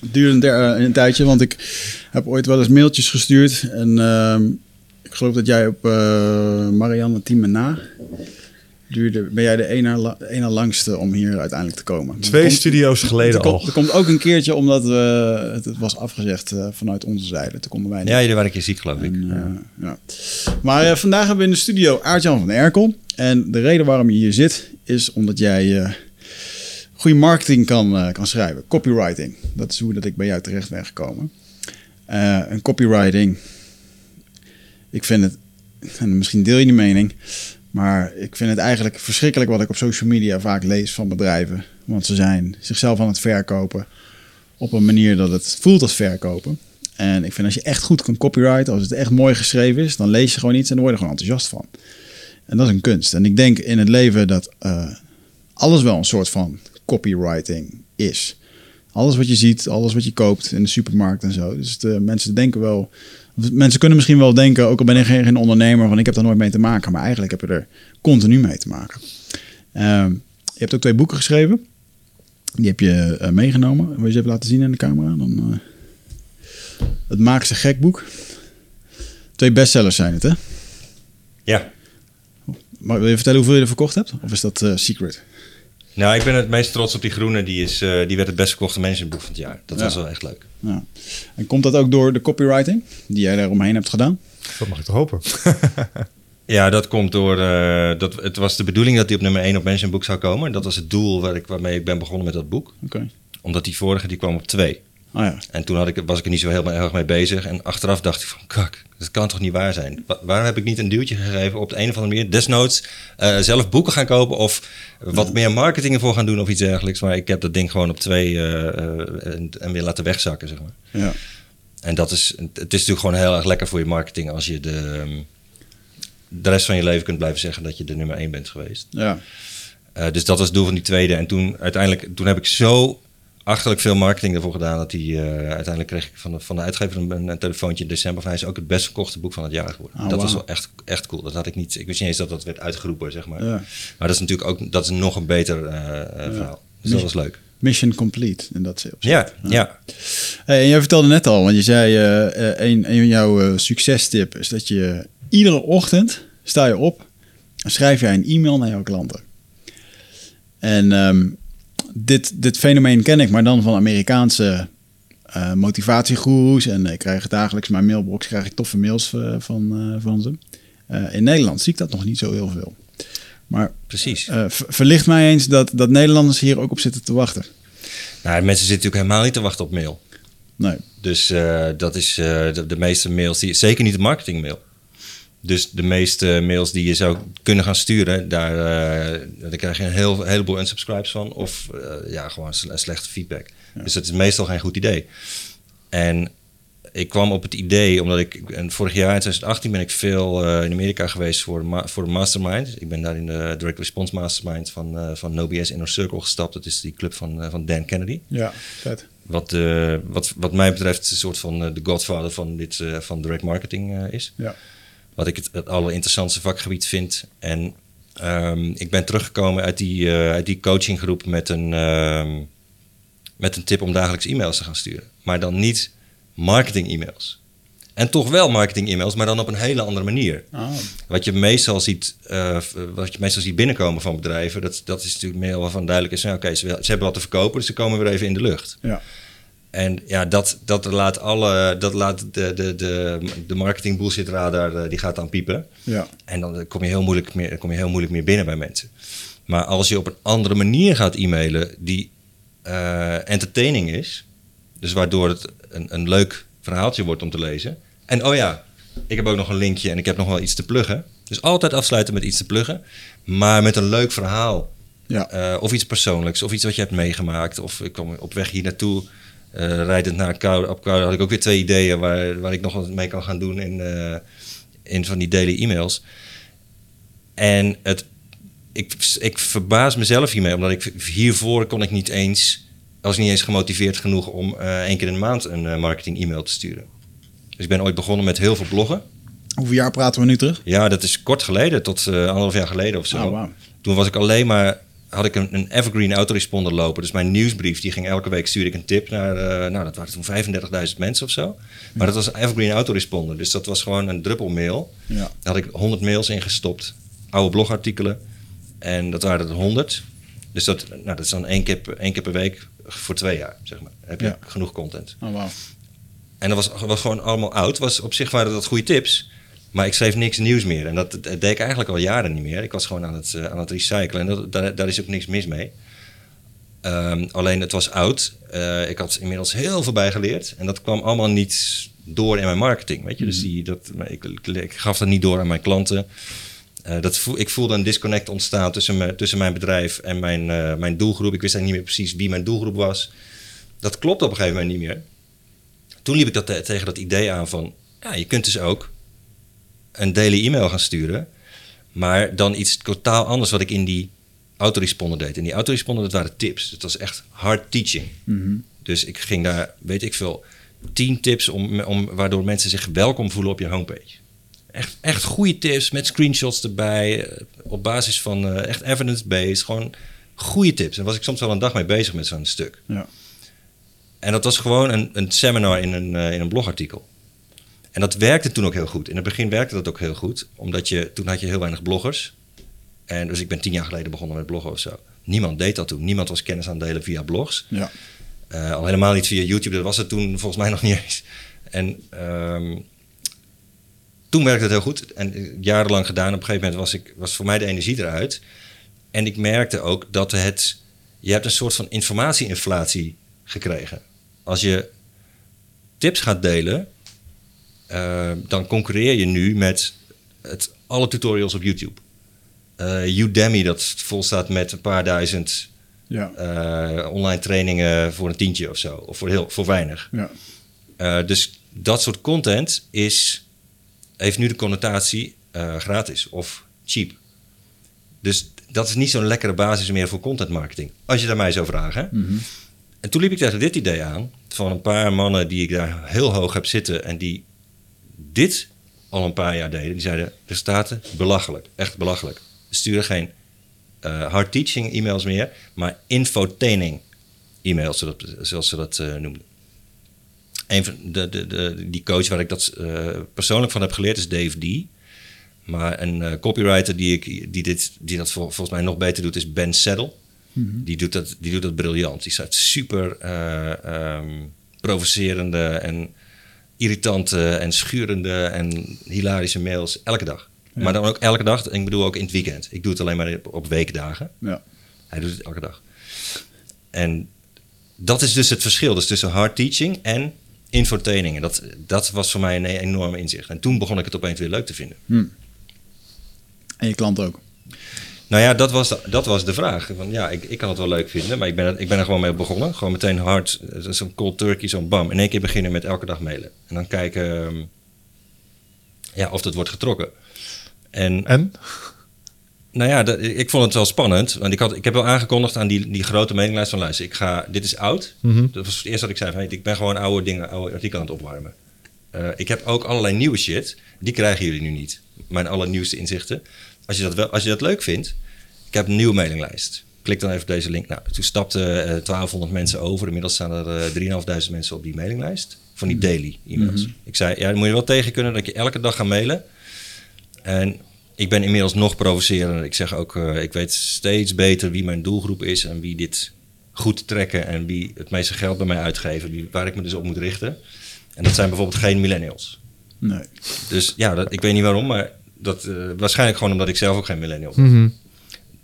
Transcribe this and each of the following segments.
Het duurde een, der- een tijdje, want ik heb ooit wel eens mailtjes gestuurd. En ehm, ik geloof dat jij op eh, Marianne Thieme na duurde. Ben jij de ene, la- de ene langste om hier uiteindelijk te komen? Twee komt- studio's geleden komt, al. er komt ook een keertje omdat we, het, het was afgezegd eh, vanuit onze zijde. Toen konden wij niet. Ja, jullie waren een keer ziek, geloof ik. En, eh, ja. Maar eh, vandaag hebben we in de studio Aart-Jan van Erkel. En de reden waarom je hier zit, is omdat jij eh, goede marketing kan, eh, kan schrijven. Copywriting. Dat is hoe dat ik bij jou terecht ben gekomen. Eh en copywriting, ik vind het, en misschien deel je die mening, maar ik vind het eigenlijk verschrikkelijk wat ik op social media vaak lees van bedrijven. Want ze zijn zichzelf aan het verkopen op een manier dat het voelt als verkopen. En ik vind als je echt goed kan copyrighten, als het echt mooi geschreven is, dan lees je gewoon iets en dan word je er gewoon enthousiast van. En dat is een kunst. En ik denk in het leven dat eh, alles wel een soort van copywriting is. Alles wat je ziet, alles wat je koopt in de supermarkt en zo. Dus de mensen denken wel. Mensen kunnen misschien wel denken, ook al ben ik geen, geen ondernemer, van ik heb daar nooit mee te maken. Maar eigenlijk heb je er continu mee te maken. Ehm, je hebt ook twee boeken geschreven. Die heb je eh, meegenomen. Wil je ze even laten zien in de camera? Dan, eh, het Maak ze gek boek. Twee bestsellers zijn het, hè? Ja. Maar wil je vertellen hoeveel je er verkocht hebt? Of is dat eh, secret? Nou, ik ben het meest trots op die groene. Die, is, eh, die werd het best verkochte managementboek van het jaar. Dat Ja. was wel echt leuk. Ja. En komt dat ook door de copywriting die jij daar omheen hebt gedaan? Dat mag ik toch hopen. Ja, dat komt door. eh, dat, het was de bedoeling dat die op nummer 1 op managementboek zou komen. Dat was het doel waar ik, waarmee ik ben begonnen met dat boek. Oké. Omdat die vorige die kwam op 2. Ah ja. En toen had ik, was ik er niet zo heel erg mee bezig. En achteraf dacht ik van, kak, dat kan toch niet waar zijn? Wa- waarom heb ik niet een duwtje gegeven op de een of andere manier? Desnoods eh, zelf boeken gaan kopen of wat meer marketing ervoor gaan doen of iets dergelijks. Maar ik heb dat ding gewoon op twee eh, eh, en, en weer laten wegzakken, zeg maar. ja. En dat is, het is natuurlijk gewoon heel erg lekker voor je marketing als je de, de rest van je leven kunt blijven zeggen dat je de nummer 1 bent geweest. Ja. Dus dat was het doel van die tweede. En toen uiteindelijk, toen heb ik zo achterlijk veel marketing ervoor gedaan. Dat die, eh, uiteindelijk kreeg ik van de, van de uitgever een, een telefoontje in december. Van hij is ook het best verkochte boek van het jaar geworden. Oh, dat was wel echt, echt cool. Dat had ik niet. Ik wist niet eens dat dat werd uitgeroepen, zeg maar. Ja. Maar dat is natuurlijk ook dat is nog een beter eh, eh, verhaal. Dus dat was leuk. Mission complete in dat opzicht. Ja, ja. Hey, en jij vertelde net al, want je zei een, een van jouw succestip is dat je iedere ochtend sta je op en schrijf jij een e-mail naar jouw klanten. En ehm, dit, dit fenomeen ken ik, maar dan van Amerikaanse eh motivatiegoeroes. En ik krijg dagelijks mijn mailbox krijg ik toffe mails eh, van, eh, van ze. In Nederland zie ik dat nog niet zo heel veel. Maar Precies. ver- verlicht mij eens dat, dat Nederlanders hier ook op zitten te wachten. Nou, mensen zitten natuurlijk helemaal niet te wachten op mail. Nee. Dus dat is de, de meeste mails die. Zeker niet de marketingmail. Dus de meeste mails die je zou kunnen gaan sturen, daar, eh, daar krijg je een heel, heleboel unsubscribes van. Of eh, ja, gewoon sle- slechte feedback. Dus dat is meestal geen goed idee. En ik kwam op het idee, omdat ik. En vorig jaar in 2018 ben ik veel eh, in Amerika geweest voor, voor de Mastermind. Ik ben daar in de Direct Response Mastermind van, van NoBS Inner Circle gestapt. Dat is die club van, van Dan Kennedy. Ja, vet. Wat, wat, wat mij betreft een soort van de godfather van, dit, van direct marketing is. Ja. Wat ik het, het allerinteressantste vakgebied vind. En ehm, ik ben teruggekomen uit die, eh, uit die coachinggroep met een, ehm, met een tip om dagelijks e-mails te gaan sturen. Maar dan niet marketing e-mails. En toch wel marketing e-mails, maar dan op een hele andere manier. Ah, Wat je meestal ziet, eh, wat je meestal ziet binnenkomen van bedrijven, dat, dat is natuurlijk meer waarvan duidelijk is, nou, oké, ze, ze hebben wat te verkopen, dus ze komen weer even in de lucht. ja. En ja, dat, dat laat alle, dat laat de, de, de, de marketing bullshit radar, eh, die gaat dan piepen. Ja. En dan kom je, heel moeilijk meer, kom je heel moeilijk meer binnen bij mensen. Maar als je op een andere manier gaat e-mailen die eh, entertaining is, dus waardoor het een, een leuk verhaaltje wordt om te lezen. En oh ja, ik heb ook nog een linkje en ik heb nog wel iets te pluggen. Dus altijd afsluiten met iets te pluggen, maar met een leuk verhaal. Ja. Eh, of iets persoonlijks, of iets wat je hebt meegemaakt. Of ik kwam op weg hier naartoe. Eh, rijdend naar Koude, op Koude had ik ook weer twee ideeën waar, waar ik nog wat mee kan gaan doen in, eh, in van die daily e-mails. En het, ik, ik verbaas mezelf hiermee, omdat ik hiervoor kon ik niet eens, was niet eens gemotiveerd genoeg om eh één keer in de maand een marketing e-mail te sturen. Dus ik ben ooit begonnen met heel veel bloggen. Hoeveel jaar praten we nu terug? Ja, dat is kort geleden, tot anderhalf jaar geleden of zo. Oh, wauw. Toen was ik alleen maar, had ik een, een evergreen autoresponder lopen. Dus mijn nieuwsbrief, die ging elke week stuurde ik een tip naar, eh, nou dat waren toen 35.000 mensen of zo. Maar dat was een evergreen autoresponder. Dus dat was gewoon een druppelmail. Ja. Daar had ik 100 mails in gestopt, oude blogartikelen. En dat waren er 100. Dus dat, nou, dat is dan één keer, per- één keer per week voor twee jaar, zeg maar. Dan heb je Ja. genoeg content. Oh, wauw. En dat was, was gewoon allemaal oud. Was, op zich waren dat goede tips. Maar ik schreef niks nieuws meer. En dat, dat deed ik eigenlijk al jaren niet meer. Ik was gewoon aan het, eh, aan het recyclen. En dat, daar, daar is ook niks mis mee. Ehm, alleen het was oud. Eh, ik had inmiddels heel veel bij geleerd. En dat kwam allemaal niet door in mijn marketing. Weet je? Dus die, dat, ik, ik, ik gaf dat niet door aan mijn klanten. Eh, dat voel, ik voelde een disconnect ontstaan tussen, me, tussen mijn bedrijf en mijn, mijn doelgroep. Ik wist eigenlijk niet meer precies wie mijn doelgroep was. Dat klopt op een gegeven moment niet meer toen liep ik dat te- tegen dat idee aan van, ja, je kunt dus ook een daily e-mail gaan sturen, maar dan iets totaal anders wat ik in die autoresponder deed. En die autoresponder, dat waren tips. Het was echt hard teaching. Mhm. Dus ik ging daar, weet ik veel, tien tips om, om, waardoor mensen zich welkom voelen op je homepage. Echt, echt goede tips met screenshots erbij, eh, op basis van eh, echt evidence-based, gewoon goede tips. En was ik soms wel een dag mee bezig met zo'n stuk. Ja. En dat was gewoon een, een seminar in een, eh, in een blogartikel. En dat werkte toen ook heel goed. In het begin werkte dat ook heel goed, omdat je toen had je heel weinig bloggers. En dus ik ben tien jaar geleden begonnen met bloggen of zo. Niemand deed dat toen. Niemand was kennis aan het delen via blogs. Ja. Eh, al helemaal niet via YouTube. Dat was het toen volgens mij nog niet eens. En ehm, toen werkte het heel goed. En eh, jarenlang gedaan. Op een gegeven moment was, ik, was voor mij de energie eruit. En ik merkte ook dat het... Je hebt een soort van informatieinflatie gekregen. Als je tips gaat delen... eh, dan concurreer je nu met het, alle tutorials op YouTube. Eh, Udemy, dat vol staat met een paar duizend Ja. eh, online trainingen voor een tientje of zo. Of voor, heel, voor weinig. Ja. Dus dat soort content is, heeft nu de connotatie gratis of cheap. Dus dat is niet zo'n lekkere basis meer voor content marketing. Als je daar mij zou vragen. Mhm. En toen liep ik tegen dit idee aan. Van een paar mannen die ik daar heel hoog heb zitten. En die dit al een paar jaar deden. Die zeiden, resultaten, belachelijk. Echt belachelijk. Sturen geen eh, hard teaching e-mails meer. Maar infotaining e-mails, zoals ze dat eh, noemden. Een van de, de, de, die coach waar ik dat eh, persoonlijk van heb geleerd is Dave D. Maar een copywriter die, ik, die, dit, die dat vol- volgens mij nog beter doet is Ben Saddle. Die, doet dat, die doet dat briljant. Die schrijft super eh, ehm, provocerende en irritante en schurende en hilarische mails elke dag. Ja. Maar dan ook elke dag. Ik bedoel ook in het weekend. Ik doe het alleen maar op, op weekdagen. Ja. Hij doet het elke dag. En dat is dus het verschil dus tussen hard teaching en infotaining. En dat, dat was voor mij een enorm inzicht. En toen begon ik het opeens weer leuk te vinden. Hm. En je klant ook. Nou ja, dat was de, dat was de vraag. Van, ja, ik, ik kan het wel leuk vinden, maar ik ben, er, ik ben er gewoon mee begonnen. Gewoon meteen hard, eh, zo'n cold turkey, zo'n bam. In één keer beginnen met elke dag mailen. En dan kijken ehm, ja, of dat wordt getrokken. En En? nou ja, dat- ik vond het wel spannend. Want ik, had, ik heb wel aangekondigd aan die, die grote mailinglijst van luister, ik ga, dit is oud. Mhm. Dat was het eerste wat ik zei. Van, ik ben gewoon oude dingen, oude artikelen aan het opwarmen. Eh, ik heb ook allerlei nieuwe shit. Die krijgen jullie nu niet. Mijn allernieuwste inzichten. Als je dat, wel, als je dat leuk vindt. Ik heb een nieuwe mailinglijst. Klik dan even op deze link. Nou, toen stapten eh 1200 mensen over. Inmiddels staan er eh 3.500 mensen op die mailinglijst. Van die daily e-mails. Ik zei, ja, dan moet je wel tegen kunnen dat je elke dag gaat mailen. En ik ben inmiddels nog provocerender. Ik zeg ook, eh, ik weet steeds beter wie mijn doelgroep is en wie dit goed trekken en wie het meeste geld bij mij uitgeven, wie, waar ik me dus op moet richten. En dat zijn bijvoorbeeld geen millennials. Nee. Dus ja, dat, ik weet niet waarom, maar dat, eh, waarschijnlijk gewoon omdat ik zelf ook geen millennial ben. Mhm.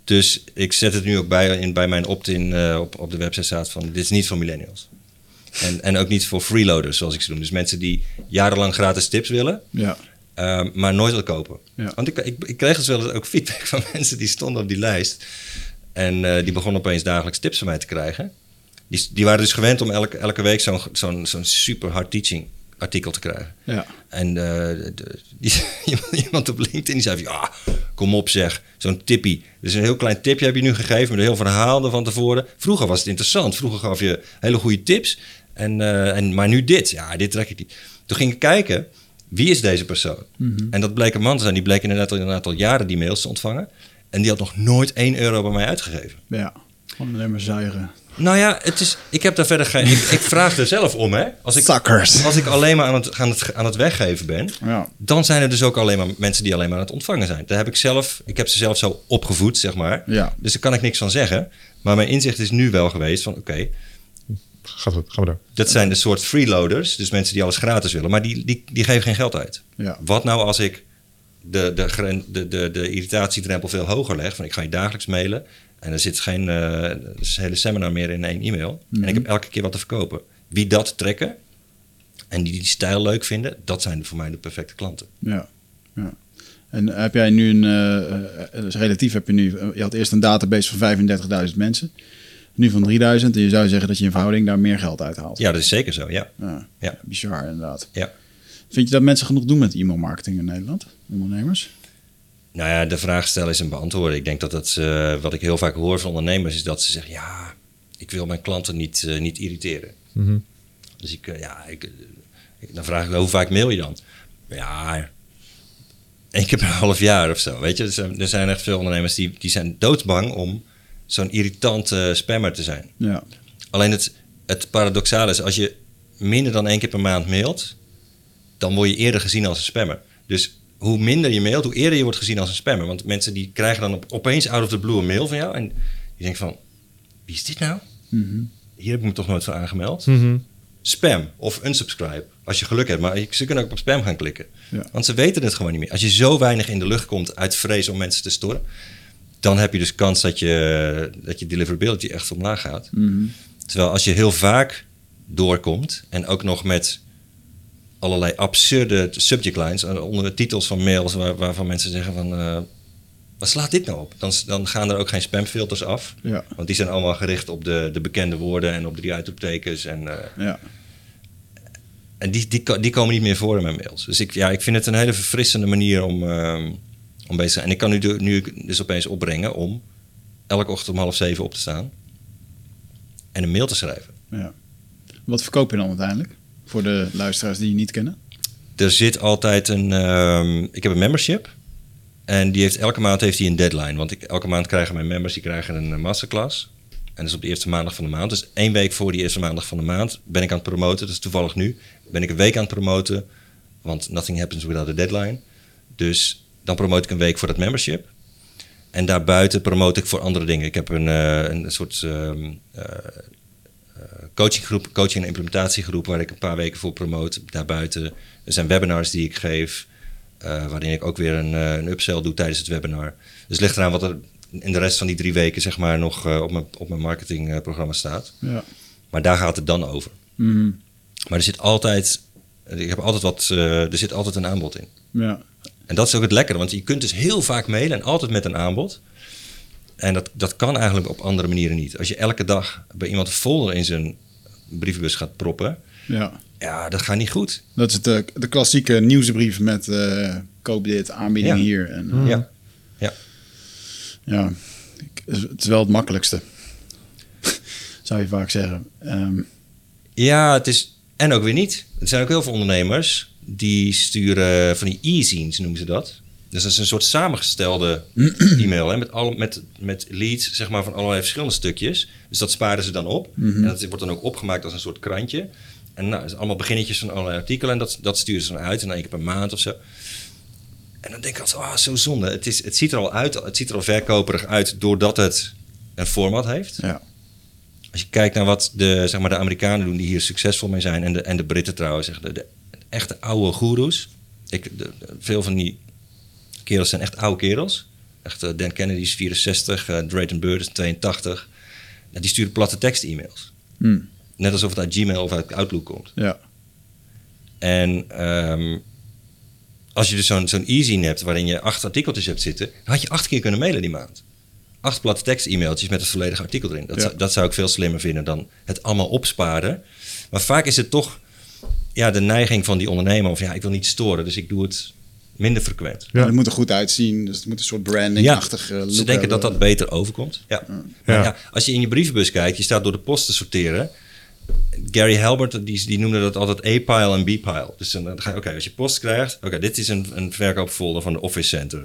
Dus ik zet het nu ook bij, in, bij mijn opt-in eh, op, op de website staat van dit is niet voor millennials. En, en ook niet voor freeloaders zoals ik ze noem. Dus mensen die jarenlang gratis tips willen, Ja. Ehm, maar nooit wil kopen. Ja. Want ik, ik, ik kreeg dus wel eens ook feedback van mensen die stonden op die lijst. En eh, die begonnen opeens dagelijks tips van mij te krijgen. Die, die waren dus gewend om elke, elke week zo'n zo'n zo'n super hard teaching artikel te krijgen. Ja. En de- die, iemand op LinkedIn die zei van, ja, kom op zeg, zo'n tippie. Dus een heel klein tipje heb je nu gegeven met een heel verhaal er van tevoren. Vroeger was het interessant. Vroeger gaf je hele goede tips. En, eh, en, maar nu dit, ja, dit trek ik niet. Toen ging ik kijken, wie is deze persoon? En dat bleek een man te zijn. Die bleek inderdaad al, inderdaad al jaren die mails te ontvangen. En die had nog nooit 1 euro bij mij uitgegeven. Ja. Gewoon alleen maar zuigen. Nou ja, het is, ik heb daar verder geen... Ik, ik vraag er zelf om, hè. Als ik, Suckers. als ik alleen maar aan het, aan, het, aan het weggeven ben... Ja. dan zijn er dus ook alleen maar mensen die alleen maar aan het ontvangen zijn. Daar heb ik zelf, ik heb ze zelf zo opgevoed, zeg maar. Ja. Dus daar kan ik niks van zeggen. Maar mijn inzicht is nu wel geweest van, oké, Gaat goed, gaan we door. dat zijn de soort freeloaders, dus mensen die alles gratis willen, maar die, die, die geven geen geld uit. Ja. Wat nou als ik de, de, de, de, de irritatiedrempel veel hoger leg, van ik ga je dagelijks mailen en er zit geen eh, hele seminar meer in één e-mail en ik heb elke keer wat te verkopen. Wie dat trekken en die die stijl leuk vinden, dat zijn voor mij de perfecte klanten. Ja. ja. En heb jij nu een, eh, eh, dus relatief heb je nu, je had eerst een database van 35.000 mensen, nu van 3000. En je zou zeggen dat je in verhouding daar meer geld uithaalt. Ja, dat is zeker zo, ja. Ja, Ja. bizar inderdaad. ja. Vind je dat mensen genoeg doen met e-mail marketing in Nederland? Ondernemers? Nou ja, de vraag stellen is een beantwoorden. Ik denk dat dat, eh, wat ik heel vaak hoor van ondernemers, is dat ze zeggen: Ja, ik wil mijn klanten niet, eh, niet irriteren. Mhm. Dus ik, eh, ja, ik, ik- dan vraag ik hoe vaak mail je dan? Ja, één keer per half jaar of zo. Weet je, er zijn, er zijn echt veel ondernemers die, die zijn doodsbang om zo'n irritante spammer te zijn. Ja. Alleen het, het paradoxale is, als je minder dan één keer per maand mailt, dan word je eerder gezien als een spammer. Dus hoe minder je mailt, hoe eerder je wordt gezien als een spammer. Want mensen die krijgen dan op, opeens out of the blue een mail van jou en die denken van, wie is dit nou? Mhm. Hier heb ik me toch nooit voor aangemeld. Mhm. Spam of unsubscribe, als je geluk hebt. Maar je- ze kunnen ook op spam gaan klikken. Ja. Want ze weten het gewoon niet meer. Als je zo weinig in de lucht komt uit vrees om mensen te storen, dan heb je dus kans dat je, dat je deliverability echt omlaag gaat. Mhm. Terwijl als je heel vaak doorkomt en ook nog met allerlei absurde subject lines eh, onder de titels van mails waar, waarvan mensen zeggen van eh, wat slaat dit nou op? Dan, dan gaan er ook geen spamfilters af. Ja. Want die zijn allemaal gericht op de, de bekende woorden en op drie uitroeptekens. En, eh, Ja. en die, die, die komen niet meer voor in mijn mails. Dus ik, ja, ik vind het een hele verfrissende manier om, ehm, om bezig te zijn. En ik kan nu, de- nu dus opeens opbrengen om elke ochtend om half zeven op te staan en een mail te schrijven. ja. Wat verkoop je dan uiteindelijk? Voor de luisteraars die je niet kennen? Er zit altijd een. ehm, ik heb een membership. En die heeft, elke maand heeft hij een deadline. Want ik, elke maand krijgen mijn members die krijgen een eh, masterclass. En dat is op de eerste maandag van de maand. Dus één week voor die eerste maandag van de maand ben ik aan het promoten. Dat is toevallig nu. Ben ik een week aan het promoten. Want nothing happens without a deadline. Dus dan promote ik een week voor dat membership. En daarbuiten promote ik voor andere dingen. Ik heb een, eh, een soort ehm, eh, eh, coachinggroep, coaching- en implementatiegroep, waar ik een paar weken voor promote. Daarbuiten er zijn webinars die ik geef, eh, waarin ik ook weer een, eh, een upsell doe tijdens het webinar. Dus het ligt eraan wat er in de rest van die drie weken zeg maar, nog eh, op, mijn, op mijn marketingprogramma staat. Ja. Maar daar gaat het dan over. Mhm. Maar er zit altijd, ik heb altijd wat, er zit altijd een aanbod in. Ja. En dat is ook het lekkere, want je kunt dus heel vaak mailen en altijd met een aanbod. En dat, dat kan eigenlijk op andere manieren niet. Als je elke dag bij iemand een folder in zijn brievenbus gaat proppen, ja. ja, dat gaat niet goed. Dat is de, de klassieke nieuwsbrief met eh, koop dit, aanbieding Ja. hier. En, eh, Ja. ja. ja, het is wel het makkelijkste. Zou je vaak zeggen. Ehm, Ja, het is. En ook weer niet. Er zijn ook heel veel ondernemers die sturen van die e-zines, noemen ze dat. Dus dat is een soort samengestelde e-mail hè, met, alle, met, met leads zeg maar, van allerlei verschillende stukjes. Dus dat sparen ze dan op. En dat wordt dan ook opgemaakt als een soort krantje. En nou, is allemaal beginnetjes van allerlei artikelen. En dat, dat sturen ze dan uit, en dan één keer per maand of zo. En dan denk ik altijd, ah, zo zonde. Het, is, het ziet er al uit, het ziet er al verkoperig uit doordat het een format heeft. ja. Als je kijkt naar wat de, zeg maar, de Amerikanen doen die hier succesvol mee zijn, en de, en de Britten trouwens, zeg, de, de echte oude goeroes. Ik, de- veel van die kerels zijn echt oude kerels. Echt, eh, Dan Kennedy is 64, eh, Drayton Bird is 82. Nou, die sturen platte tekst-e-mails. Hm. Net alsof het uit Gmail of uit Outlook komt. ja. En ehm, als je dus zo'n zo'n e-zine hebt waarin je acht artikeltjes hebt zitten, dan had je acht keer kunnen mailen die maand. acht platte tekst e-mailtjes met het volledige artikel erin. Dat, Ja. dat zou ik veel slimmer vinden dan het allemaal opsparen. Maar vaak is het toch ja, de neiging van die ondernemer of ja, ik wil niet storen, dus ik doe het minder frequent. Ja. Het moet er goed uitzien. Dus het moet een soort branding-achtig look Ze denken dat hebben. dat beter overkomt. Ja. Ja. ja, als je in je brievenbus kijkt, je staat door de post te sorteren. Gary Halbert, die, die noemde dat altijd A-pile en B-pile. Dus dan ga je, oké, als je post krijgt, oké, dit is een, een verkoopfolder van de Office Center.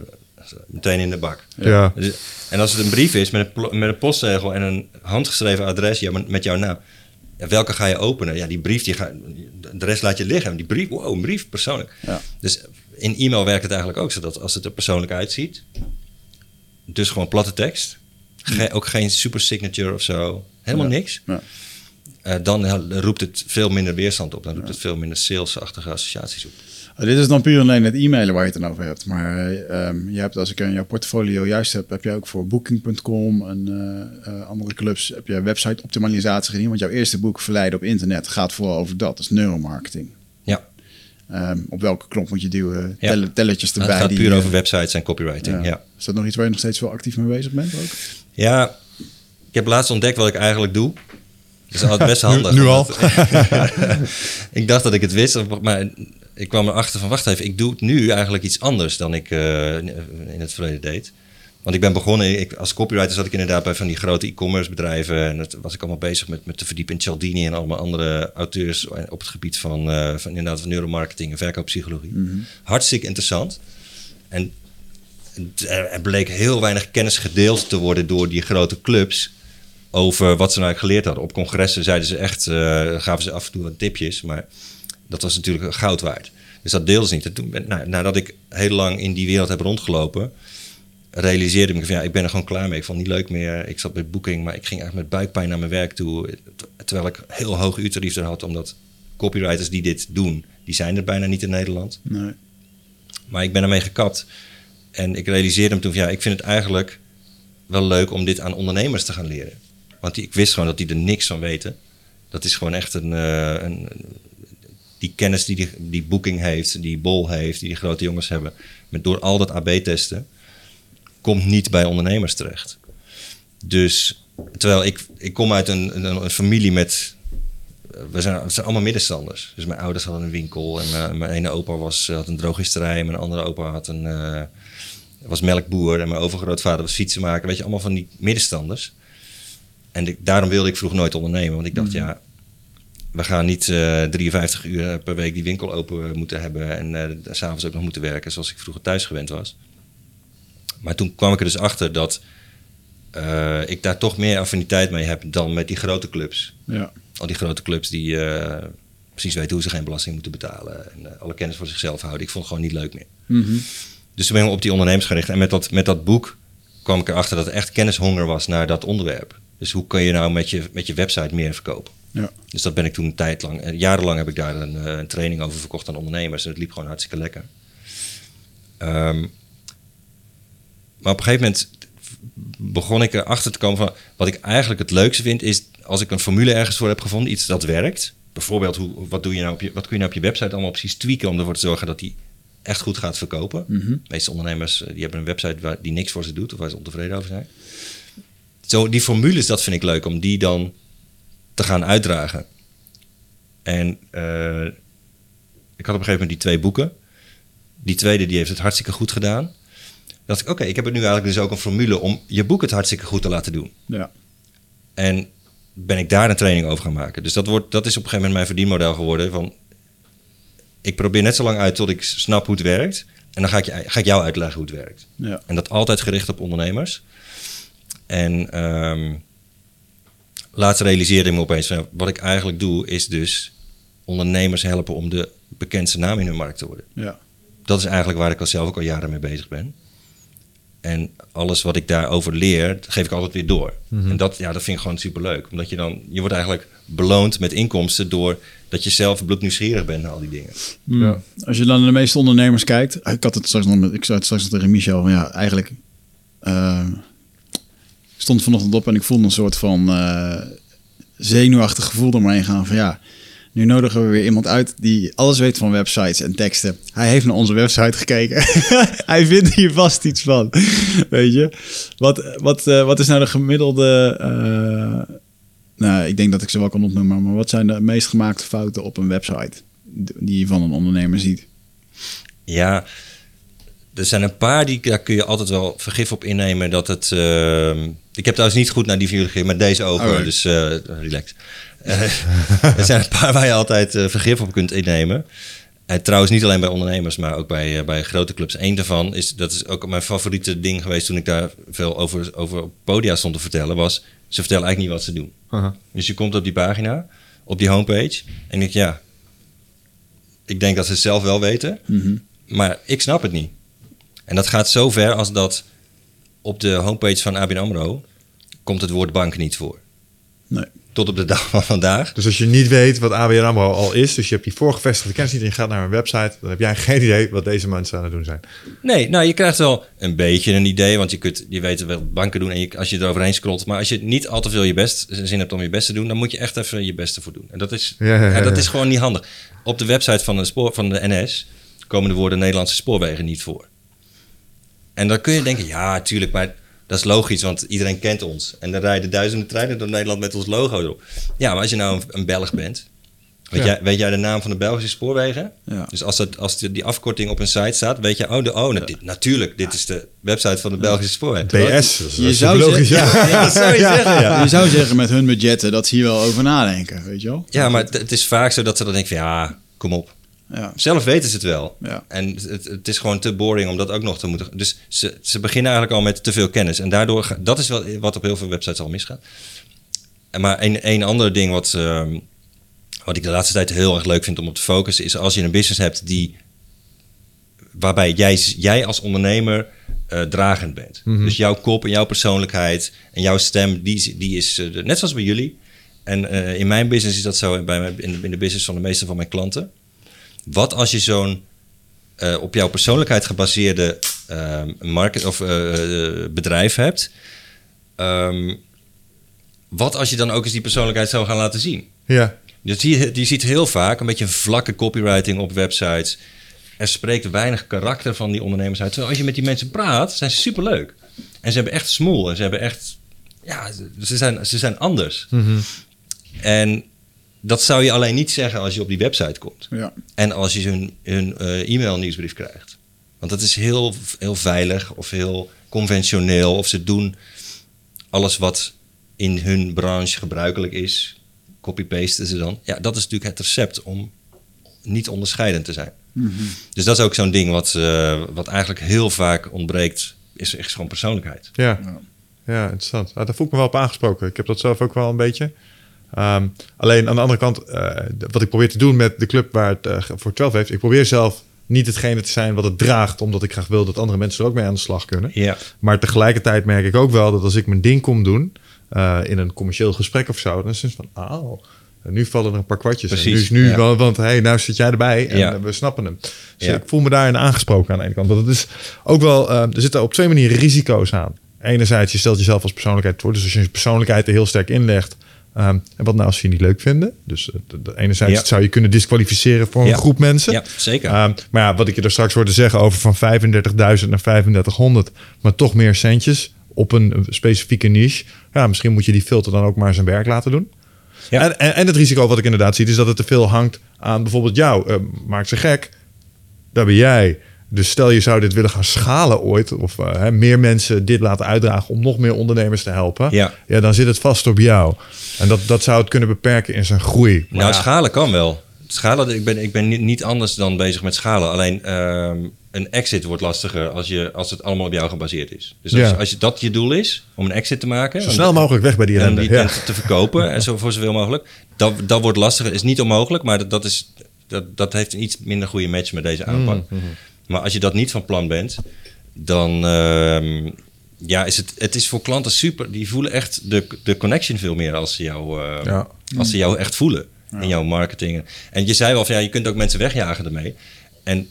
Meteen in de bak. Ja. Dus- En als het een brief is met een, met een postzegel en een handgeschreven adres ja, met jouw naam. Ja, welke ga je openen? Ja, die brief, die ga, de rest laat je liggen. Die brief, wow, een brief, persoonlijk. Ja. Dus in e-mail werkt het eigenlijk ook zo dat als het er persoonlijk uitziet, dus gewoon platte tekst, ge- ook geen super signature of zo, helemaal Ja. niks. Ja. Eh, dan roept het veel minder weerstand op. Dan roept het veel minder salesachtige associaties op. Uh, dit is dan puur alleen het e-mailen waar je het dan over hebt. Maar eh, ehm, je hebt, als ik in jouw portfolio juist heb, heb jij ook voor Booking.com en eh, eh, andere clubs heb je website optimalisatie gedaan. Want jouw eerste boek Verleiden op internet gaat vooral over dat. Dat is neuromarketing. Ehm, op welke knop moet je duwen? Ja. Tell- tellertjes het erbij. gaat die, puur eh, over websites en copywriting. ja. Ja. Is dat nog iets waar je nog steeds wel actief mee bezig bent ook? Ja, ik heb laatst ontdekt wat ik eigenlijk doe. Dat is altijd best handig. Nu- nu al? ik dacht dat ik het wist, maar ik kwam erachter van... wacht even, ik doe het nu eigenlijk iets anders dan ik eh, in het verleden deed. Want ik ben begonnen, ik, als copywriter zat ik inderdaad bij van die grote e-commerce bedrijven. En dat was ik allemaal bezig met, met te verdiepen in Cialdini en allemaal andere auteurs op het gebied van, eh, van inderdaad van neuromarketing en verkooppsychologie. Hartstikke interessant. En er bleek heel weinig kennis gedeeld te worden door die grote clubs over wat ze nou eigenlijk geleerd hadden. Op congressen zeiden ze echt, eh, gaven ze af en toe wat tipjes, maar dat was natuurlijk goud waard. Dus dat deelden ze niet. En toen ben, nou, nadat ik heel lang in die wereld heb rondgelopen, realiseerde ik me van ja, ik ben er gewoon klaar mee. Ik vond het niet leuk meer. Ik zat bij boeking, maar ik ging eigenlijk met buikpijn naar mijn werk toe. Terwijl ik heel hoge uurtarieven had, omdat copywriters die dit doen, die zijn er bijna niet in Nederland. Nee. Maar ik ben ermee gekapt. En ik realiseerde me toen van ja, ik vind het eigenlijk wel leuk om dit aan ondernemers te gaan leren. Want die, ik wist gewoon dat die er niks van weten. Dat is gewoon echt een, eh, een die kennis die, die die Booking heeft, die Bol heeft, die die grote jongens hebben. Met door al dat AB-testen, komt niet bij ondernemers terecht. Dus terwijl ik, ik kom uit een, een, een familie met we zijn, we zijn allemaal middenstanders. Dus mijn ouders hadden een winkel en eh, mijn ene opa was, had een drogisterij. Mijn andere opa had een, eh, was melkboer en mijn overgrootvader was fietsenmaker. Weet je, allemaal van die middenstanders. En daarom wilde ik vroeg nooit ondernemen. Want ik dacht, ja, we gaan niet eh 53 uur per week die winkel open moeten hebben. En eh, s s'avonds ook nog moeten werken zoals ik vroeger thuis gewend was. Maar toen kwam ik er dus achter dat eh, ik daar toch meer affiniteit mee heb dan met die grote clubs Ja. al die grote clubs die eh, precies weten hoe ze geen belasting moeten betalen. En eh, alle kennis voor zichzelf houden. Ik vond het gewoon niet leuk meer. Mhm. Dus toen ben ik op die ondernemers gericht. En met dat, met dat boek kwam ik erachter dat er echt kennishonger was naar dat onderwerp. Dus hoe kun je nou met je, met je website meer verkopen? Ja. Dus dat ben ik toen een tijd lang, jarenlang heb ik daar een, een training over verkocht aan ondernemers. En het liep gewoon hartstikke lekker. Ehm, maar op een gegeven moment begon ik erachter te komen van wat ik eigenlijk het leukste vind is als ik een formule ergens voor heb gevonden, iets dat werkt. Bijvoorbeeld, hoe, wat, doe je nou op je, wat kun je nou op je website allemaal precies tweaken om ervoor te zorgen dat die echt goed gaat verkopen. Mhm. De meeste ondernemers eh, die hebben een website waar, die niks voor ze doet of waar ze ontevreden over zijn. Zo, die formules, dat vind ik leuk om die dan te gaan uitdragen. En eh, ik had op een gegeven moment die twee boeken. Die tweede die heeft het hartstikke goed gedaan. Dacht ik, oké, ik heb er nu eigenlijk dus ook een formule om je boek het hartstikke goed te laten doen. Ja. En ben ik daar een training over gaan maken. Dus dat, wordt, dat is op een gegeven moment mijn verdienmodel geworden. Van, ik probeer net zo lang uit tot ik snap hoe het werkt. En dan ga ik, je, ga ik jou uitleggen hoe het werkt. Ja. En dat altijd gericht op ondernemers. En ehm, laatst realiseerde ik me opeens... Van, wat ik eigenlijk doe, is dus ondernemers helpen... om de bekendste naam in hun markt te worden. Ja. Dat is eigenlijk waar ik al zelf ook al jaren mee bezig ben. En alles wat ik daarover leer, geef ik altijd weer door. En dat, ja, dat vind ik gewoon superleuk. Omdat je dan, je wordt eigenlijk beloond met inkomsten door dat je zelf bloednieuwsgierig bent naar al die dingen. Mm. Ja. Als je dan naar de meeste ondernemers kijkt, ik had het straks nog met, ik zei het straks nog tegen Michel, van ja, eigenlijk eh, ik stond vanochtend op en ik voelde een soort van eh, zenuwachtig gevoel door me heen gaan van ja, Nu nodigen we weer iemand uit die alles weet van websites en teksten. Hij heeft naar onze website gekeken. Hij vindt hier vast iets van. Weet je? Wat, wat, eh, wat is nou de gemiddelde... eh, nou, ik denk dat ik ze wel kan opnoemen. Maar wat zijn de meest gemaakte fouten op een website? Die je van een ondernemer ziet. Ja, er zijn een paar die daar kun je altijd wel vergif op innemen dat het. ehm, ik heb trouwens niet goed naar die vier gekeken, maar deze hoor, Alright. dus eh, relax. Eh, er zijn een paar waar je altijd eh, vergif op kunt innemen. En trouwens niet alleen bij ondernemers, maar ook bij, eh, bij grote clubs. Eén daarvan is, dat is ook mijn favoriete ding geweest toen ik daar veel over, over op podia stond te vertellen, was ze vertellen eigenlijk niet wat ze doen. Dus je komt op die pagina, op die homepage, en ik denk, ja, ik denk dat ze het zelf wel weten, Mhm. maar ik snap het niet. En dat gaat zo ver als dat op de homepage van ABN AMRO komt het woord bank niet voor. Nee. Tot op de dag van vandaag. Dus als je niet weet wat ABN AMRO al is, dus je hebt die voorgevestigde kennis niet en je gaat naar een website, dan heb jij geen idee wat deze mensen aan het doen zijn. Nee, nou je krijgt wel een beetje een idee, want je, kunt, je weet wat banken doen en je, als je eroverheen scrolt. Maar als je niet al te veel je best, zin hebt om je best te doen, dan moet je echt even je beste voor doen. En dat is, Ja, ja, ja, en dat is gewoon niet handig. Op de website van de, spoor, van de NS komen de woorden Nederlandse spoorwegen niet voor. En dan kun je denken, ja, tuurlijk, maar dat is logisch, want iedereen kent ons. En er rijden duizenden treinen door Nederland met ons logo erop. Ja, maar als je nou een, een Belg bent, weet, Ja. jij, weet jij de naam van de Belgische spoorwegen? Ja. Dus als, het, als die, die afkorting op een site staat, weet je, oh, de, oh nou, dit, natuurlijk, dit is de website van de Belgische spoorwegen. BS, dat is, Je dat zou logisch, ja. zeggen- Ja, dat zou je zeggen, ja. Je zou zeggen met hun budgetten dat ze hier wel over nadenken, weet je wel? Ja, maar het, het is vaak zo dat ze dan denken van, ja, kom op. Ja. Zelf weten ze het wel. Ja. En het, het is gewoon te boring om dat ook nog te moeten... Dus ze, ze beginnen eigenlijk al met te veel kennis. En daardoor... Dat is wel wat op heel veel websites al misgaat. En Maar een, een ander ding wat, ehm, wat ik de laatste tijd heel erg leuk vind om op te focussen... is als je een business hebt die... waarbij jij, jij als ondernemer eh, dragend bent. Dus jouw kop en jouw persoonlijkheid en jouw stem... die, is- die is eh, net zoals bij jullie. En eh, in mijn business is dat zo... Bij mijn, in de business van de meeste van mijn klanten... Wat als je zo'n eh, op jouw persoonlijkheid gebaseerde market of eh, bedrijf hebt? Ehm, wat als je dan ook eens die persoonlijkheid zou gaan laten zien? Ja, Dus je, je ziet heel vaak een beetje een vlakke copywriting op websites. Er spreekt weinig karakter van die ondernemers uit. Terwijl als je met die mensen praat, zijn ze superleuk. En ze hebben echt smoel. En ze hebben echt... Ja, ze zijn, ze zijn anders. En dat zou je alleen niet zeggen als je op die website komt. Ja. En als je hun, hun eh, e-mail nieuwsbrief krijgt. Want dat is heel, heel veilig of heel conventioneel. Of ze doen alles wat in hun branche gebruikelijk is. Copy-pasten ze dan. Ja, dat is natuurlijk het recept om niet onderscheidend te zijn. Dus dat is ook zo'n ding wat, eh, wat eigenlijk heel vaak ontbreekt. Is, is gewoon persoonlijkheid. ja. Ja. Ja, interessant. Ah, daar voel ik me wel op aangesproken. Ik heb dat zelf ook wel een beetje. Ehm, alleen aan de andere kant, eh, wat ik probeer te doen met de club waar het eh, voor 12 heeft, ik probeer zelf niet hetgene te zijn wat het draagt, omdat ik graag wil dat andere mensen er ook mee aan de slag kunnen. Ja. Maar tegelijkertijd merk ik ook wel dat als ik mijn ding kom doen eh, in een commercieel gesprek of zo, dan is het van, oh, nu vallen er een paar kwartjes. En Precies, nu is nu, ja. wel, want hey, nou zit jij erbij en Ja. we snappen hem. Dus Ja. ik voel me daarin aangesproken aan de ene kant. Want het is ook wel, er zitten op twee manieren risico's aan. Enerzijds, je stelt jezelf als persoonlijkheid voor. Dus als je je persoonlijkheid er heel sterk inlegt. Ehm, en wat nou als ze je niet leuk vinden? Dus eh, de- de- enerzijds Ja. zou je kunnen disqualificeren voor een groep mensen. Ja, zeker. Ehm, maar ja, wat ik je er straks hoorde zeggen over van 35.000 naar 3500, maar toch meer centjes op een specifieke niche. Ja, misschien moet je die filter dan ook maar zijn werk laten doen. Ja. En, en, en het risico wat ik inderdaad zie, is dat het te veel hangt aan bijvoorbeeld jou. Uh, maakt ze gek, daar ben jij. Dus stel je zou dit willen gaan schalen ooit, of eh, hè, meer mensen dit laten uitdragen om nog meer ondernemers te helpen, Ja. ja, dan zit het vast op jou. En dat, dat zou het kunnen beperken in zijn groei. Maar nou, ja, schalen kan wel. Schalen, ik ben, ik ben niet, niet anders dan bezig met schalen. Alleen ehm, een exit wordt lastiger als, je, als het allemaal op jou gebaseerd is. Dus als, Ja. als je dat je doel is, om een exit te maken... zo snel mogelijk weg bij die en ellende. die Ja. te verkopen en zo voor zoveel mogelijk. Dat, dat wordt lastiger. Is niet onmogelijk, maar dat, dat, is, dat, dat heeft een iets minder goede match met deze aanpak. Mm, Maar als je dat niet van plan bent, dan ehm, ja, is het, het is voor klanten super. Die voelen echt de, de connection veel meer als ze jou, eh, Ja. als ze jou echt voelen in jouw marketing. En je zei wel van ja, je kunt ook mensen wegjagen ermee. En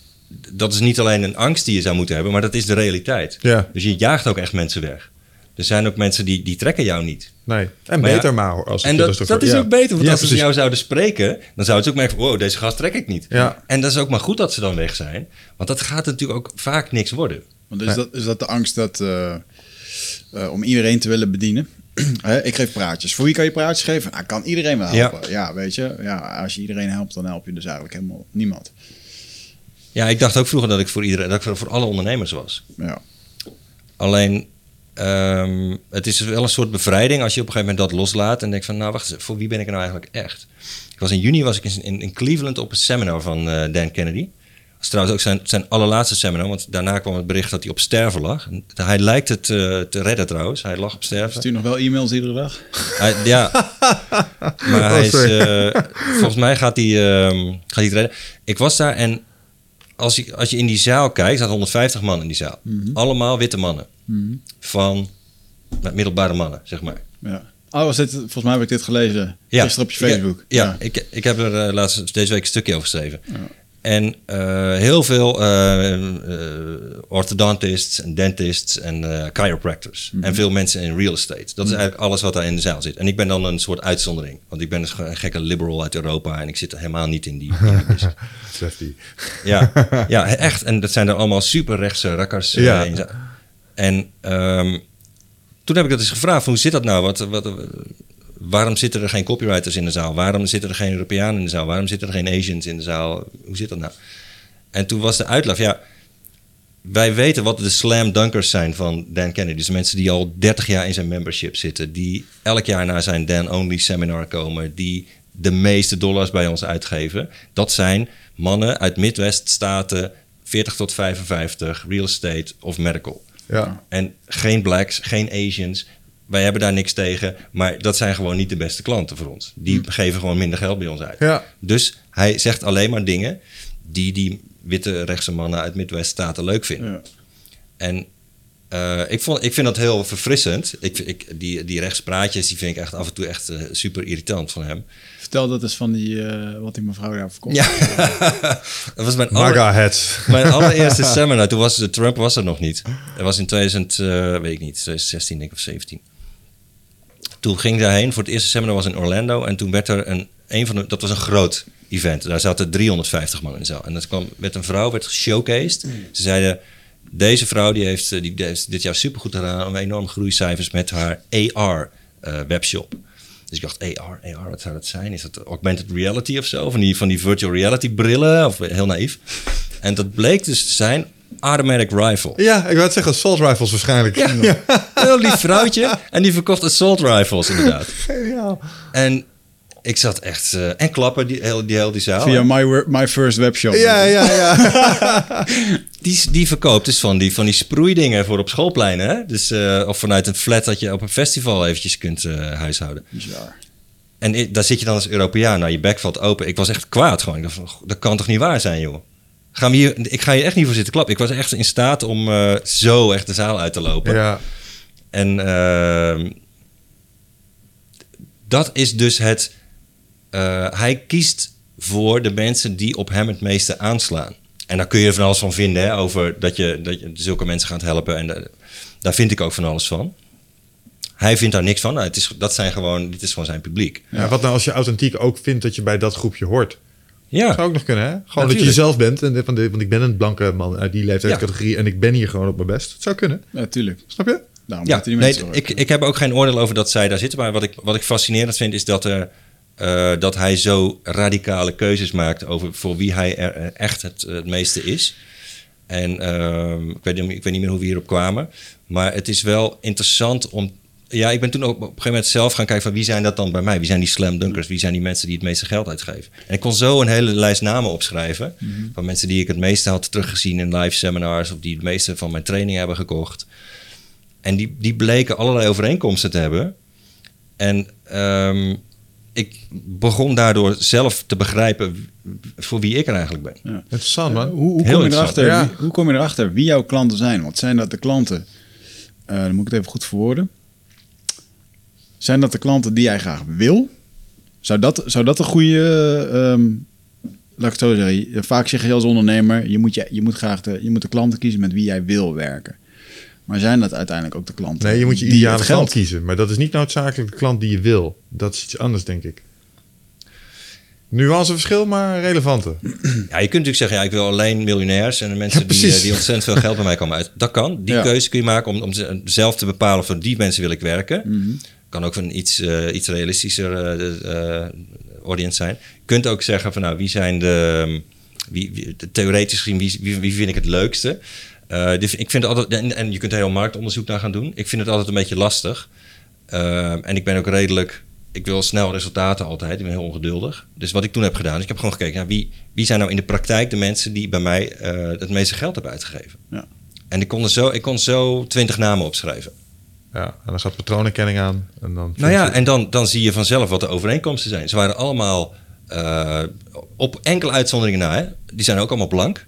dat is niet alleen een angst die je zou moeten hebben, maar dat is de realiteit. Ja. Dus je jaagt ook echt mensen weg. Er zijn ook mensen die, die trekken jou niet. Nee. En Maar ja, beter maar. Als En ik dat, dus dat is ja. ook beter, want Ja, als ze jou zouden spreken, dan zouden ze ook merken: wow, deze gast trek ik niet. Ja. En dat is ook maar goed dat ze dan weg zijn, want dat gaat natuurlijk ook vaak niks worden. Want is, dat, is dat de angst dat, eh, eh, om iedereen te willen bedienen? Hè, ik geef praatjes. Voor wie kan je praatjes geven? Nou, kan iedereen wel helpen. Ja. weet je. Ja, als je iedereen helpt, dan help je dus eigenlijk helemaal niemand. Ja, ik dacht ook vroeger dat ik voor iedereen, dat ik voor- voor alle ondernemers was. Ja. Alleen, ehm, het is wel een soort bevrijding als je op een gegeven moment dat loslaat en denkt van, nou wacht eens, voor wie ben ik er nou eigenlijk echt? Ik was in juni was ik in, in, Cleveland op een seminar van eh, Dan Kennedy. Dat is trouwens ook zijn, zijn allerlaatste seminar, want daarna kwam het bericht dat hij op sterven lag. Hij lijkt het eh, te redden trouwens, hij lag op sterven. Stuur nog wel e-mails iedere dag? Hij, ja, maar hij is, sorry. eh, volgens mij gaat hij, ehm, gaat hij het redden. Ik was daar en als je, als je in die zaal kijkt, zaten 150 man in die zaal. Allemaal witte mannen. Van nou, middelbare mannen, zeg maar. Ja. Oh, was dit, volgens mij heb ik dit gelezen. Ja, Gisteren op je ik- Facebook. ja, Ik, ik heb er eh, laatst deze week een stukje over geschreven. En eh, heel veel eh, eh, orthodontists en dentists en chiropractors. En veel mensen in real estate. Dat is eigenlijk alles wat daar in de zaal zit. En ik ben dan een soort uitzondering. Want ik ben dus een gekke liberal uit Europa. En ik zit helemaal niet in die, in die business. Swiftie. Ja, ja, echt. En dat zijn er allemaal super rechtse rakkers. Ja. En ehm, toen heb ik dat eens gevraagd: van, hoe zit dat nou? Wat, wat, waarom zitten er geen copywriters in de zaal? Waarom zitten er geen Europeanen in de zaal? Waarom zitten er geen Asians in de zaal? Hoe zit dat nou? En toen was de uitleg: ja, wij weten wat de slam dunkers zijn van Dan Kennedy. Dus mensen die al 30 jaar in zijn membership zitten, die elk jaar naar zijn Dan Only seminar komen, die de meeste dollars bij ons uitgeven. Dat zijn mannen uit Midwest-staten, 40 tot 55, real estate of medical. Ja. En geen blacks, geen Asians. Wij hebben daar niks tegen, maar dat zijn gewoon niet de beste klanten voor ons. Die geven gewoon minder geld bij ons uit. Ja. Dus hij zegt alleen maar dingen die die witte rechtse mannen uit Midwest-staten leuk vinden. Ja. En eh, ik, vond, ik vind dat heel verfrissend. Ik, ik, die, die rechtspraatjes die vind ik echt af en toe echt eh, super irritant van hem. Vertel dat eens van die, eh, wat die mevrouw daar verkocht. Ja, dat was mijn, aller- mijn allereerste seminar. Toen was de Trump was er nog niet. Dat was in 2000, eh, weet ik niet, 2016 denk ik of 17. Toen ging ik daarheen. Voor het eerste seminar was in Orlando. En toen werd er een, een van de, dat was een groot event. Daar zaten 350 man in de zaal. En dat kwam, werd een vrouw, werd geshowcased. Ze zeiden, deze vrouw die heeft, eh, die, heeft dit jaar supergoed gedaan. Enorme groeicijfers met haar AR eh, webshop. Dus ik dacht, AR, AR, wat zou dat zijn? Is dat augmented reality of zo? Van die, van die virtual reality brillen? Of heel naïef. En dat bleek dus te zijn automatic rifle. Ja, ik wou het zeggen, assault rifles waarschijnlijk. Ja, heel lief vrouwtje. En die verkocht assault rifles inderdaad. Geniaal. En ik zat echt... eh, en klappen, die, heel, die, heel die zaal. Via my, my First Webshop. Ja, ja, ja. Die, die verkoopt dus van die, van die sproeidingen voor op schoolpleinen. Hè? Dus, eh, of vanuit een flat dat je op een festival eventjes kunt eh, huishouden. Bizar. En daar zit je dan als Europeaan. Nou, je bek valt open. Ik was echt kwaad gewoon. Ik dacht van, "Goh, dat kan toch niet waar zijn, joh. Gaan we hier, ik ga hier echt niet voor zitten klappen. Ik was echt in staat om eh, zo echt de zaal uit te lopen. ja. En ehm, dat is dus het. eh, hij kiest voor de mensen die op hem het meeste aanslaan. En daar kun je van alles van vinden, hè, over dat je, dat je zulke mensen gaat helpen. En eh, daar vind ik ook van alles van. Hij vindt daar niks van. Nou, het is, dat zijn gewoon, dit is gewoon zijn publiek. Ja, wat nou als je authentiek ook vindt dat je bij dat groepje hoort? Ja, Zou ook nog kunnen, hè? Gewoon dat je jezelf bent. En van dit- want ik ben een blanke man uit die leeftijdscategorie. En ik ben hier gewoon op mijn best. Het zou kunnen. Natuurlijk. Snap je? Daarom ja nee, ik, ik heb ook geen oordeel over dat zij daar zitten. Maar wat ik, wat ik fascinerend vind is dat, er, eh, dat hij zo radicale keuzes maakt over voor wie hij er er echt het, het meeste is. En ehm, ik, weet, niet- ik weet niet meer hoe we hierop kwamen. Maar het is wel interessant om. Ja, ik ben toen ook op een gegeven moment zelf gaan kijken van wie zijn dat dan bij mij? Wie zijn die slam dunkers? Wie zijn die mensen die het meeste geld uitgeven? En ik kon zo een hele lijst namen opschrijven van mensen die ik het meeste had teruggezien in live seminars of die het meeste van mijn training hebben gekocht. En die, die bleken allerlei overeenkomsten te hebben. En ehm, ik begon daardoor zelf te begrijpen voor wie ik er eigenlijk ben. Interessant, man. Hoe, hoe, kom je erachter, ja. wie, hoe kom je erachter wie jouw klanten zijn? Want zijn dat de klanten, eh, dan moet ik het even goed verwoorden. Zijn dat de klanten die jij graag wil? Zou dat, zou dat een goede, ehm, laat ik het zo zeggen, vaak zeg je als ondernemer, je moet, je, je moet graag de, je moet de klanten kiezen met wie jij wil werken. Maar zijn dat uiteindelijk ook de klanten? Nee, je moet je ideale het klant geld kiezen. Maar dat is niet noodzakelijk de klant die je wil. Dat is iets anders, denk ik. Nuanceverschil, maar relevante. Ja, je kunt natuurlijk zeggen, ja, ik wil alleen miljonairs en de mensen Ja, die, eh, die ontzettend veel geld bij mij komen uit. Dat kan. Die Ja. keuze kun je maken om, om ze- zelf te bepalen voor die mensen wil ik werken. Mhm. Kan ook een iets, eh, iets realistischer eh, audience zijn. Je kunt ook zeggen van nou, wie zijn de, ehm, wie, theoretisch gezien, wie, wie, wie vind ik het leukste? Dus ik vind het altijd, en, en je kunt heel marktonderzoek naar gaan doen. Ik vind het altijd een beetje lastig. Ehm, en ik ben ook redelijk, ik wil snel resultaten altijd. Ik ben heel ongeduldig. Dus wat ik toen heb gedaan, is ik heb gewoon gekeken naar wie, wie zijn nou in de praktijk de mensen die bij mij het meeste geld hebben uitgegeven. Ja. En ik kon, er zo, ik kon zo twintig namen opschrijven. Ja, en dan gaat patroonherkenning aan. En dan Nou ja, en dan, dan zie je vanzelf wat de overeenkomsten zijn. Ze waren allemaal eh, op enkele uitzonderingen na. Hè? Die zijn ook allemaal blank.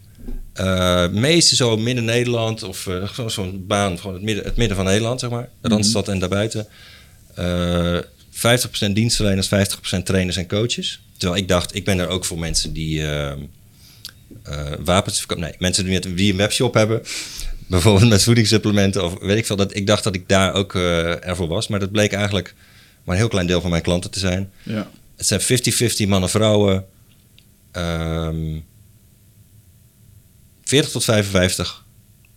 Eh meeste zo midden-Nederland of eh, zo'n baan, gewoon het midden, het midden van Nederland, zeg maar. Randstad en daarbuiten. Eh 50% dienstverleners, 50% trainers en coaches. Terwijl ik dacht, ik ben er ook voor mensen die wapens verkopen. Nee, mensen die, met, die een webshop hebben. Bijvoorbeeld met voedingssupplementen of weet ik veel. Dat, ik dacht dat ik daar ook eh, ervoor was. Maar dat bleek eigenlijk maar een heel klein deel van mijn klanten te zijn. Ja. Het zijn 50-50 mannen, vrouwen. Ehm 40 tot 55.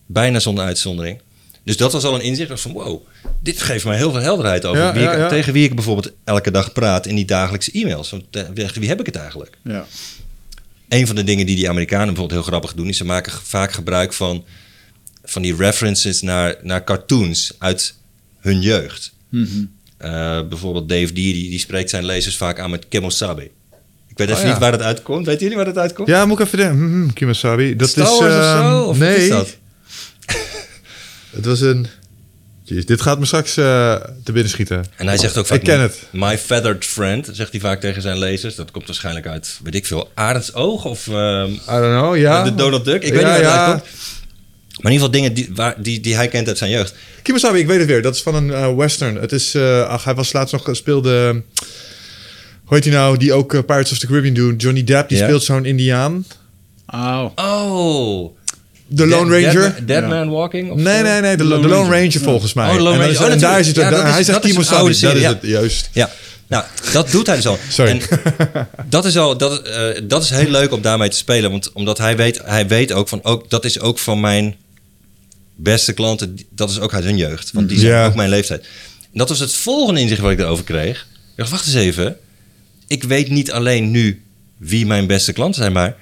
Bijna zonder uitzondering. Dus dat was al een inzicht. Van wow, dit geeft mij heel veel helderheid over Ja, wie ja, ik, tegen wie ik bijvoorbeeld elke dag praat in die dagelijkse e-mails. Want, eh, tegen wie heb ik het eigenlijk? Ja. Een van de dingen die die Amerikanen bijvoorbeeld heel grappig doen, is ze maken vaak gebruik van, van die references naar, naar cartoons uit hun jeugd. Mhm. Eh, bijvoorbeeld Dave D, die, die spreekt zijn lezers vaak aan met Kemosabe. Ik weet even Oh, ja. niet waar het uitkomt. Weten jullie waar het uitkomt? Ja, moet ik even denken. Hm, hm, Kimasabi. Dat Star is... Wars of ehm, zo? Of nee, is dat? het was een... Jeez, dit gaat me straks eh, te binnen schieten. En hij zegt ook vaak... Ik ken het. My feathered friend, zegt hij vaak tegen zijn lezers. Dat komt waarschijnlijk uit, weet ik veel, Arends Oog of ehm, I don't know, ja. de Donald Duck. Ik weet Ja, niet waar het ja. uitkomt. Maar in ieder geval dingen die, waar, die, die hij kent uit zijn jeugd. Kimasabi, ik weet het weer. Dat is van een eh, western. Het is... eh, ach, hij was laatst nog gespeelde... Hoe heet hij nou? Die ook eh, Pirates of the Caribbean doen. Johnny Depp, die speelt zo'n Indiaan. Oh. Oh! De Lone Dead- Ranger. Dead, Dead Ja. Man Walking? Of Nee, nee, nee. De, Lone Ranger. Volgens mij. Oh, Lone En dan is- Ranger. Oh, en daar natuurlijk. zit het. Ja, hij zegt Kimasabi. Dat is het, juist. Ja, nou, dat doet hij dus al. Sorry. En dat is al, dat, eh, dat is heel leuk om daarmee te spelen, want omdat hij weet, hij weet ook van, ook, dat is ook van mijn beste klanten, dat is ook uit hun jeugd, want die zijn Ja. ook mijn leeftijd. En dat was het volgende inzicht wat ik erover kreeg. Ik dacht, wacht eens even, ik weet niet alleen nu wie mijn beste klanten zijn, maar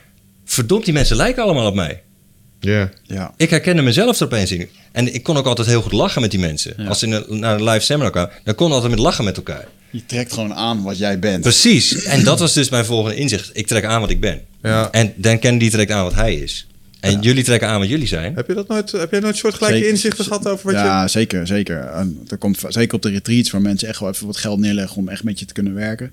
verdomd, die mensen lijken allemaal op mij. Ja. Ja. Ik herkende mezelf er opeens in. En ik kon ook altijd heel goed lachen met die mensen. Ja. Als ze in een- naar een live seminar kwamen, dan kon ik altijd met lachen met elkaar. Je trekt gewoon aan wat jij bent. Precies. En dat was dus mijn volgende inzicht. Ik trek aan wat ik ben. Ja. En Dan Kennedy trekt aan wat hij is. En jullie trekken aan wat jullie zijn. Heb je dat nooit, heb jij nooit soortgelijke Zeker. inzichten gehad over wat ja, je... zeker, zeker. En er komt zeker op de retreats waar mensen echt wel even wat geld neerleggen om echt met je te kunnen werken.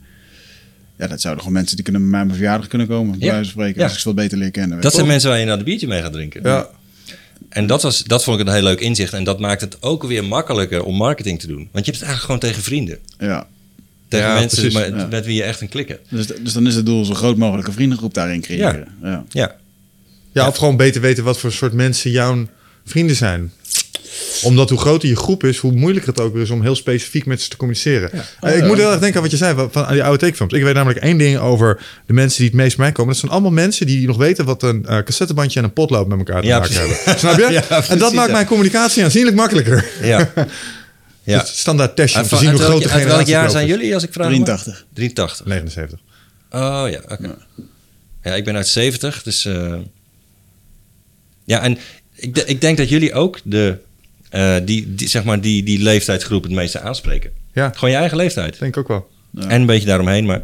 Ja, dat zouden gewoon mensen die kunnen bij mijn verjaardag kunnen komen, bij Ja. wijze van spreken, Ja. als ik ze wat beter leer kennen. weet Dat zijn mensen waar je naar de biertje mee gaat drinken. Ja. En dat, was, dat vond ik een heel leuk inzicht. En dat maakt het ook weer makkelijker om marketing te doen. Want je hebt het eigenlijk gewoon tegen vrienden. Ja. Tegen Ja, mensen precies. met, Ja. met wie je echt een klikken. Dus, dus dan is het doel zo groot mogelijke vriendengroep daarin creëren. Ja. Ja. Ja, of gewoon beter weten wat voor soort mensen jouw vrienden zijn. Omdat hoe groter je groep is, hoe moeilijker het ook weer is om heel specifiek met ze te communiceren. Eh, ik moet heel erg denken aan wat je zei van, van die oude tekenfilms. Ik weet namelijk één ding over de mensen die het meest bij mij komen. Dat zijn allemaal mensen die nog weten wat een eh, cassettebandje en een potlood met elkaar te Ja, maken precies. hebben. Snap je? Ja, en dat maakt mijn communicatie aanzienlijk makkelijker. Ja. ja. Het standaard testje om Uit te zien hoe welk- groot de uit welk generatie jaar zijn jullie, als ik vraag? mag? 83. 83. 79. Oh ja, oké. Ja, ik ben uit 70, dus... eh, ja, en ik, ik denk dat jullie ook de, eh, die, die, zeg maar die, die leeftijdsgroep het meeste aanspreken. Ja, Gewoon je eigen leeftijd. denk ik ook wel. Ja. En een beetje daaromheen, maar...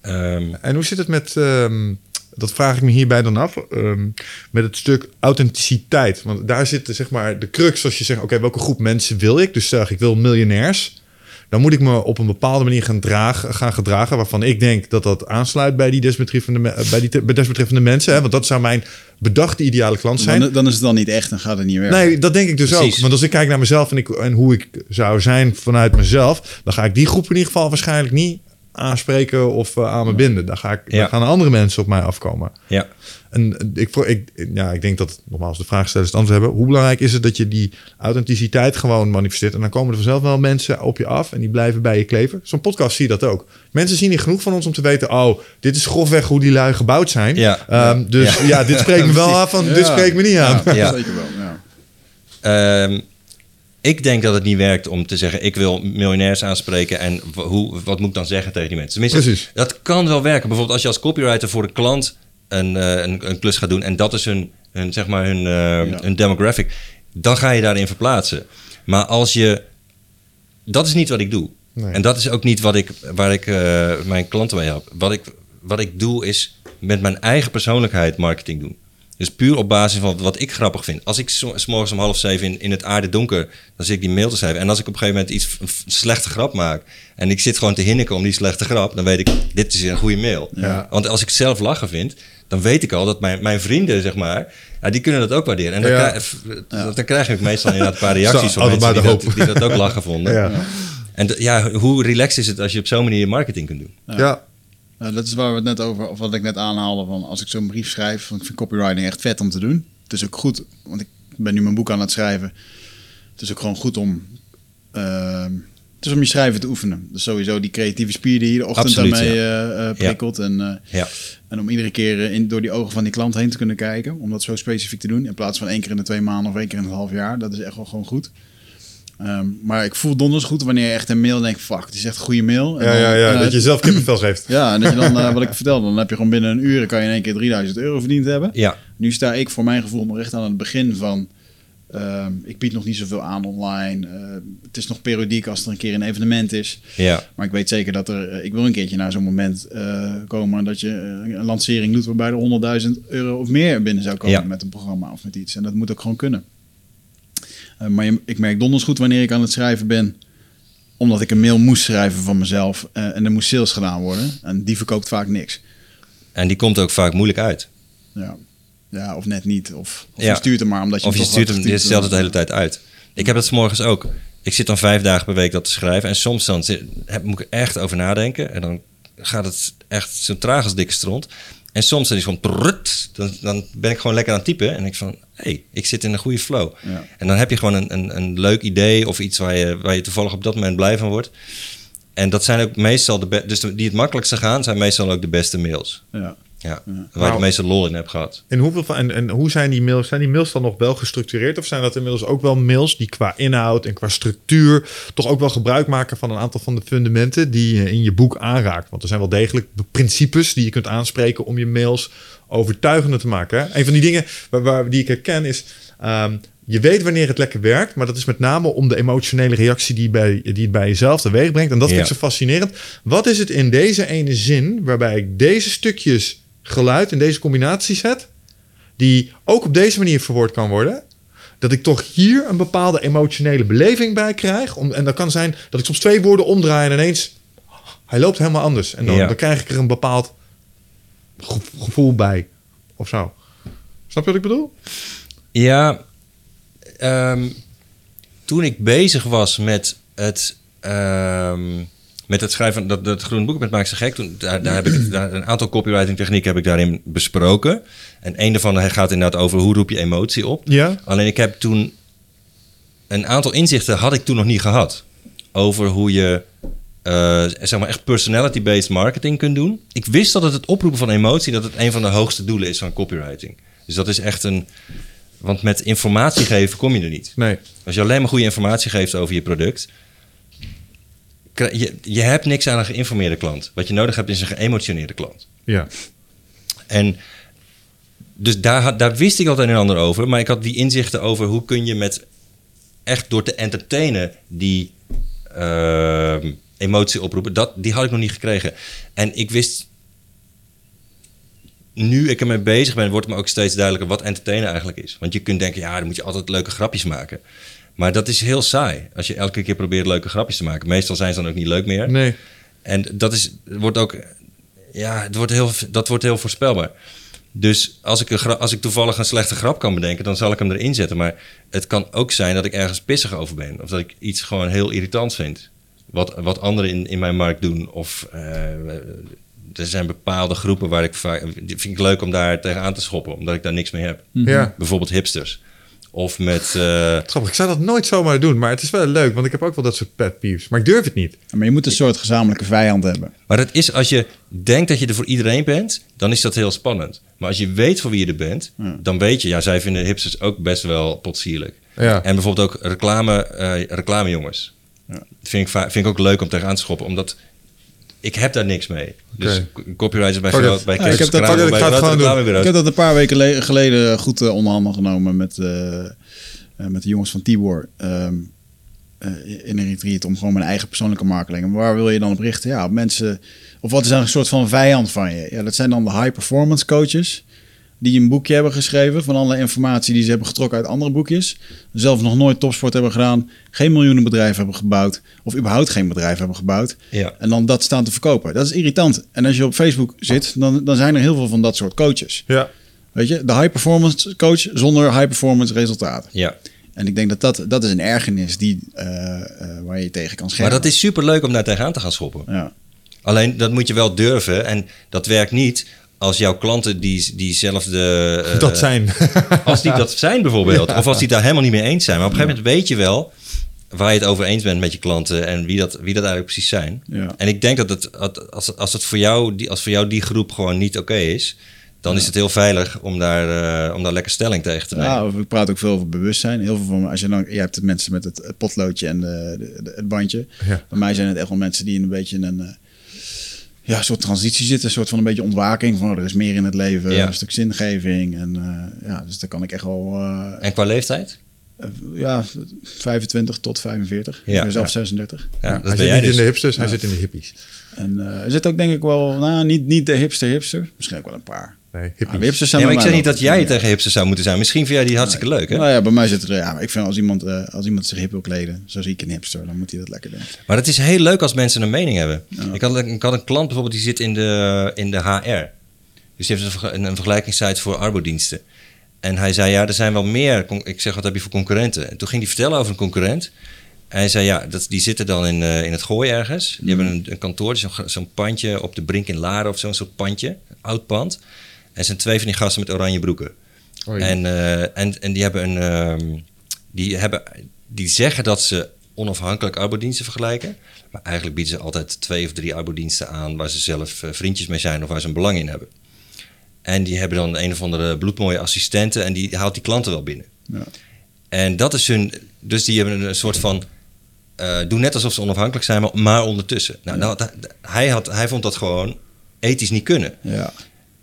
ehm, En hoe zit het met, ehm, dat vraag ik me hierbij dan af, ehm, met het stuk authenticiteit? Want daar zit zeg maar de crux als je zegt, oké, welke groep mensen wil ik? Dus zeg ik wil miljonairs. Dan moet ik me op een bepaalde manier gaan, dragen, gaan gedragen, waarvan ik denk dat dat aansluit bij die desbetreffende, bij die te- bij desbetreffende mensen. Hè? Want dat zou mijn bedachte ideale klant zijn. Dan, dan is het dan niet echt en gaat het niet werken. Nee, dat denk ik dus Precies. ook. Want als ik kijk naar mezelf en, ik, en hoe ik zou zijn vanuit mezelf, dan ga ik die groep in ieder geval waarschijnlijk niet aanspreken of eh, aan me binden. Daar, ga ik, Ja. daar gaan andere mensen op mij afkomen. Ja. En ik, ik, ja, ik denk dat, nogmaals, de vraagstellers het antwoord hebben. Hoe belangrijk is het dat je die authenticiteit gewoon manifesteert? En dan komen er vanzelf wel mensen op je af en die blijven bij je kleven. Zo'n podcast zie je dat ook. Mensen zien niet genoeg van ons om te weten... oh, dit is grofweg hoe die lui gebouwd zijn. Ja. Ehm, dus ja. dit spreekt me wel af van, dit spreekt me niet aan. Ja, Ja. zeker wel. Ja. Ehm, ik denk dat het niet werkt om te zeggen: ik wil miljonairs aanspreken en hoe, wat moet ik dan zeggen tegen die mensen? Tenminste, Precies. dat kan wel werken. Bijvoorbeeld als je als copywriter voor een klant een, eh, een, een klus gaat doen en dat is hun, hun, zeg maar hun, eh, hun demographic, dan ga je daarin verplaatsen. Maar als je. Dat is niet wat ik doe. Nee. En dat is ook niet wat ik, waar ik eh, mijn klanten mee help. Wat ik, wat ik doe is met mijn eigen persoonlijkheid marketing doen. Dus puur op basis van wat ik grappig vind. Als ik s- morgens om half zeven in, in het aarde donker, dan zit ik die mail te schrijven. En als ik op een gegeven moment iets een slechte grap maak en ik zit gewoon te hinniken om die slechte grap, dan weet ik, dit is een goede mail. Ja. Want als ik zelf lachen vind, dan weet ik al dat mijn, mijn vrienden, zeg maar, ja, die kunnen dat ook waarderen. En dan, Ja. krijg, dan krijg ik meestal inderdaad een paar reacties Zo, van mensen die de dat, hoop. die dat ook lachen vonden. Ja. En ja, hoe relaxed is het als je op zo'n manier je marketing kunt doen? Ja. Nou, dat is waar we het net over, of wat ik net aanhaalde. Van als ik zo'n brief schrijf, want ik vind copywriting echt vet om te doen. Het is ook goed, want ik ben nu mijn boek aan het schrijven. Het is ook gewoon goed om, ehm, het is om je schrijven te oefenen. Dus sowieso die creatieve spier die je de ochtend Absoluut, daarmee eh, eh, prikkelt. En, eh, Ja. En om iedere keer eh, in, door die ogen van die klant heen te kunnen kijken. Om dat zo specifiek te doen. In plaats van één keer in de twee maanden of één keer in het half jaar. Dat is echt wel gewoon goed. Ehm, maar ik voel donders goed wanneer je echt een mail denkt... Fuck, het is echt een goede mail. En Ja, ja, ja. dat je zelf kippenvel geeft. ja, en dat je dan, eh, wat ik vertelde, dan heb je gewoon binnen een uur kan je in één keer 3000 euro verdiend hebben. Ja, Nu sta ik voor mijn gevoel nog echt aan het begin van. Ehm, ik bied nog niet zoveel aan online. Eh, het is nog periodiek als er een keer een evenement is. ja, Maar ik weet zeker dat er. eh, ik wil een keertje naar zo'n moment eh, komen dat je eh, een lancering doet waarbij er 100.000 euro of meer binnen zou komen Ja. met een programma of met iets. En dat moet ook gewoon kunnen. Eh, maar je- ik merk donders goed wanneer ik aan het schrijven ben omdat ik een mail moest schrijven van mezelf en er moest sales gedaan worden. En die verkoopt vaak niks. en die komt ook vaak moeilijk uit. Ja, ja of net niet. Of, of Ja. je stuurt hem maar omdat je Of je stuurt hem, je stelt het de hele tijd uit. Ik heb het 's morgens ook. Ik zit dan vijf dagen per week dat te schrijven. En soms dan zit, heb, moet ik er echt over nadenken. En dan gaat het echt zo traag als dikke stront. En soms dan is het gewoon... prut, dan, dan ben ik gewoon lekker aan het typen. En ik van, hé, hey, ik zit in een goede flow. Ja. En dan heb je gewoon een, een, een leuk idee... of iets waar je, waar je toevallig op dat moment blij van wordt. En dat zijn ook meestal de... be- Dus die het makkelijkste gaan... zijn meestal ook de beste mails. Ja. Ja, waar ik Nou. de meeste lol in heb gehad. En, hoeveel van, en, en hoe zijn die mails? Zijn die mails dan nog wel gestructureerd? Of zijn dat inmiddels ook wel mails die qua inhoud en qua structuur toch ook wel gebruik maken van een aantal van de fundamenten die je in je boek aanraakt? Want er zijn wel degelijk principes die je kunt aanspreken om je mails overtuigender te maken. Hè? Een van die dingen waar, waar, die ik herken is. ehm, je weet wanneer het lekker werkt, maar dat is met name om de emotionele reactie die, bij, die het bij jezelf teweeg brengt. En dat vind ik zo fascinerend. Wat is het in deze ene zin waarbij ik deze stukjes geluid in deze combinatie zet, die ook op deze manier verwoord kan worden, dat ik toch hier een bepaalde emotionele beleving bij krijg. Om, en dat kan zijn dat ik soms twee woorden omdraai en ineens, hij loopt helemaal anders. En dan, Ja. dan krijg ik er een bepaald ge- gevoel bij, of zo. Snap je wat ik bedoel? Ja, ehm, toen ik bezig was met het, ehm, met het schrijven van dat, dat groene boek met Maak ze gek, toen, daar, daar heb ik daar, een aantal copywriting technieken heb ik daarin besproken. En een daarvan gaat inderdaad over hoe roep je emotie op. Ja. Alleen ik heb toen een aantal inzichten had ik toen nog niet gehad over hoe je eh, zeg maar echt personality-based marketing kunt doen. Ik wist dat het het oproepen van emotie dat het een van de hoogste doelen is van copywriting. Dus dat is echt een want met informatie geven kom je er niet. Nee. Als je alleen maar goede informatie geeft over je product, je, je hebt niks aan een geïnformeerde klant. Wat je nodig hebt is een geëmotioneerde klant. Ja. En dus daar, daar wist ik al het een en ander over. Maar ik had die inzichten over hoe kun je met echt door te entertainen die ehm, emotie oproepen. Dat, die had ik nog niet gekregen. En ik wist, nu ik ermee bezig ben, wordt me ook steeds duidelijker wat entertainen eigenlijk is. Want je kunt denken, ja, dan moet je altijd leuke grapjes maken. Maar dat is heel saai. Als je elke keer probeert leuke grapjes te maken. Meestal zijn ze dan ook niet leuk meer. Nee. En dat is, wordt ook, ja, het wordt heel, dat wordt heel voorspelbaar. Dus als ik, een als ik toevallig een slechte grap kan bedenken, dan zal ik hem erin zetten. Maar het kan ook zijn dat ik ergens pissig over ben. Of dat ik iets gewoon heel irritant vind. wat, wat anderen in, in mijn markt doen. Of eh, er zijn bepaalde groepen waar ik vaak... Die vind ik leuk om daar tegenaan te schoppen, omdat ik daar niks mee heb. Ja. Bijvoorbeeld hipsters. Of met... eh, Grappig, ik zou dat nooit zomaar doen, maar het is wel leuk, want ik heb ook wel dat soort pet peeves. Maar ik durf het niet. Maar je moet een soort gezamenlijke vijand hebben. Maar dat is als je denkt dat je er voor iedereen bent, dan is dat heel spannend. Maar als je weet voor wie je er bent, Ja. dan weet je, ja, zij vinden hipsters ook best wel potsierlijk. Ja. En bijvoorbeeld ook reclame, eh reclamejongens. Ja. Vind, ik, vind ik ook leuk om tegenaan te schoppen, omdat ik heb daar niks mee. Dus Oké. copywriters bij, bij ik heb dat- ik bij. Ik heb dat een paar weken le- geleden goed onder handen genomen met, eh, eh, met de jongens van Tibor. eh, in een retreat om gewoon mijn eigen persoonlijke marketing. Maar waar wil je dan op richten? Ja, op mensen. Of wat is dan een soort van vijand van je? Ja, dat zijn dan de high performance coaches. Die een boekje hebben geschreven van alle informatie die ze hebben getrokken uit andere boekjes. Zelf nog nooit topsport hebben gedaan. Geen miljoenen bedrijf hebben gebouwd. Of überhaupt geen bedrijf hebben gebouwd. Ja. En dan dat staan te verkopen. Dat is irritant. En als je op Facebook zit, dan, dan zijn er heel veel van dat soort coaches. Ja. Weet je, de high performance coach zonder high performance resultaten. Ja. En ik denk dat dat, dat is een ergernis die, eh, eh, waar je tegen kan Maar schermen. dat is super leuk om daar tegenaan te gaan schoppen. Ja. Alleen dat moet je wel durven. En dat werkt niet als jouw klanten die, diezelfde... eh, dat zijn. Als die dat zijn bijvoorbeeld. Of als die daar helemaal niet mee eens zijn. Maar op een gegeven moment weet je wel waar je het over eens bent met je klanten en wie dat, wie dat eigenlijk precies zijn. Ja. En ik denk dat het, als, als het voor jou, die, als voor jou die groep gewoon niet oké is, dan is het heel veilig om daar, eh, om daar lekker stelling tegen te nemen. Ja, ik praat ook veel over bewustzijn. Heel veel van, als je dan, je hebt de mensen met het, het potloodje en de, de- de- het bandje. Ja. Bij mij zijn het echt wel mensen die een beetje een ja, soort transitie zitten. Een soort van een beetje ontwaking van er is meer in het leven. Ja. Een stuk zingeving. En eh, ja, dus daar kan ik echt wel, eh, En qua leeftijd? eh, ja, 25 tot 45. Ja. ik ben zelf Ja. 36. Ja, dat hij ben zit jij niet dus. in de hipsters, hij zit in de hippies. En eh, er zit ook denk ik wel, nou, niet, niet de hipster hipster. Misschien ook wel een paar. Nee, Ja, hippies. maar hipsters zijn Ja, maar ik zeg niet dat jij tegen hipsters zou moeten zijn. Misschien vind jij die hartstikke leuk, hè? Nou ja, bij mij zit er, ja, maar ik vind als iemand, eh, als iemand zich hip wil kleden, zo zie ik een hipster, dan moet hij dat lekker doen. Maar het is heel leuk als mensen een mening hebben. Ik, had, ik had een klant bijvoorbeeld die zit in de, in de HR. Dus die heeft een, een, vergelijkingssite voor arbodiensten. En hij zei, ja, er zijn wel meer... Ik zeg, wat heb je voor concurrenten? En toen ging hij vertellen over een concurrent. En hij zei, ja, dat, die zitten dan in, eh, in het gooi ergens. Die hebben een, een kantoor, zo'n zo'n pandje op de Brink in Laren of zo'n soort pandje. Een oud pand. En er zijn twee van die gasten met oranje broeken. En, eh, en, en die hebben een. ehm, die, hebben, die zeggen dat ze onafhankelijk arbodiensten vergelijken. Maar eigenlijk bieden ze altijd twee of drie arbodiensten aan waar ze zelf eh, vriendjes mee zijn of waar ze een belang in hebben. En die hebben dan een of andere bloedmooie assistenten en die haalt die klanten wel binnen. Ja. En dat is hun. Dus die hebben een soort van. eh doen net alsof ze onafhankelijk zijn, maar, maar ondertussen. Nou, nou, dat- hij, had, hij vond dat gewoon ethisch niet kunnen. Ja.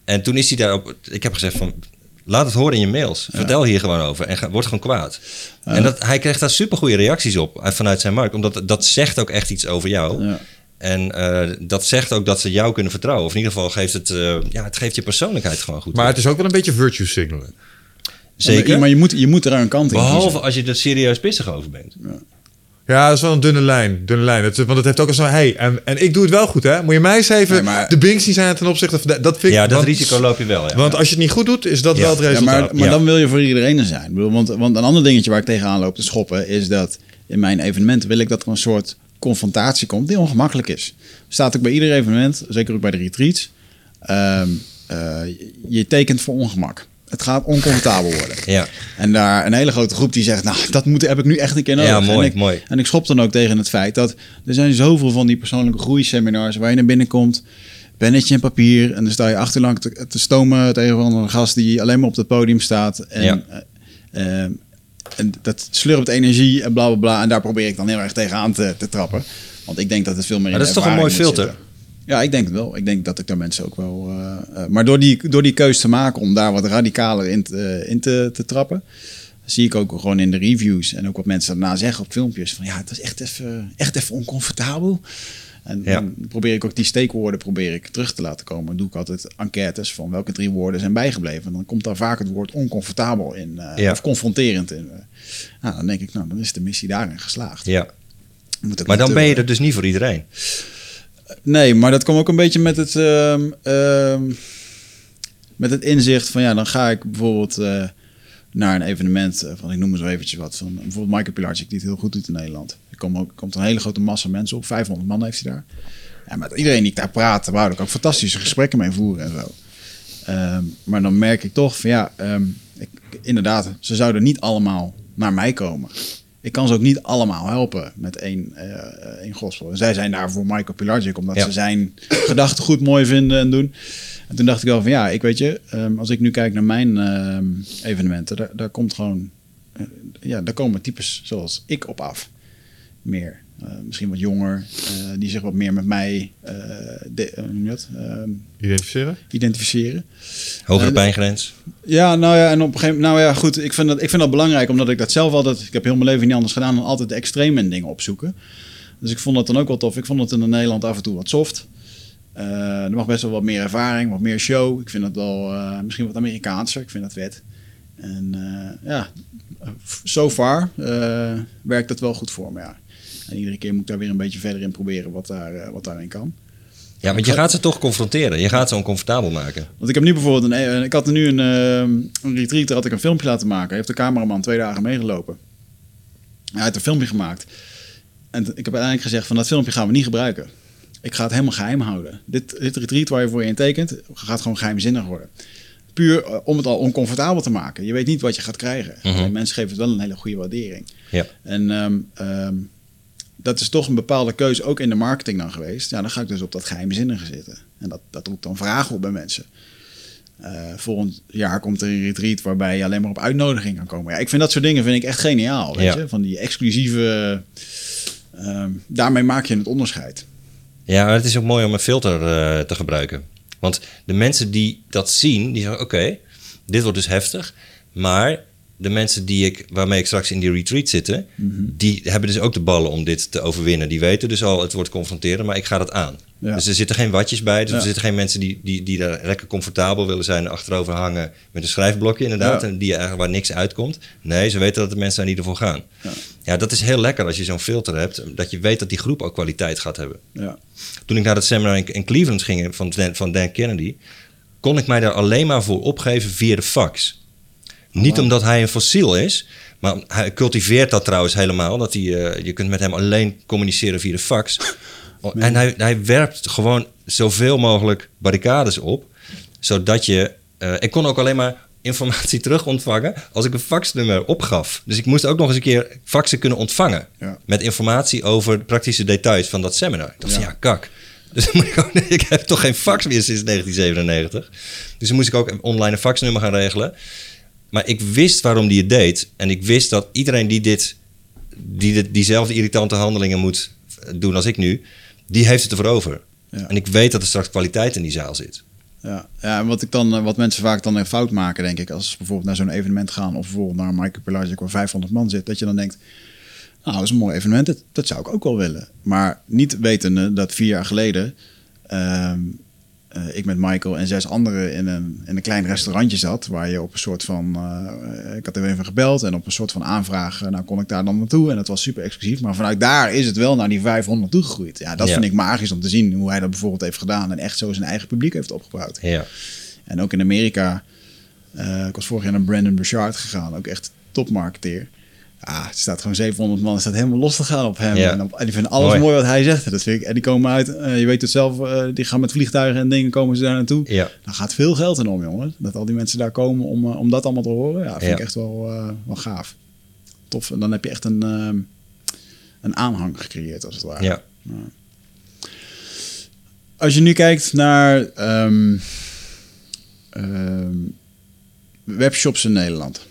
En toen is hij daarop. Ik heb gezegd van. Laat het horen in je mails. Vertel hier gewoon over. En ga, word gewoon kwaad. En dat, hij kreeg daar super goede reacties op uit- vanuit zijn markt. Omdat dat zegt ook echt iets over jou. Ja. En eh, dat zegt ook dat ze jou kunnen vertrouwen. Of in ieder geval geeft het, eh, ja, het geeft je persoonlijkheid gewoon goed. Maar het is ook wel een beetje virtue signalen. Zeker. Maar je moet, je moet er een kant in Behalve kiezen. als je er serieus pissig over bent. Ja, dat is wel een dunne lijn. Dunne lijn. Het, want het heeft ook een zo... Hey, en, en ik doe het wel goed, hè? Moet je mij eens even Nee, maar- de binks die zijn ten opzichte van... Dat vind ik... Ja, dat want, risico loop je wel. Ja. Want als je het niet goed doet, is dat Ja. wel het Ja, resultaat. maar maar Ja. dan wil je voor iedereen er zijn. Ik bedoel, Want, want een ander dingetje waar ik tegenaan loop te schoppen... is dat in mijn evenementen wil ik dat er een soort confrontatie komt... die ongemakkelijk is. Staat ook bij ieder evenement, zeker ook bij de retreats... ehm, eh, je tekent voor ongemak. Het gaat oncomfortabel worden. ja. En daar een hele grote groep die zegt, nou, dat moet, heb ik nu echt een keer nodig. Ja, mooi, en ik, mooi. En ik schop dan ook tegen het feit dat er zijn zoveel van die persoonlijke groeiseminars waar je naar binnen komt, pennetje en papier en dan sta je achterlang te, te stomen tegen een gast die alleen maar op het podium staat. En, Ja. eh, eh, en dat slurpt energie en bla bla bla. En daar probeer ik dan heel erg tegenaan te, te trappen. Want ik denk dat het veel meer in Maar dat is toch een mooi filter? zitten. Ja, ik denk het wel. Ik denk dat ik daar mensen ook wel. eh, eh, maar door die, door die keus te maken om daar wat radicaler in, te, eh, in te, te trappen, zie ik ook gewoon in de reviews en ook wat mensen daarna zeggen op filmpjes van ja, het is echt even, echt even oncomfortabel. En Ja. dan probeer ik ook die steekwoorden probeer ik terug te laten komen. Dan doe ik altijd enquêtes van welke drie woorden zijn bijgebleven. En dan komt daar vaak het woord oncomfortabel in. Ja. Of confronterend in. Nou, dan denk ik, nou, dan is de missie daarin geslaagd. ja. Maar dan ben je er dus niet voor iedereen. Nee, maar dat komt ook een beetje met het, ehm, ehm, met het inzicht van ja, dan ga ik bijvoorbeeld eh, naar een evenement eh, van, ik noem maar zo eventjes wat, van bijvoorbeeld Michael Pilarczyk die het heel goed doet in Nederland. Er komt, ook, komt een hele grote massa mensen op, 500 man heeft hij daar. Ja, met iedereen die ik daar praat, wou ik ook fantastische gesprekken mee voeren en zo. Ehm, maar dan merk ik toch van ja, ik, inderdaad, ze zouden niet allemaal naar mij komen. Ik kan ze ook niet allemaal helpen met één, eh één gospel. En zij zijn daar voor Michael Pilarczyk, omdat Ja. ze zijn gedachten goed mooi vinden en doen. En toen dacht ik wel van ja, ik weet je, ehm, als ik nu kijk naar mijn ehm, evenementen, daar, daar komt gewoon, eh, ja, daar komen types zoals ik op af. Meer. Eh, misschien wat jonger, eh, die zich wat meer met mij eh, de, eh, dat? Ehm, Identificeren? identificeren. Hogere pijngrens. Ja, nou ja, en op een gegeven moment, nou ja, goed, ik vind, dat, ik vind dat belangrijk, omdat ik dat zelf altijd, ik heb heel mijn leven niet anders gedaan dan altijd de extreme in dingen opzoeken. Dus ik vond dat dan ook wel tof. Ik vond het in Nederland af en toe wat soft. Eh, er mag best wel wat meer ervaring, wat meer show. Ik vind het wel eh, misschien wat Amerikaanser. Ik vind dat wet. En eh, ja, so far eh, werkt dat wel goed voor me, ja. En iedere keer moet ik daar weer een beetje verder in proberen wat, daar, eh, wat daarin kan. Ja, want je gaat ze toch confronteren. Je gaat ze oncomfortabel maken. Want ik heb nu bijvoorbeeld een, eh, ik had nu een, eh, een retreat, daar had ik een filmpje laten maken. Hij heeft de cameraman twee dagen meegelopen. Hij heeft een filmpje gemaakt. En ik heb uiteindelijk gezegd van dat filmpje gaan we niet gebruiken. Ik ga het helemaal geheim houden. Dit, dit retreat waar je voor je in tekent, gaat gewoon geheimzinnig worden. Puur eh, om het al oncomfortabel te maken. Je weet niet wat je gaat krijgen. En mensen geven het wel een hele goede waardering. Ja. En ehm, ehm, dat is toch een bepaalde keuze, ook in de marketing dan geweest. Ja, dan ga ik dus op dat geheimzinnige zitten. En dat, dat roept dan vragen op bij mensen. Eh, volgend jaar komt er een retreat waarbij je alleen maar op uitnodiging kan komen. Ja, ik vind dat soort dingen vind ik echt geniaal. Weet Ja. je? Van die exclusieve... ehm, daarmee maak je het onderscheid. Ja, maar het is ook mooi om een filter eh, te gebruiken. Want de mensen die dat zien, die zeggen: Oké, dit wordt dus heftig. Maar de mensen die ik, waarmee ik straks in die retreat zitten, die hebben dus ook de ballen om dit te overwinnen. Die weten dus al, het wordt confronteren, maar ik ga dat aan. Ja. Dus er zitten geen watjes bij. Dus Ja. er zitten geen mensen die, die, die daar lekker comfortabel willen zijn, achterover hangen met een schrijfblokje inderdaad. Ja. En die eigenlijk waar niks uitkomt. Nee, ze weten dat er mensen zijn die ervoor gaan. Ja. Dat is heel lekker als je zo'n filter hebt. Dat je weet dat die groep ook kwaliteit gaat hebben Ja. toen ik naar dat seminar in, in Cleveland ging van van Dan Kennedy, kon ik mij daar alleen maar voor opgeven via de fax. Niet omdat hij een fossiel is, maar hij cultiveert dat trouwens helemaal. Dat hij, eh, je kunt met hem alleen communiceren via de fax. En hij, hij werpt gewoon zoveel mogelijk barricades op, zodat je. eh, ik kon ook alleen maar informatie terug ontvangen als ik een faxnummer opgaf. Dus ik moest ook nog eens een keer faxen kunnen ontvangen. Ja. Met informatie over de praktische details van dat seminar. Ik dacht, Ja. ja, kak. Dus ik, ook, ik heb toch geen fax meer sinds 1997. Dus dan moest ik ook een online een faxnummer gaan regelen. Maar ik wist waarom die het deed. En ik wist dat iedereen die, dit, die dit, diezelfde irritante handelingen moet doen als ik nu, die heeft het ervoor over. Ja. En ik weet dat er straks kwaliteit in die zaal zit. Ja, ja en wat, ik dan, eh, wat mensen vaak dan een fout maken, denk ik, als ze bijvoorbeeld naar zo'n evenement gaan of bijvoorbeeld naar een Michael Pilarczyk waar 500 man zit, dat je dan denkt, nou, dat is een mooi evenement, dat, dat zou ik ook wel willen. Maar niet wetende dat vier jaar geleden ehm, eh, ik met Michael en zes anderen in een, in een klein restaurantje zat, waar je op een soort van, eh, ik had er even gebeld en op een soort van aanvraag, eh, nou kon ik daar dan naartoe en dat was super exclusief. Maar vanuit daar is het wel naar die 500 toegegroeid. Ja, dat Ja. vind ik magisch om te zien hoe hij dat bijvoorbeeld heeft gedaan en echt zo zijn eigen publiek heeft opgebouwd. Ja. En ook in Amerika. ik was vorig jaar naar Brandon Burchard gegaan. Ook echt topmarketeer. Ja, er staat gewoon 700 man. Er staat helemaal los te gaan op hem. Ja. En, op, en die vinden alles Mooi. mooi. wat hij zegt. Dat vind ik, en die komen uit, eh, je weet het zelf, eh, die gaan met vliegtuigen en dingen komen ze daar naartoe. Ja. Daar gaat veel geld in om, jongen. Dat al die mensen daar komen om, eh, om dat allemaal te horen. Ja, vind Ja. ik echt wel, wel gaaf. Tof. En dan heb je echt een, ehm, een aanhang gecreëerd, als het ware. ja. Als je nu kijkt naar ehm, ehm, webshops in Nederland.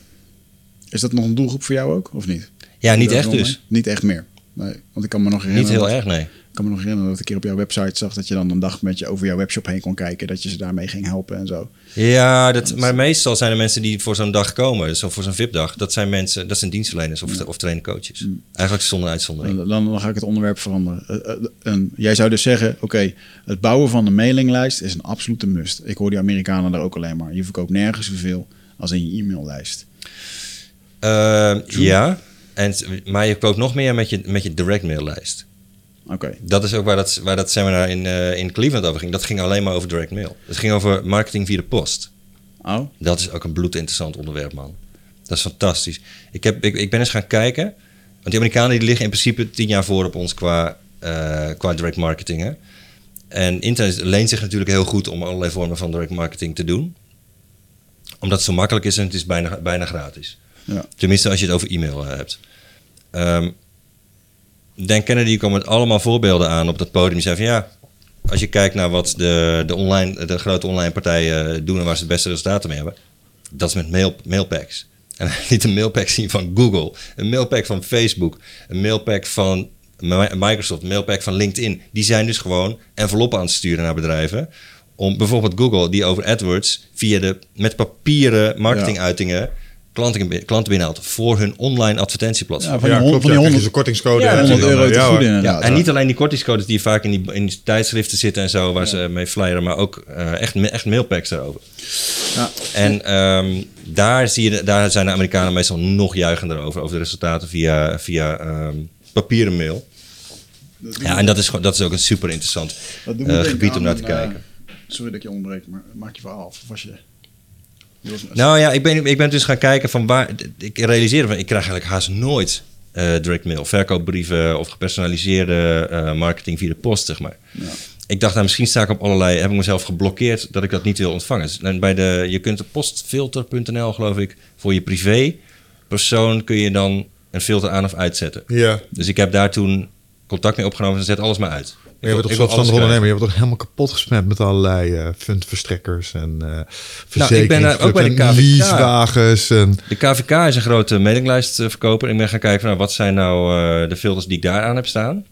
Is dat nog een doelgroep voor jou ook, of niet? Ja, niet echt dus. mee? Niet echt meer. Nee, want ik kan me nog Niet herinneren. heel dat- erg, nee. Ik kan me nog herinneren dat ik een keer op jouw website zag dat je dan een dag met je over jouw webshop heen kon kijken. Dat je ze daarmee ging helpen en zo. Ja, dat, maar meestal zijn er mensen die voor zo'n dag komen, dus voor zo'n VIP-dag. Dat zijn mensen, dat zijn dienstverleners of, of traincoaches. Eigenlijk zonder uitzondering. Dan, dan ga ik het onderwerp veranderen. Eh, eh, en jij zou dus zeggen, oké, het bouwen van een mailinglijst is een absolute must. Ik hoor die Amerikanen daar ook alleen maar. Je verkoopt nergens zoveel als in je e-maillijst. Eh, ja, en, maar je koopt nog meer met je, met je direct maillijst. Oké, Dat is ook waar dat, waar dat seminar in, eh, in Cleveland over ging. Dat ging alleen maar over direct mail. Het ging over marketing via de post. oh, Dat is ook een bloedinteressant onderwerp, man. Dat is fantastisch. Ik, heb, ik, ik ben eens gaan kijken. Want die Amerikanen die liggen in principe tien jaar voor op ons qua, eh, qua direct marketing. Hè? En internet leent zich natuurlijk heel goed om allerlei vormen van direct marketing te doen. Omdat het zo makkelijk is en het is bijna, bijna gratis. Ja. Tenminste als je het over e-mail eh, hebt. Ehm Dan Kennedy kwam met allemaal voorbeelden aan op dat podium. Die zei van ja, als je kijkt naar wat de, de, online, de grote online partijen eh, doen en waar ze het beste resultaten mee hebben. Dat is met mail, mailpacks. En niet een mailpack zien van Google, een mailpack van Facebook, een mailpack van Mi- Microsoft, een mailpack van LinkedIn. Die zijn dus gewoon enveloppen aan het sturen naar bedrijven. Om bijvoorbeeld Google, die over AdWords via de met papieren marketinguitingen klanten, klanten binnenhaalt voor hun online advertentieplatform. Ja, van die, ja, hon- klopt. van die krijg je 100, zo'n kortingscode. Ja, en 100 dan, euro eh, te ja, goed hoor. inderdaad. Ja, en niet alleen die kortingscodes die vaak in die, in die tijdschriften zitten en zo, waar ze mee flyeren, maar ook eh, echt, echt mailpacks daarover. Ja. En ehm, daar, zie je, daar zijn de Amerikanen meestal nog juichender over, over de resultaten via, via ehm, papieren mail. Ja, en dat is, gewoon, dat is ook een super interessant eh, gebied om naar te een, kijken. eh, sorry dat ik je onderbreek, maar maak je verhaal af. Of was je... Nou ja, ik ben, ik ben dus gaan kijken van waar. Ik realiseer van, ik krijg eigenlijk haast nooit eh, direct mail, verkoopbrieven of gepersonaliseerde eh, marketing via de post, zeg maar. Ja. Ik dacht, nou, misschien sta ik op allerlei, heb ik mezelf geblokkeerd dat ik dat niet wil ontvangen. Dus, En bij de, je kunt op postfilter.nl, geloof ik, voor je privé persoon kun je dan een filter aan of uitzetten. Ja. Dus ik heb daar toen contact mee opgenomen en zet alles maar uit. Je bent toch krijgen. ondernemer. Je wordt toch helemaal kapot gesmet met allerlei eh fundverstrekkers en eh Nou, ik ben daar ook bij de KVK. leasewagens. En, De KVK is een grote mailinglijstverkoper. Ik ben gaan kijken van nou, wat zijn nou eh, de filters die ik daar aan heb staan.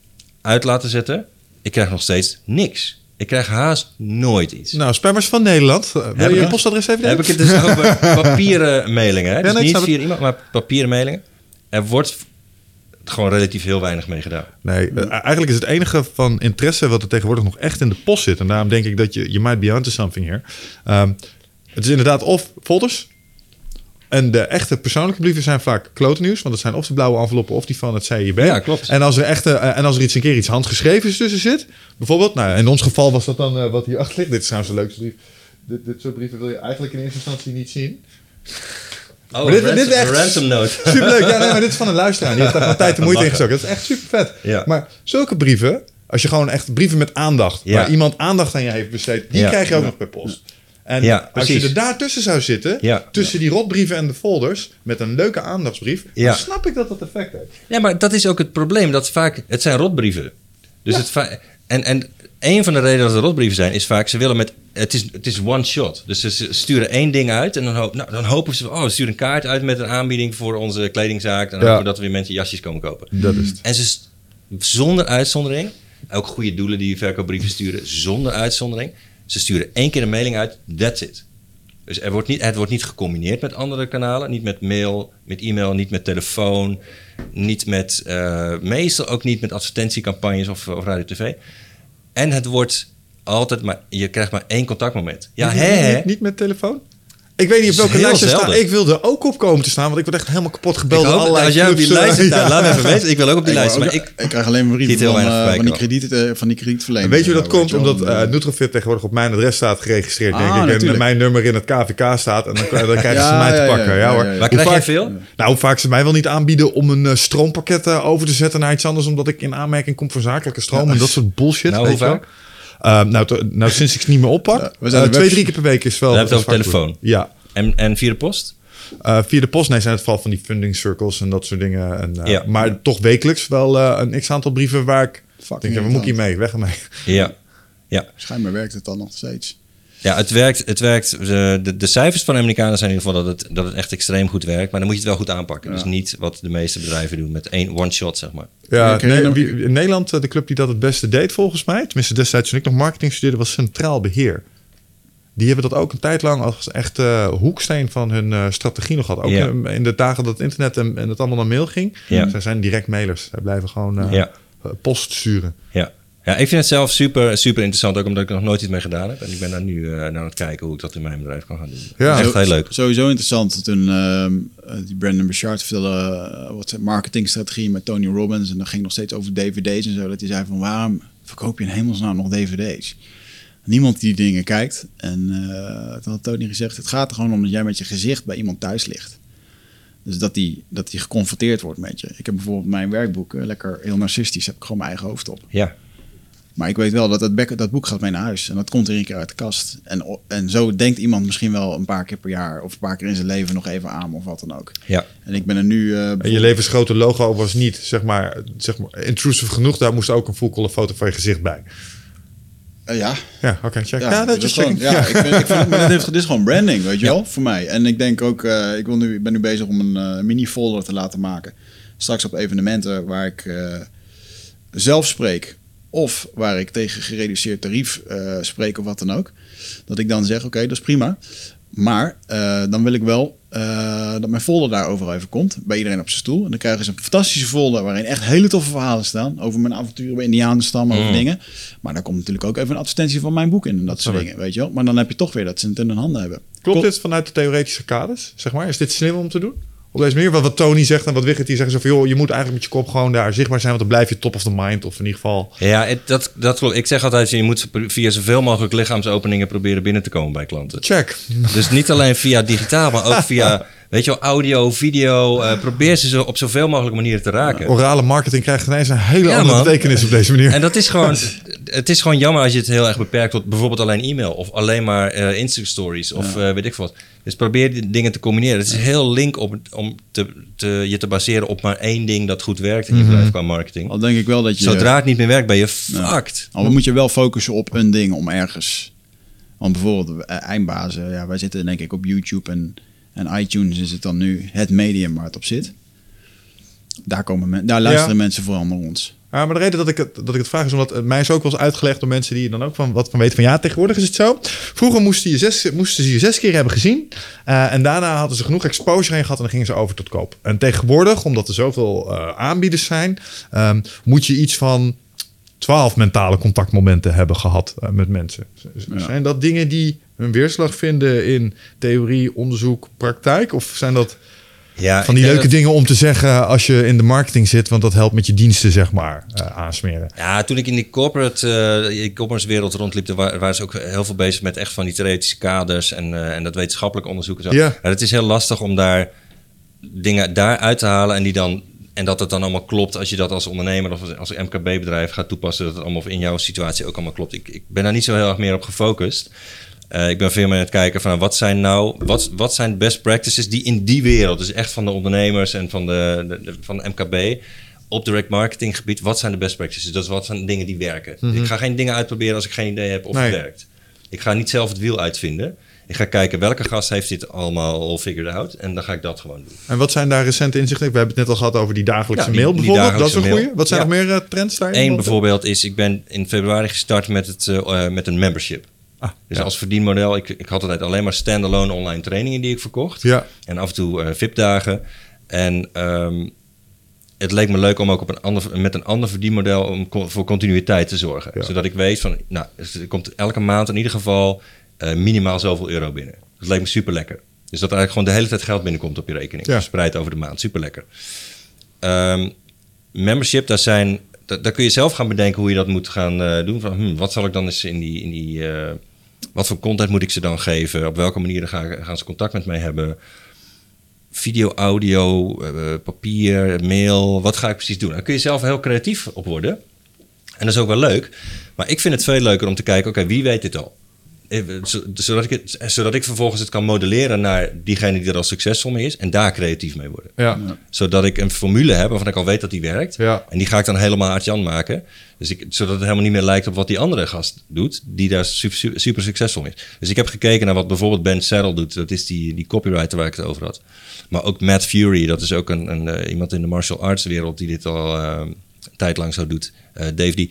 Uit laten zetten. Ik krijg nog steeds niks. Ik krijg haast nooit iets. nou, spammers van Nederland. Eh, Wil Heb je je postadres even heb ik het dus over papieren mailingen. Hè? Dus nee, niet het. via iemand, maar papieren mailingen. Er wordt gewoon relatief heel weinig mee gedaan. Nee, eh, eigenlijk is het enige van interesse wat er tegenwoordig nog echt in de post zit. En daarom denk ik dat je, je might be onto something here. Ehm, het is inderdaad of folders. En de echte persoonlijke brieven zijn vaak klote nieuws. Want dat zijn of de blauwe enveloppen of die van het CIB. Ja, klopt. En als er, echte, eh, en als er iets een keer iets handgeschreven tussen zit. Bijvoorbeeld, nou, in ons geval was dat dan eh, wat hier achter ligt. Dit is trouwens de leukste brief. Dit, dit soort brieven wil je eigenlijk in eerste instantie niet zien. Oh, Maar dit- ransom, dit is echt- een ransom note. Superleuk. Ja, nee, maar dit is van een luisteraar. Die heeft daar tijd en moeite in gestoken. Dat is echt super vet. Ja. Maar zulke brieven, als je gewoon echt brieven met aandacht, Ja. waar iemand aandacht aan je heeft besteed, die Ja. krijg je ook nog per post. En Ja, als je er daartussen zou zitten, Ja. tussen die rotbrieven en de folders, met een leuke aandachtsbrief, Ja. dan snap ik dat dat effect heeft. Ja, maar dat is ook het probleem. Dat vaak, het zijn rotbrieven. Dus het va- en, en een van de redenen dat het rotbrieven zijn, is vaak ze willen met. Het is, het is one shot. Dus ze- sturen één ding uit en dan, hoop, nou, dan hopen ze. Oh, we sturen een kaart uit met een aanbieding voor onze kledingzaak. En dan Ja. hopen dat er weer mensen jasjes komen kopen. Dat is het. En ze zonder uitzondering, ook goede doelen die verkoopbrieven sturen, zonder uitzondering. Ze sturen één keer een mailing uit, that's it. Dus er wordt niet, het wordt niet gecombineerd met andere kanalen. Niet met mail, met e-mail, niet met telefoon. Niet met, eh, meestal ook niet met advertentiecampagnes of, of radio-tv. En het wordt altijd maar, je krijgt maar één contactmoment. Ja, hè, niet, hè? niet, niet met telefoon? Ik weet niet Dat op welke lijst je staat. Ik wilde er ook op komen te staan, want ik word echt helemaal kapot gebeld door hoop, allerlei als jij op die eh, lijst staat, ja. laat me even weten. Ik wil ook op die lijst. maar ik, ik krijg alleen maar brieven van, weinig eh, van, die krediet, eh, van die kredietverleners. Weet je hoe dat en zo, komt? je. Omdat eh Nutrofit tegenwoordig op mijn adres staat geregistreerd, denk Ah, ik. En natuurlijk. mijn nummer in het KVK staat. En dan, dan krijgen ze mij te pakken. Ja, hoor. Hoe krijg jij vaak- veel? Nou, hoe vaak ze mij wel niet aanbieden om een eh, stroompakket eh, over te zetten naar iets anders, omdat ik in aanmerking kom voor zakelijke stroom en dat soort bullshit. Nou, hoe je. Eh, nou, to- nou, sinds ik het niet meer oppak, Ja, we zijn eh, twee, drie keer per week is wel. Dan heb je het over telefoon. Ja. En, en via de post? Eh, via de post, nee, zijn het vooral van die funding circles en dat soort dingen. En, eh, Ja. Maar toch wekelijks wel eh, een x-aantal brieven waar ik Fucking denk, ja, waar moet ik hiermee? Weg ermee. Ja. Ja. Schijnbaar werkt het dan nog steeds. Ja, het werkt. Het werkt de, de, de cijfers van de Amerikanen zijn in ieder geval dat het, dat het echt extreem goed werkt. Maar dan moet je het wel goed aanpakken. Dus niet wat de meeste bedrijven doen met één one-shot, zeg maar. Ja, in Nederland, eh, de club die dat het beste deed volgens mij, tenminste destijds toen ik nog marketing studeerde, was Centraal Beheer. Die hebben dat ook een tijd lang als echt eh, hoeksteen van hun eh, strategie nog gehad. Ook Ja. eh, in de dagen dat het internet en, en het allemaal naar mail ging. Ja. Zij zijn direct mailers. Zij blijven gewoon eh, Ja. eh, post sturen. Ja. Ja, ik vind het zelf super, super interessant. Ook omdat ik er nog nooit iets mee gedaan heb. En ik ben daar nu eh, naar aan het kijken hoe ik dat in mijn bedrijf kan gaan doen. Ja. Echt heel leuk. Sowieso interessant. Toen ehm, eh, die Brandon Bouchard vertelde eh, wat zijn marketingstrategie met Tony Robbins. En dan ging nog steeds over dvd's en zo. Dat hij zei van waarom verkoop je in hemelsnaam nog dvd's? Niemand die dingen kijkt. En eh toen had Tony gezegd, het gaat er gewoon om dat jij met je gezicht bij iemand thuis ligt. Dus dat die, dat die geconfronteerd wordt met je. Ik heb bijvoorbeeld mijn werkboek, lekker heel narcistisch, heb ik gewoon mijn eigen hoofd op. Ja. Maar ik weet wel dat dat, dat boek gaat mee naar huis. En dat komt er een keer uit de kast. En, en zo denkt iemand misschien wel een paar keer per jaar... of een paar keer in zijn leven nog even aan of wat dan ook. Ja. En ik ben er nu... eh, En je levensgrote logo was niet, zeg maar, zeg maar, intrusive genoeg. Daar moest ook een full color foto van je gezicht bij. eh, ja, Ja, oké, check. Ja, dat is gewoon, ja, ik, vind, ik vind, maar dit, heeft, dit is gewoon branding, weet je wel, voor mij. En ik denk ook, eh, ik, wil nu, ik ben nu bezig om een mini-folder te laten maken. Straks op evenementen waar ik eh, zelf spreek. Of waar ik tegen gereduceerd tarief eh, spreek of wat dan ook. Dat ik dan zeg, oké, dat is prima. Maar eh, dan wil ik wel eh, dat mijn folder daar overal even komt. Bij iedereen op zijn stoel. En dan krijgen ze een fantastische folder waarin echt hele toffe verhalen staan. Over mijn avonturen bij Indianenstam, over Mm. dingen. Maar daar komt natuurlijk ook even een advertentie van mijn boek in. En dat soort dingen, weet je wel. Maar dan heb je toch weer dat ze het in hun handen hebben. Klopt dit vanuit de theoretische kaders? Zeg maar, is dit slim om te doen? Op deze manier, wat, wat Tony zegt en wat Wigert die zeggen zo van... joh, je moet eigenlijk met je kop gewoon daar zichtbaar zijn... want dan blijf je top of the mind of in ieder geval... Ja, het- dat, dat klopt. Ik zeg altijd, je moet via zoveel mogelijk lichaamsopeningen proberen binnen te komen bij klanten. Check. Dus niet alleen via digitaal, maar ook via, weet je wel, audio, video. eh, probeer ze zo op zoveel mogelijke manieren te raken. Orale marketing krijgt ineens een hele Ja, andere man. betekenis op deze manier. En dat is gewoon, het is gewoon jammer als je het heel erg beperkt tot bijvoorbeeld alleen e-mail of alleen maar eh Insta-stories of eh, weet ik wat. Dus probeer die dingen te combineren. Het is heel link om, om te, te, je te baseren op maar één ding dat goed werkt in je bedrijf qua marketing. Al denk ik wel dat je... Zodra het niet meer werkt, ben je fucked. Al moet je wel focussen op een ding om ergens. Want bijvoorbeeld eindbazen, ja, wij zitten denk ik op YouTube en, en iTunes is het dan nu het medium waar het op zit. Daar, komen men, daar luisteren Ja. mensen vooral naar ons. Ja, maar de reden dat ik, het, dat ik het vraag is omdat het mij is ook wel eens uitgelegd door mensen die dan ook van wat van weten van ja, tegenwoordig is het zo. Vroeger moesten, je zes, moesten ze je zes keer hebben gezien eh, en daarna hadden ze genoeg exposure heen gehad en dan gingen ze over tot koop. En tegenwoordig, omdat er zoveel eh, aanbieders zijn, ehm, moet je iets van twaalf mentale contactmomenten hebben gehad eh, met mensen. Z- Ja. Zijn dat dingen die een weerslag vinden in theorie, onderzoek, praktijk? Of zijn dat Ja, van die leuke dat- dingen om te zeggen als je in de marketing zit, want dat helpt met je diensten, zeg maar, eh, aansmeren. Ja, toen ik in die corporate, eh die corporate wereld rondliep, daar wa- waren ze ook heel veel bezig met echt van die theoretische kaders en, eh, en dat wetenschappelijk onderzoek en zo. Ja. Maar het is heel lastig om daar dingen daar uit te halen en die dan en dat het dan allemaal klopt als je dat als ondernemer of als, als MKB-bedrijf gaat toepassen, dat het allemaal in jouw situatie ook allemaal klopt. Ik, ik ben daar niet zo heel erg meer op gefocust. Eh, ik ben veel meer aan het kijken van wat zijn nou, wat, wat zijn best practices die in die wereld, dus echt van de ondernemers en van de, de, de- van de MKB, op direct marketing gebied, wat zijn de best practices? Dus wat zijn dingen die werken? Dus ik ga geen dingen uitproberen als ik geen idee heb of Nee. het werkt. Ik ga niet zelf het wiel uitvinden. Ik ga kijken welke gast heeft dit allemaal al figured out en dan ga ik dat gewoon doen. En wat zijn daar recente inzichten? We hebben het net al gehad over die dagelijkse Ja, die- mail bijvoorbeeld. dat is een goeie. Wat zijn Ja. nog meer eh, trends daarin? Eén bijvoorbeeld is, ik ben in februari gestart met, het, eh, met een membership. Ah, Dus ja. als verdienmodel, ik, ik had altijd alleen maar standalone online trainingen die ik verkocht. Ja. En af en toe eh VIP-dagen. En ehm, het leek me leuk om ook op een ander, met een ander verdienmodel om, co- voor continuïteit te zorgen. Ja. Zodat ik weet van, nou, er komt elke maand in ieder geval eh, minimaal zoveel euro binnen. Dat leek me super lekker. Dus dat er eigenlijk gewoon de hele tijd geld binnenkomt op je rekening. Ja. Verspreid over de maand. Super lekker. membership, daar, zijn, daar, kun je zelf gaan bedenken hoe je dat moet gaan eh, doen. Van, hm, wat zal ik dan eens in die... In die wat voor content moet ik ze dan geven? Op welke manieren gaan, gaan ze contact met mij hebben? Video, audio, eh, papier, mail. Wat ga ik precies doen? Daar kun je zelf heel creatief op worden. En dat is ook wel leuk. Maar ik vind het veel leuker om te kijken, oké, wie weet dit al? Zo- Zodat ik, het, zodat ik vervolgens het kan modelleren naar diegene die er al succesvol mee is. En daar creatief mee worden. Ja. Zodat ik een formule heb waarvan ik al weet dat die werkt. Ja. En die ga ik dan helemaal uit Jan maken. Dus ik, zodat het helemaal niet meer lijkt op wat die andere gast doet. Die daar super, super, super succesvol is. Dus ik heb gekeken naar wat bijvoorbeeld Ben Saddle doet. Dat is die, die copywriter waar ik het over had. Maar ook Matt Fury. Dat is ook een, een, eh, iemand in de martial arts wereld die dit al eh, een tijd lang zo doet. Eh, Dave, die,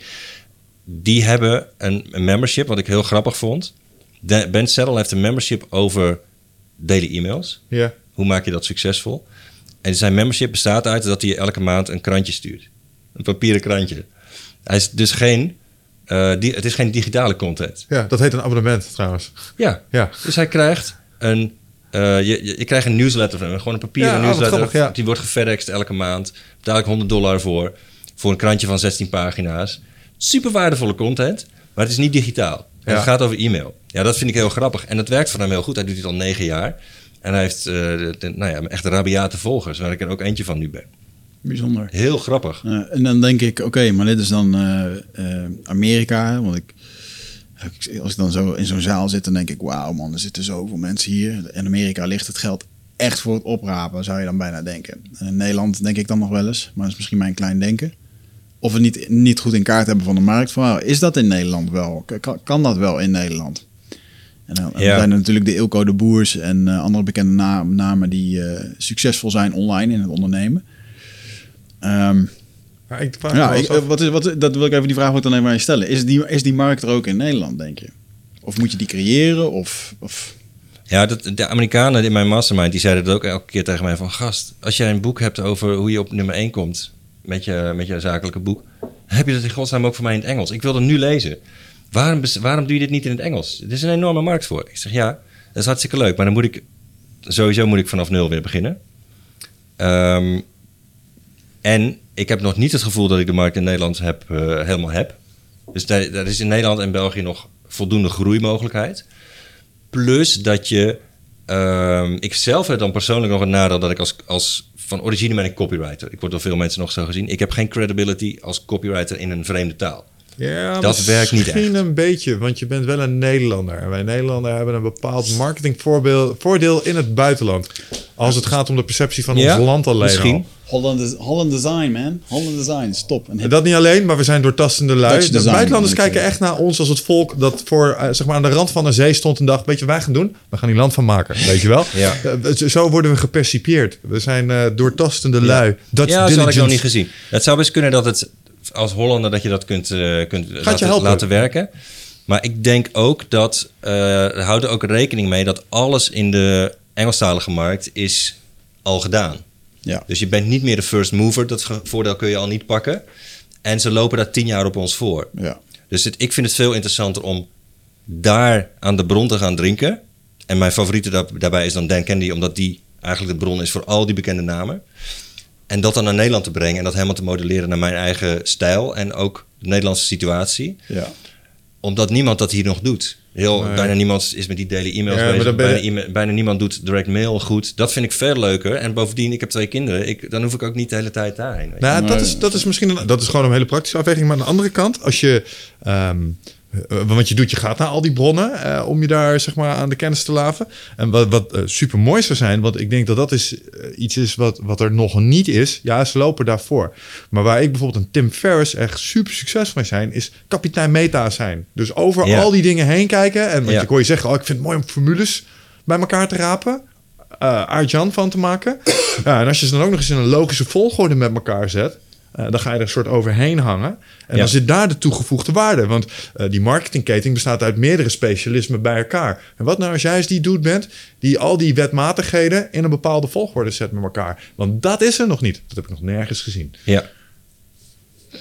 die hebben een, een membership, wat ik heel grappig vond. Ben Saddle heeft een membership over daily e-mails. Ja. Hoe maak je dat succesvol? En zijn membership bestaat uit dat hij elke maand een krantje stuurt. Een papieren krantje. Hij is dus geen, eh, die, het is geen digitale content. ja, dat heet een abonnement trouwens. Ja, Ja. dus hij krijgt een, eh, je, je, je krijgt een newsletter van hem. Gewoon een papieren Ja, oh, wat newsletter. grappig, ja. Die wordt gefedexed elke maand. Betaal ik 100 dollar voor. Voor een krantje van 16 pagina's. Super waardevolle content. Maar het is niet digitaal. En. Het gaat over e-mail. Ja, dat vind ik heel grappig. En dat werkt voor hem heel goed. Hij doet dit al negen jaar. En hij heeft uh, de, de, nou ja, echt rabiate volgers, waar ik er ook eentje van nu ben. Bijzonder. Heel grappig. Uh, en dan denk ik, oké, maar dit is dan uh, Amerika. Want ik, als ik dan zo in zo'n zaal zit, dan denk ik, wauw man, er zitten zoveel mensen hier. In Amerika ligt het geld echt voor het oprapen, zou je dan bijna denken. In Nederland denk ik dan nog wel eens, maar dat is misschien mijn klein denken. Of we niet, niet goed in kaart hebben van de markt. Van, is dat in Nederland wel? Kan, kan dat wel in Nederland? En dan ja. zijn er natuurlijk de Ilko de Boers en uh, andere bekende na namen die uh, succesvol zijn online in het ondernemen. Um, ja, ik ja ik, wat is, wat, dat wil ik even die vraag ook dan even aan je stellen. Is die, is die markt er ook in Nederland, denk je? Of moet je die creëren? Of, of... Ja, dat, de Amerikanen in mijn mastermind die zeiden dat ook elke keer tegen mij van... gast, als jij een boek hebt over hoe je op nummer 1 komt met je, met je zakelijke boek... heb je dat in godsnaam ook voor mij in het Engels. Ik wil dat nu lezen. Waarom, waarom doe je dit niet in het Engels? Er is een enorme markt voor. Ik zeg ja, dat is hartstikke leuk. Maar dan moet ik, sowieso moet ik vanaf nul weer beginnen. Um, en ik heb nog niet het gevoel dat ik de markt in Nederland heb, uh, helemaal heb. Dus daar, is in Nederland en België nog voldoende groeimogelijkheid. Plus dat je. Uh, ik zelf heb dan persoonlijk nog een nadeel dat ik als, als. Van origine ben ik copywriter. Ik word door veel mensen nog zo gezien. Ik heb geen credibility als copywriter in een vreemde taal. Ja, dat werkt niet Misschien een beetje, want je bent wel een Nederlander. En wij Nederlanders hebben een bepaald marketingvoordeel in het buitenland. Als het gaat om de perceptie van ja, ons land alleen misschien. al. Holland, Holland Design, man. Holland Design, stop. En dat niet alleen, maar we zijn doortastende lui. De buitenlanders kijken echt naar ons als het volk dat voor, uh, zeg maar aan de rand van een zee stond en dacht... weet je wij gaan doen? We gaan hier land van maken, weet je wel? Ja. Uh, zo worden we gepercipieerd. We zijn uh, doortastende lui. Dat ja, dat had ik nog niet gezien. Het zou best kunnen dat het als Hollander dat je dat kunt, uh, kunt laten, laten, werken. Maar ik denk ook dat, uh, houd er ook rekening mee dat alles in de Engelstalige markt is al gedaan. Ja. Dus je bent niet meer de first mover, dat voordeel kun je al niet pakken. En ze lopen daar tien jaar op ons voor. Ja. Dus het, ik vind het veel interessanter om daar aan de bron te gaan drinken. En mijn favoriete daarbij is dan Dan Candy, omdat die eigenlijk de bron is voor al die bekende namen. En dat dan naar Nederland te brengen en dat helemaal te modelleren naar mijn eigen stijl en ook de Nederlandse situatie. Ja. Omdat niemand dat hier nog doet. Heel, Bijna niemand is met die daily e-mails ja, bezig. Bijna, bijna, niemand doet direct mail goed. Dat vind ik veel leuker. En bovendien, ik heb twee kinderen. Ik, dan hoef ik ook niet de hele tijd daarheen. Nou, dat, is, dat is misschien een, dat is gewoon een hele praktische afweging. Maar aan de andere kant, als je... Um, uh, wat je doet, je gaat naar al die bronnen uh, om je daar zeg maar, aan de kennis te laven. En wat, wat uh, super mooi zou zijn, want ik denk dat dat is, iets is wat, wat er nog niet is. Ja, ze lopen daarvoor. Maar waar ik bijvoorbeeld een Tim Ferriss echt super succesvol mee zijn, is kapitein meta zijn. Dus over ja. al die dingen heen kijken. En want ja. ik hoor je zeggen, oh, ik vind het mooi om formules bij elkaar te rapen. Arjan van te maken. ja, en als je ze dan ook nog eens in een logische volgorde met elkaar zet uh, dan ga je er een soort overheen hangen. En ja. dan zit daar de toegevoegde waarde. Want uh, die marketingketen bestaat uit meerdere specialismen bij elkaar. En wat nou als jij eens die doet bent... die al die wetmatigheden in een bepaalde volgorde zet met elkaar. Want dat is er nog niet. Dat heb ik nog nergens gezien. Ja.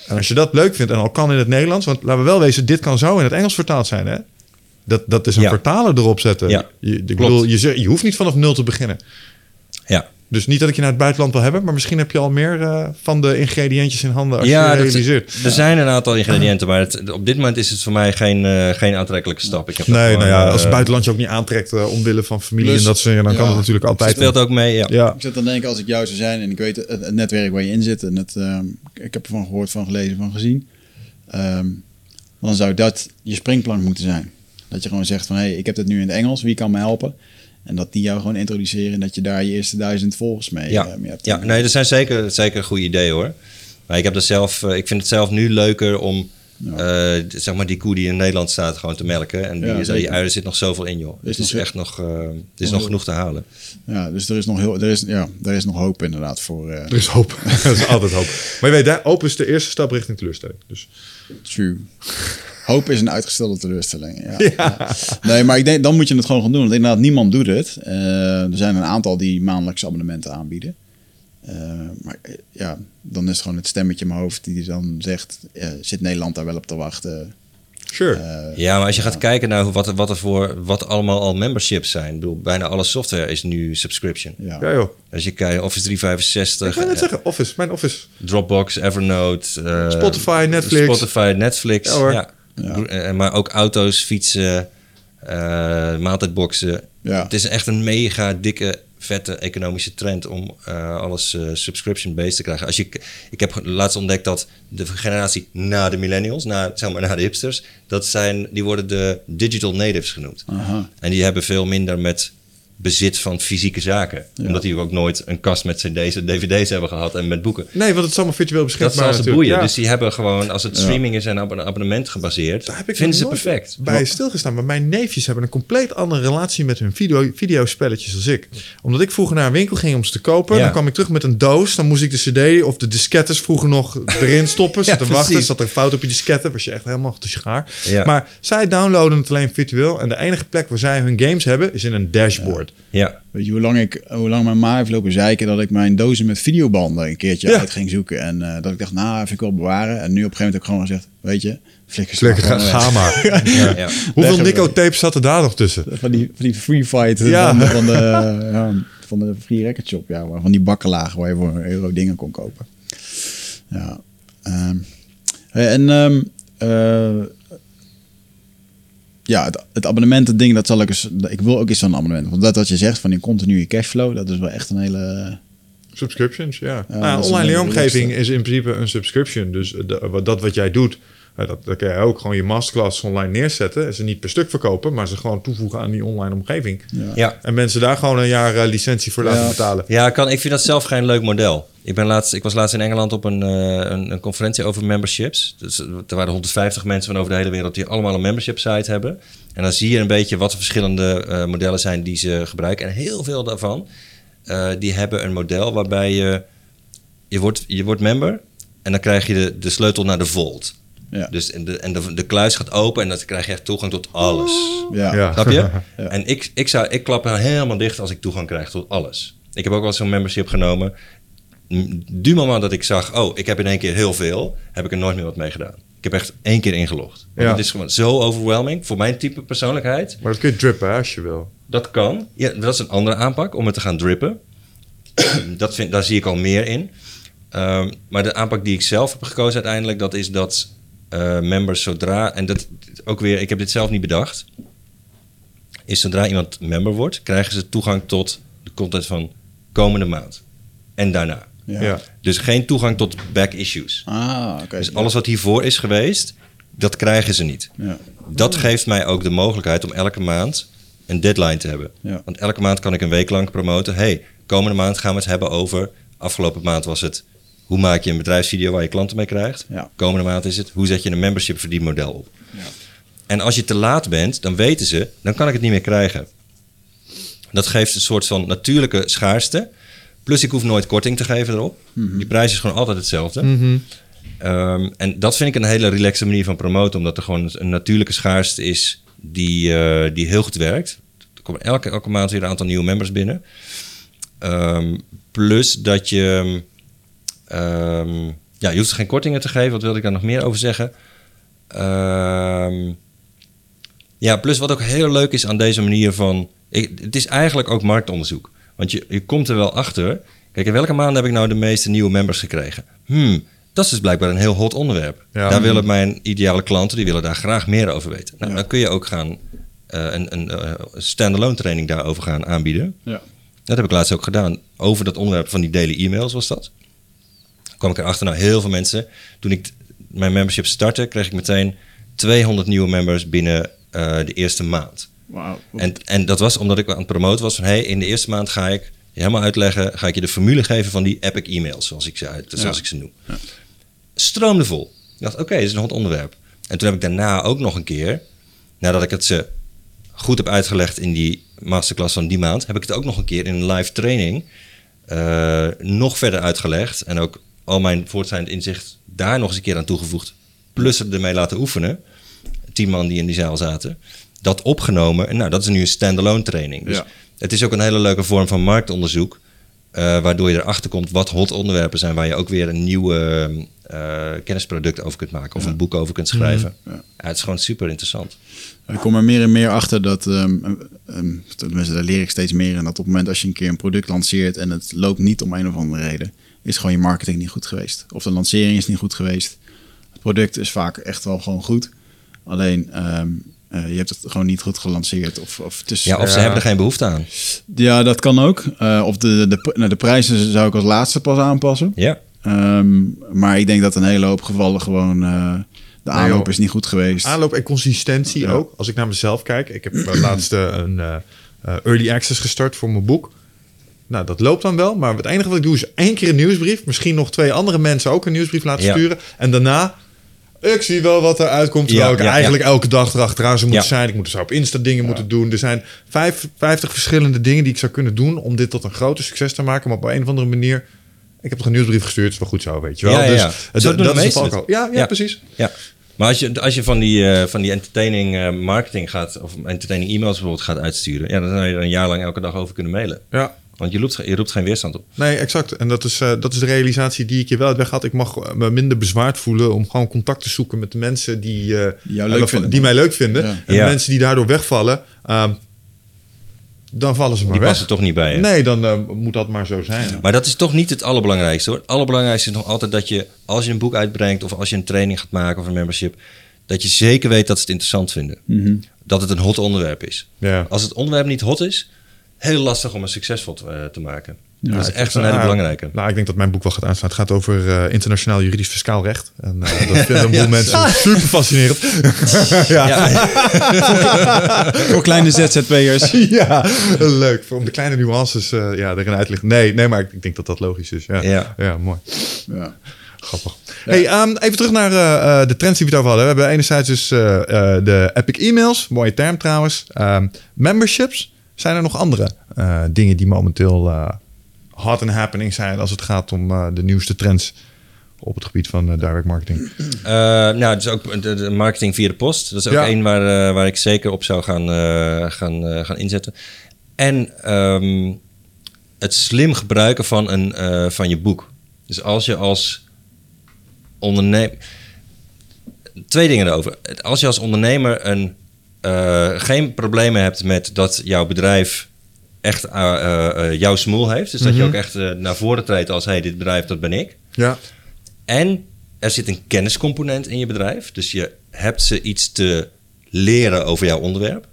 En als je dat leuk vindt en al kan in het Nederlands... want laten we wel wezen, dit kan zo in het Engels vertaald zijn, hè? Dat, dat is een ja. vertaler erop zetten. Ja, je, ik bedoel, je, je hoeft niet vanaf nul te beginnen. Dus niet dat ik je naar het buitenland wil hebben, maar misschien heb je al meer uh, van de ingrediëntjes in handen als ja, je realiseert. Dat, er zijn een aantal ingrediënten, maar het, op dit moment is het voor mij geen, uh, geen aantrekkelijke stap. Ik heb nee, nou ja, uh, als het buitenland je ook niet aantrekt omwille van familie en dat soort dan ja, kan het natuurlijk altijd. Het speelt ook mee, ja. ja. Ik zit dan denken, als ik jou zou zijn en ik weet het, het netwerk waar je in zit en het, ik heb ervan gehoord, van gelezen, van gezien, um, dan zou dat je springplank moeten zijn. Dat je gewoon zegt van, hé, hey, ik heb het nu in het Engels, wie kan me helpen? En dat die jou gewoon introduceren en dat je daar je eerste duizend volgers mee, ja. uh, mee hebt. Ja, nee, dat zijn zeker, zeker goede ideeën hoor. Maar ik heb er zelf, uh, ik vind het zelf nu leuker om ja. uh, zeg maar die koe die in Nederland staat gewoon te melken. En die, ja, die er zit nog zoveel in joh. Dus het is echt nog, het is nog genoeg te halen. Ja, dus er is nog heel, er is, ja, er is nog hoop inderdaad voor. Er is hoop. er is altijd hoop. Maar je weet, daar, hoop is de eerste stap richting teleurstelling. Dus. True. Hoop is een uitgestelde teleurstelling. Ja. ja. Nee, maar ik denk, dan moet je het gewoon gaan doen. Want inderdaad, niemand doet het. Uh, er zijn een aantal die maandelijks abonnementen aanbieden. Uh, maar ja, dan is het gewoon het stemmetje in mijn hoofd die dan zegt... Uh, zit Nederland daar wel op te wachten? Sure. ja, maar als je ja. gaat kijken naar wat, wat er voor... wat allemaal al memberships zijn. Ik bedoel, bijna alle software is nu subscription. Ja, ja joh. Als je kijkt, Office 365... Ik wil net zeggen, Office, mijn Office. Dropbox, Evernote... Spotify, Netflix. Spotify, Netflix, ja. Hoor. ja. Ja. Maar ook auto's, fietsen, eh, maaltijdboxen. Ja. Het is echt een mega dikke, vette economische trend om eh, alles eh, subscription-based te krijgen. Als je, ik heb laatst ontdekt dat de generatie na de millennials, na, zeg maar, na de hipsters, dat zijn, die worden de digital natives genoemd. Aha. En die hebben veel minder met bezit van fysieke zaken. Ja. Omdat die ook nooit een kast met cd's en dvd's hebben gehad en met boeken. Nee, want het is allemaal virtueel Dat is beschikbaar als natuurlijk. boeien. Ja. Dus die hebben gewoon, als het streaming is en op een abonnement gebaseerd, Daar heb ik vinden ze perfect. bij stilgestaan. Maar mijn neefjes hebben een compleet andere relatie met hun video, videospelletjes als ik. Omdat ik vroeger naar een winkel ging om ze te kopen. Ja. Dan kwam ik terug met een doos. Dan moest ik de cd of de diskettes vroeger nog erin stoppen. Ja, te wachten. Zat er een fout op je diskette. Was je echt helemaal te schaar. Maar zij downloaden het alleen virtueel. En de enige plek waar zij hun games hebben is in een dashboard. Ja, Weet je hoe lang, ik, hoe lang mijn ma heeft lopen zeiken dat ik mijn dozen met videobanden een keertje Ja. uit ging zoeken. En eh, dat ik dacht, nou, vind ik wel bewaren. En nu op een gegeven moment heb ik gewoon gezegd, weet je, flikker ze Lekker, maar ga, ga maar. ja. ja. Hoeveel Nico tapes zaten daar nog tussen? Van die, van die free fight Ja. van de, ja, van de free record shop. Ja, van die bakken lagen waar je voor een euro dingen kon kopen. Ja. ehm, en ehm, eh, ja, het, het abonnementen ding, dat zal ik eens... Ik wil ook eens zo'n abonnement. Want dat wat je zegt van die continue cashflow, dat is wel echt een hele... Subscriptions, ja. Nou, is online leeromgeving is in principe een subscription. Dus de- dat wat jij doet, dat, dat kan je ook gewoon je masterclass online neerzetten. En ze niet per stuk verkopen, maar ze gewoon toevoegen aan die online omgeving. Ja. ja. En mensen daar gewoon een jaar eh, licentie voor laten Ja. betalen. Ja, kan, ik vind dat zelf geen leuk model. Ik, ben laatst, ik was laatst in Engeland op een, eh, een, een conferentie over memberships. Dus, eh, er waren 150 mensen van over de hele wereld die allemaal een membership site hebben. En dan zie je een beetje wat de verschillende eh, modellen zijn die ze gebruiken. En heel veel daarvan, eh, die hebben een model waarbij je, je, wordt, je wordt member en dan krijg je de, de sleutel naar de vault. Ja. Dus en, de, en de, de kluis gaat open en dan krijg je echt toegang tot alles. Ja. Ja. Snap je? Ja. En ik, ik, zou, ik klap er helemaal dicht als ik toegang krijg tot alles. Ik heb ook wel zo'n membership genomen. Du moment dat ik zag, oh, ik heb in één keer heel veel, heb ik er nooit meer wat mee gedaan. Ik heb echt één keer ingelogd. Want Ja. Het is gewoon zo overwhelming voor mijn type persoonlijkheid. Maar dat kun je drippen hè, als je wil. Dat kan. Ja, dat is een andere aanpak om het te gaan drippen. dat vind, daar zie ik al meer in. Ehm, maar de aanpak die ik zelf heb gekozen uiteindelijk, dat is dat eh, members zodra, en dat ook weer, ik heb dit zelf niet bedacht, is zodra iemand member wordt, krijgen ze toegang tot de content van komende maand. En daarna. Ja. Ja. Dus geen toegang tot back issues. Ah, oké. Dus alles wat hiervoor is geweest, dat krijgen ze niet. Ja. Dat geeft mij ook de mogelijkheid om elke maand een deadline te hebben. Ja. Want elke maand kan ik een week lang promoten. hey, komende maand gaan we het hebben over... Afgelopen maand was het... Hoe maak je een bedrijfsvideo waar je klanten mee krijgt? Ja. Komende maand is het... Hoe zet je een membership verdienmodel op? En als je te laat bent, dan weten ze... Dan kan ik het niet meer krijgen. Dat geeft een soort van natuurlijke schaarste. Plus ik hoef nooit korting te geven erop. Die prijs is gewoon altijd hetzelfde. Ehm, en dat vind ik een hele relaxe manier van promoten, omdat er gewoon een natuurlijke schaarste is die, eh, die heel goed werkt. Er komen elke, elke maand weer een aantal nieuwe members binnen. Ehm, plus dat je, ehm, ja, je hoeft geen kortingen te geven. Wat wilde ik daar nog meer over zeggen? Ehm, ja, plus wat ook heel leuk is aan deze manier van... Ik, het is eigenlijk ook marktonderzoek. Want je, je komt er wel achter... Kijk, in welke maand heb ik nou de meeste nieuwe members gekregen? Hmm, dat is dus blijkbaar een heel hot onderwerp. Ja. Daar willen mijn ideale klanten, die willen daar graag meer over weten. Nou, Ja. dan kun je ook gaan eh, een, een eh, standalone training daarover gaan aanbieden. Ja. Dat heb ik laatst ook gedaan. Over dat onderwerp van die daily e-mails was dat. Kwam ik erachter, nou heel veel mensen. Toen ik mijn membership startte, kreeg ik meteen 200 nieuwe members binnen eh, de eerste maand. Wauw. En, en dat was omdat ik aan het promoten was van... hey, in de eerste maand ga ik je helemaal uitleggen... ga ik je de formule geven van die epic e-mails, zoals ik ze, uit, zoals Ja. ik ze noem. Stroomde vol. Ik dacht, oké, dit is een hot onderwerp. En toen heb ik daarna ook nog een keer... nadat ik het ze goed heb uitgelegd in die masterclass van die maand... heb ik het ook nog een keer in een live training... eh, nog verder uitgelegd... en ook al mijn voortschrijdend inzicht daar nog eens een keer aan toegevoegd... plus het ermee laten oefenen. Tien man die in die zaal zaten. Dat opgenomen. En nou, dat is nu een standalone training. Dus Ja. het is ook een hele leuke vorm van marktonderzoek. eh, waardoor je erachter komt wat hot onderwerpen zijn... waar je ook weer een nieuw eh, kennisproduct over kunt maken... of een boek over kunt schrijven. Ja. Ja, het is gewoon super interessant. Ik kom er meer en meer achter dat, ehm, tenminste daar leer ik steeds meer in, dat op het moment als je een keer een product lanceert en het loopt niet om een of andere reden, is gewoon je marketing niet goed geweest. Of de lancering is niet goed geweest. Het product is vaak echt wel gewoon goed. Alleen, ehm, eh, je hebt het gewoon niet goed gelanceerd. Of, of is, Ja, of ze Ja. hebben er geen behoefte aan. ja, dat kan ook. Eh, of de, de, pr- nou, de prijzen zou ik als laatste pas aanpassen. Ja. Ehm, maar ik denk dat een hele hoop gevallen gewoon... eh, de aanloop joh. is niet goed geweest. Aanloop en consistentie Ja. ook. Als ik naar mezelf kijk. Ik heb laatst eh, een eh, eh, early access gestart voor mijn boek. Nou, dat loopt dan wel. Maar het enige wat ik doe is één keer een nieuwsbrief. Misschien nog twee andere mensen ook een nieuwsbrief laten Ja. sturen. En daarna... Ik zie wel wat er uitkomt. Terwijl Ja, ik ja, eigenlijk elke dag erachteraan zou moeten zijn. Ik moet dus op Insta dingen moeten doen. Er zijn vijf, 50 verschillende dingen die ik zou kunnen doen... om dit tot een groter succes te maken. Maar op een of andere manier... Ik heb toch een nieuwsbrief gestuurd. is wel goed zo, weet je wel. Ja, ja, dus ja. eh, Zo dat, is het. Ja, ja, Ja. precies. Ja. Maar als je, als je van die, eh, van die entertaining eh, marketing gaat, of entertaining e-mails bijvoorbeeld gaat uitsturen, ja, dan zou je er een jaar lang elke dag over kunnen mailen. Ja. Want je roept, je roept geen weerstand op. Nee, exact. En dat is, eh, dat is de realisatie die ik je wel uit weg had. Ik mag eh, me minder bezwaard voelen om gewoon contact te zoeken met de mensen die, eh, Die jou leuk vinden. die mij leuk vinden. Ja. En Ja. de mensen die daardoor wegvallen, ehm, dan vallen ze maar Die weg. passen toch niet bij je. Nee, dan eh, moet dat maar zo zijn. Maar dat is toch niet het allerbelangrijkste hoor. Het allerbelangrijkste is nog altijd dat je, als je een boek uitbrengt of als je een training gaat maken of een membership, dat je zeker weet dat ze het interessant vinden. Dat het een hot onderwerp is. Ja. Als het onderwerp niet hot is, heel lastig om het succesvol te, eh, te maken. Ja, dat is echt een hele Ah, belangrijke. Nou, ik denk dat mijn boek wel gaat aanslaan. Het gaat over eh, internationaal juridisch fiscaal recht. En eh, dat vinden een boel mensen super fascinerend. ja. Ja, Voor kleine ZZP'ers. ja, leuk. Om de kleine nuances eh, ja, erin uit te leggen. Nee, nee, maar ik, ik denk dat dat logisch is. Ja, Ja. ja. mooi. Ja. Grappig. Hey, ehm, even terug naar eh, eh, de trends die we het over hadden. We hebben enerzijds dus eh, eh, de epic e-mails. Mooie term trouwens. Ehm, memberships. Zijn er nog andere eh, dingen die momenteel eh, hot and happening zijn... als het gaat om eh, de nieuwste trends op het gebied van direct marketing? Nou, dus ook de, de marketing via de post. Dat is ook Ja. één waar, waar ik zeker op zou gaan, gaan, gaan inzetten. En ehm, het slim gebruiken van, een, van je boek. Dus als je als ondernemer... Twee dingen erover. Als je als ondernemer een, eh, geen problemen hebt met dat jouw bedrijf echt eh, eh, jouw smoel heeft. Dus dat je ook echt naar voren treedt als... hey, dit bedrijf, dat ben ik. Ja. En er zit een kenniscomponent in je bedrijf. Dus je hebt ze iets te leren over jouw onderwerp.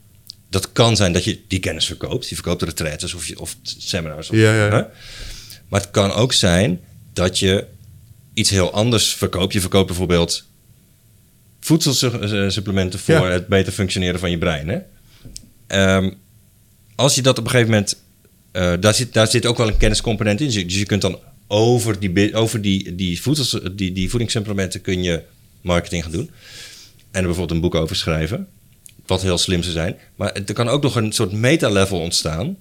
Dat kan zijn dat je die kennis verkoopt. Je verkoopt retraites of, je, of seminars. Of, Ja, ja, ja. hè? Maar het kan ook zijn dat je iets heel anders verkoopt. Je verkoopt bijvoorbeeld voedselsupplementen voor Ja. het beter functioneren van je brein. Hè? Ehm, als je dat op een gegeven moment... eh, daar, zit, daar zit ook wel een kenniscomponent in. Dus je- Dus kunt dan over die, over die, die, voedsels, die, die voedingssupplementen kun je marketing gaan doen. En er bijvoorbeeld een boek over schrijven. Wat heel slim zou zijn. Maar er kan ook nog een soort meta-level ontstaan.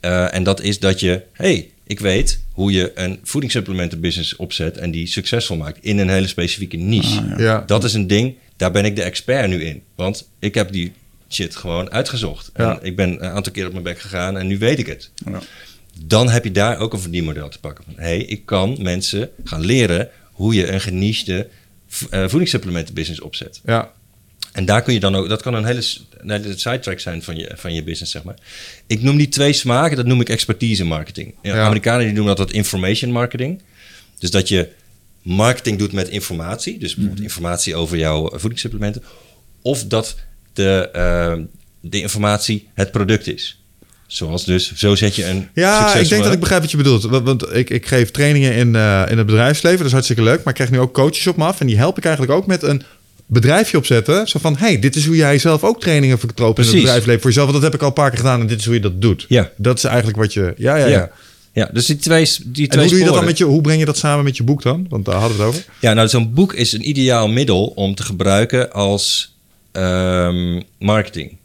Eh, en dat is dat je, hey, ik weet hoe je een voedingssupplementenbusiness opzet en die succesvol maakt in een hele specifieke niche. Ah, Ja. Dat is een ding, daar ben ik de expert nu in. Want ik heb die shit gewoon uitgezocht. Ja. En ik ben een aantal keer op mijn bek gegaan en nu weet ik het. Ja. Dan heb je daar ook een verdienmodel te pakken. Van, hey, ik kan mensen gaan leren hoe je een genichte eh, voedingssupplementenbusiness opzet. Ja. En daar kun je dan ook, dat kan een hele, een hele sidetrack zijn van je, van je business, zeg maar. Ik noem die twee smaken, dat noem ik expertise marketing. Ja. Amerikanen die noemen dat, dat information marketing. Dus dat je marketing doet met informatie, dus bijvoorbeeld informatie over jouw eh, voedingssupplementen. Of dat de, eh, de informatie het product is. Zoals dus, zo zet je een Ja, ik denk dat ik begrijp wat je bedoelt. Want, want ik, ik geef trainingen in, eh, in het bedrijfsleven. Dat is hartstikke leuk. Maar ik krijg nu ook coaches op me af. En die help ik eigenlijk ook met een bedrijfje opzetten. Zo van, hey, dit is hoe jij zelf ook trainingen verkoopt in het bedrijfsleven voor jezelf. Want dat heb ik al een paar keer gedaan en dit is hoe je dat doet. Ja. Dat is eigenlijk wat je... Ja, ja, ja. Ja. Ja, dus die twee, die En twee hoe doe je dat dan met je... Hoe breng je dat samen met je boek dan? Want daar hadden we het over. Ja, nou, zo'n boek is een ideaal middel om te gebruiken als ehm, marketing.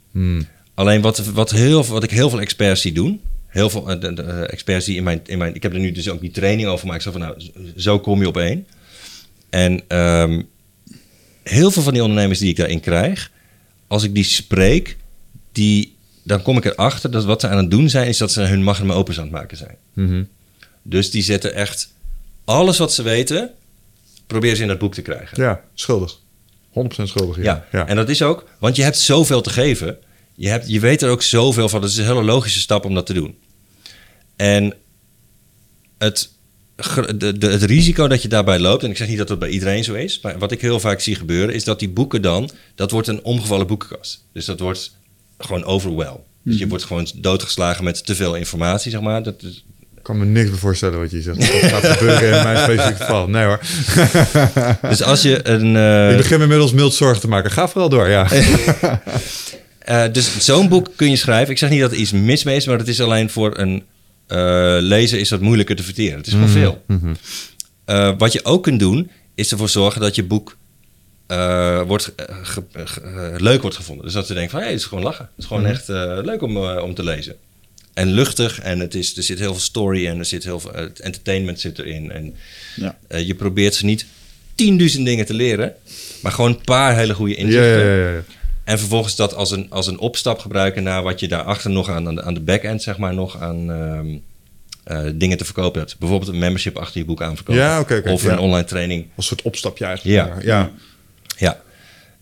Alleen wat, wat, heel, wat ik heel veel experts zie doen, heel veel eh, de, de, eh, experts die in mijn, in mijn, ik heb er nu dus ook die training over gemaakt, zo van nou, zo kom je op één. En ehm, heel veel van die ondernemers die ik daarin krijg, als ik die spreek, die, dan kom ik erachter dat wat ze aan het doen zijn, is dat ze hun magnum opus aan het maken zijn. Dus die zetten echt alles wat ze weten, proberen ze in dat boek te krijgen. Ja, schuldig. 100% schuldig. Ja. ja. en dat is ook, want je hebt zoveel te geven. Je, hebt, je weet er ook zoveel van. Het is een hele logische stap om dat te doen. En het de, de, het risico dat je daarbij loopt, en ik zeg niet dat dat bij iedereen zo is, maar wat ik heel vaak zie gebeuren, is dat die boeken dan, dat wordt een omgevallen boekenkast. Dus dat wordt gewoon overwhelm. Dus je wordt gewoon doodgeslagen met te veel informatie, zeg maar. Dat is, Ik kan me niks meer voorstellen wat je zegt. Dat gaat gebeuren in mijn specifieke geval. Nee hoor. dus als je een... eh, ik begin inmiddels mild zorgen te maken. Ga vooral door, ja. Eh, dus zo'n boek kun je schrijven. Ik zeg niet dat er iets mis mee is, maar het is alleen voor een eh, lezer is dat moeilijker te verteren. Het is gewoon veel. Eh, wat je ook kunt doen, is ervoor zorgen dat je boek eh, wordt, ge- ge- leuk wordt gevonden. Dus dat ze denken van, hé, het is gewoon lachen. Het is gewoon echt eh, leuk om, om te lezen. En luchtig en het is, er zit heel veel story en er zit heel veel entertainment zit erin. En Ja. je probeert ze niet tienduizend dingen te leren, maar gewoon een paar hele goede inzichten. ja, ja, ja. En vervolgens dat als een, als een opstap gebruiken naar wat je daarachter nog aan, aan de, aan de back-end, zeg maar, nog aan ehm, eh, dingen te verkopen hebt. Bijvoorbeeld een membership achter je boek aanverkopen. Ja, of ja. een online training. Als een soort opstapje eigenlijk. Ja. ja. Ja.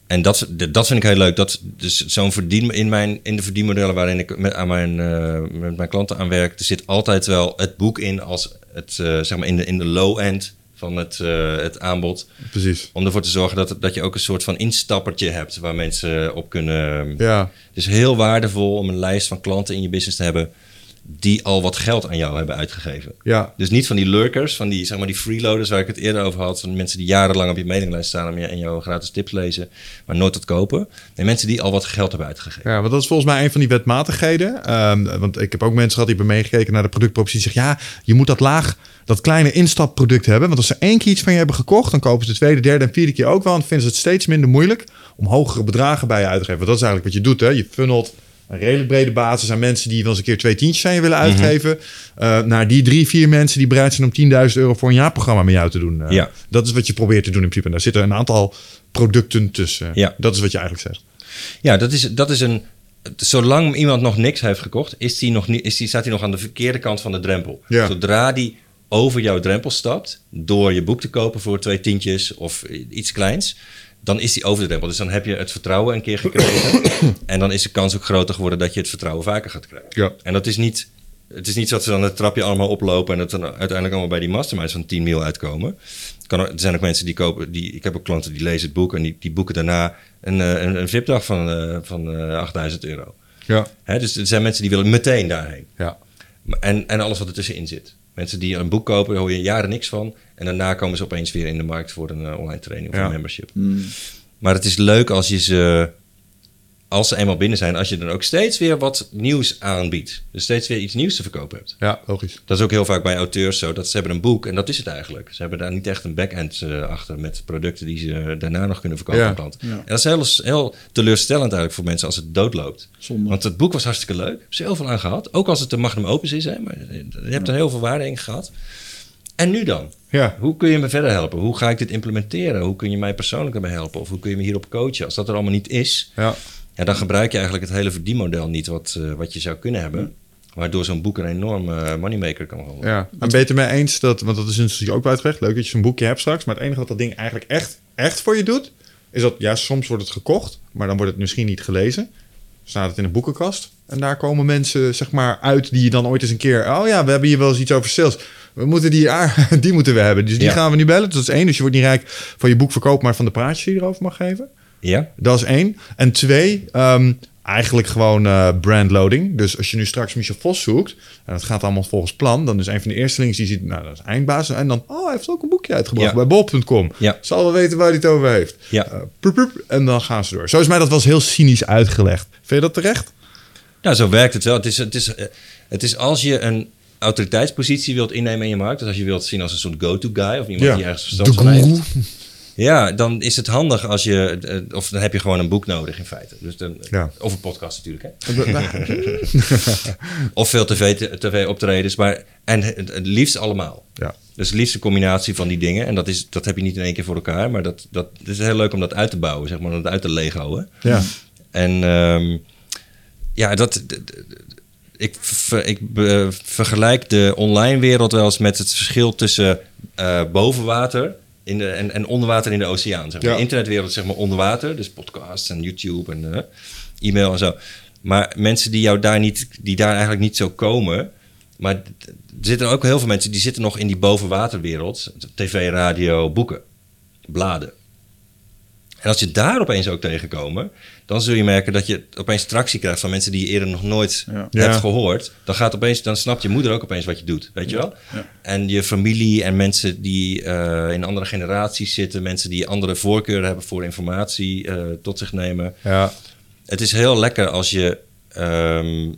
En dat, dat vind ik heel leuk. Dat, dus zo'n verdien in, mijn, in de verdienmodellen waarin ik met, aan mijn, eh, met mijn klanten aan werk, er zit altijd wel het boek in als het, eh, zeg maar in de, in de low end van het, eh, het aanbod. Precies. Om ervoor te zorgen dat, dat je ook een soort van instappertje hebt waar mensen op kunnen, Ja. Het is heel waardevol om een lijst van klanten in je business te hebben die al wat geld aan jou hebben uitgegeven. Ja. Dus niet van die lurkers, van die, zeg maar, die freeloaders waar ik het eerder over had. Van mensen die jarenlang op je mailinglijst staan om je, en jouw gratis tips lezen, maar nooit wat kopen. Nee, mensen die al wat geld hebben uitgegeven. Ja, want dat is volgens mij een van die wetmatigheden. Ehm, want ik heb ook mensen gehad die hebben meegekeken naar de productpropositie. Die zeggen, ja, je moet dat laag, dat kleine instapproduct hebben. Want als ze één keer iets van je hebben gekocht, dan kopen ze de tweede, derde en vierde keer ook wel. En dan vinden ze het steeds minder moeilijk om hogere bedragen bij je uit te geven. Want dat is eigenlijk wat je doet, hè. Je funnelt een redelijk brede basis aan mensen die wel eens een keer twee tientjes aan je willen uitgeven. eh, naar die drie, vier mensen die bereid zijn om 10.000 euro voor een jaarprogramma met jou te doen. Eh, Ja. Dat is wat je probeert te doen in principe. En daar zitten een aantal producten tussen. Ja. Dat is wat je eigenlijk zegt. Ja, dat is, dat is een. Zolang iemand nog niks heeft gekocht, is die nog niet, is die, staat hij nog aan de verkeerde kant van de drempel. Ja. Zodra die over jouw drempel stapt, door je boek te kopen voor twee tientjes of iets kleins, dan is die over de drempel. Dus dan heb je het vertrouwen een keer gekregen. en dan is de kans ook groter geworden dat je het vertrouwen vaker gaat krijgen. Ja. En dat is niet. Het is niet zo dat ze dan het trapje allemaal oplopen en dat dan uiteindelijk allemaal bij die masterminds van 10 mil uitkomen. Kan ook, er zijn ook mensen die kopen, die, ik heb ook klanten die lezen het boek en die, die boeken daarna een, eh, een, een VIP-dag van, eh, van eh 8000 euro. Ja. Hè, dus er zijn mensen die willen meteen daarheen. Ja. En, en alles wat ertussenin zit. Mensen die een boek kopen, daar hoor je jaren niks van. En daarna komen ze opeens weer in de markt voor een eh, online training of Ja. een membership. Maar het is leuk als je ze, als ze eenmaal binnen zijn, als je dan ook steeds weer wat nieuws aanbiedt. Dus steeds weer iets nieuws te verkopen hebt. Ja, logisch. Dat is ook heel vaak bij auteurs zo, dat ze hebben een boek en dat is het eigenlijk. Ze hebben daar niet echt een back-end eh, achter met producten die ze daarna nog kunnen verkopen Ja. aan klanten. Ja. En dat is heel, heel teleurstellend eigenlijk voor mensen als het doodloopt. Zonde. Want het boek was hartstikke leuk. Heb ze heel veel aan gehad. Ook als het een magnum opus is, hè, maar je hebt er heel veel waarde in gehad. En nu dan? Ja. Hoe kun je me verder helpen? Hoe ga ik dit implementeren? Hoe kun je mij persoonlijk erbij helpen? Of hoe kun je me hierop coachen? Als dat er allemaal niet is, Ja. Ja, dan gebruik je eigenlijk het hele verdienmodel niet wat, eh, wat je zou kunnen hebben. Waardoor zo'n boek een enorme eh, moneymaker kan worden. Ja, en ben je het ermee eens dat, want dat is natuurlijk ook wel uitgelegd, leuk dat je zo'n boekje hebt straks, maar het enige wat dat ding eigenlijk echt, echt voor je doet, is dat, ja, soms wordt het gekocht, maar dan wordt het misschien niet gelezen. Staat het in een boekenkast en daar komen mensen, zeg maar, uit die je dan ooit eens een keer, oh ja, we hebben hier wel eens iets over sales. We moeten die, ah, die moeten we hebben, dus die Ja. gaan we nu bellen. Dat is één, dus je wordt niet rijk van je boek verkoop, maar van de praatjes die je erover mag geven. Ja? Dat is één. En twee, ehm, eigenlijk gewoon eh brandloading. Dus als je nu straks Michel Vos zoekt, en dat gaat allemaal volgens plan, dan is een van de eerste links die ziet, nou, dat is eindbaas. En dan, oh, hij heeft ook een boekje uitgebracht Ja. bij bol.com. Ja. Zal wel weten waar hij het over heeft. Ja. Eh, en dan gaan ze door. Zo is mij dat wel eens heel cynisch uitgelegd. Vind je dat terecht? Nou, zo werkt het wel. Het is, het is, eh, het is als je een autoriteitspositie wilt innemen in je markt. Dus als je wilt zien als een soort go-to guy of iemand die ergens verstand van heeft. Ja, dan is het handig als je, eh, of dan heb je gewoon een boek nodig in feite. Dus dan, Ja. Of een podcast natuurlijk, hè. Of veel tv, tv maar en het, liefst allemaal. Ja. Dus het liefst een combinatie van die dingen. En dat, is, dat heb je niet in één keer voor elkaar, maar dat, dat het is heel leuk om dat uit te bouwen, zeg maar, om dat uit te legoen. Ja. En ehm, ja, dat, ik, ver- ik be- vergelijk de online wereld wel eens met het verschil tussen eh boven water in de, en, en onder water in de oceaan. Zeg maar. Ja. De internetwereld zeg maar onder water, dus podcasts en YouTube en eh, e-mail en zo. Maar mensen die jou daar niet, die daar eigenlijk niet zo komen, maar d- zitten ook heel veel mensen die zitten nog in die bovenwaterwereld. TV, radio, boeken, bladen. En als je daar opeens ook tegenkomen, dan zul je merken dat je opeens tractie krijgt van mensen die je eerder nog nooit Ja. Ja. hebt gehoord. Dan, gaat opeens, dan snapt je moeder ook opeens wat je doet, weet je wel? Ja. En je familie en mensen die eh, in andere generaties zitten, mensen die andere voorkeuren hebben voor informatie eh, tot zich nemen. Ja. Het is heel lekker als je ehm,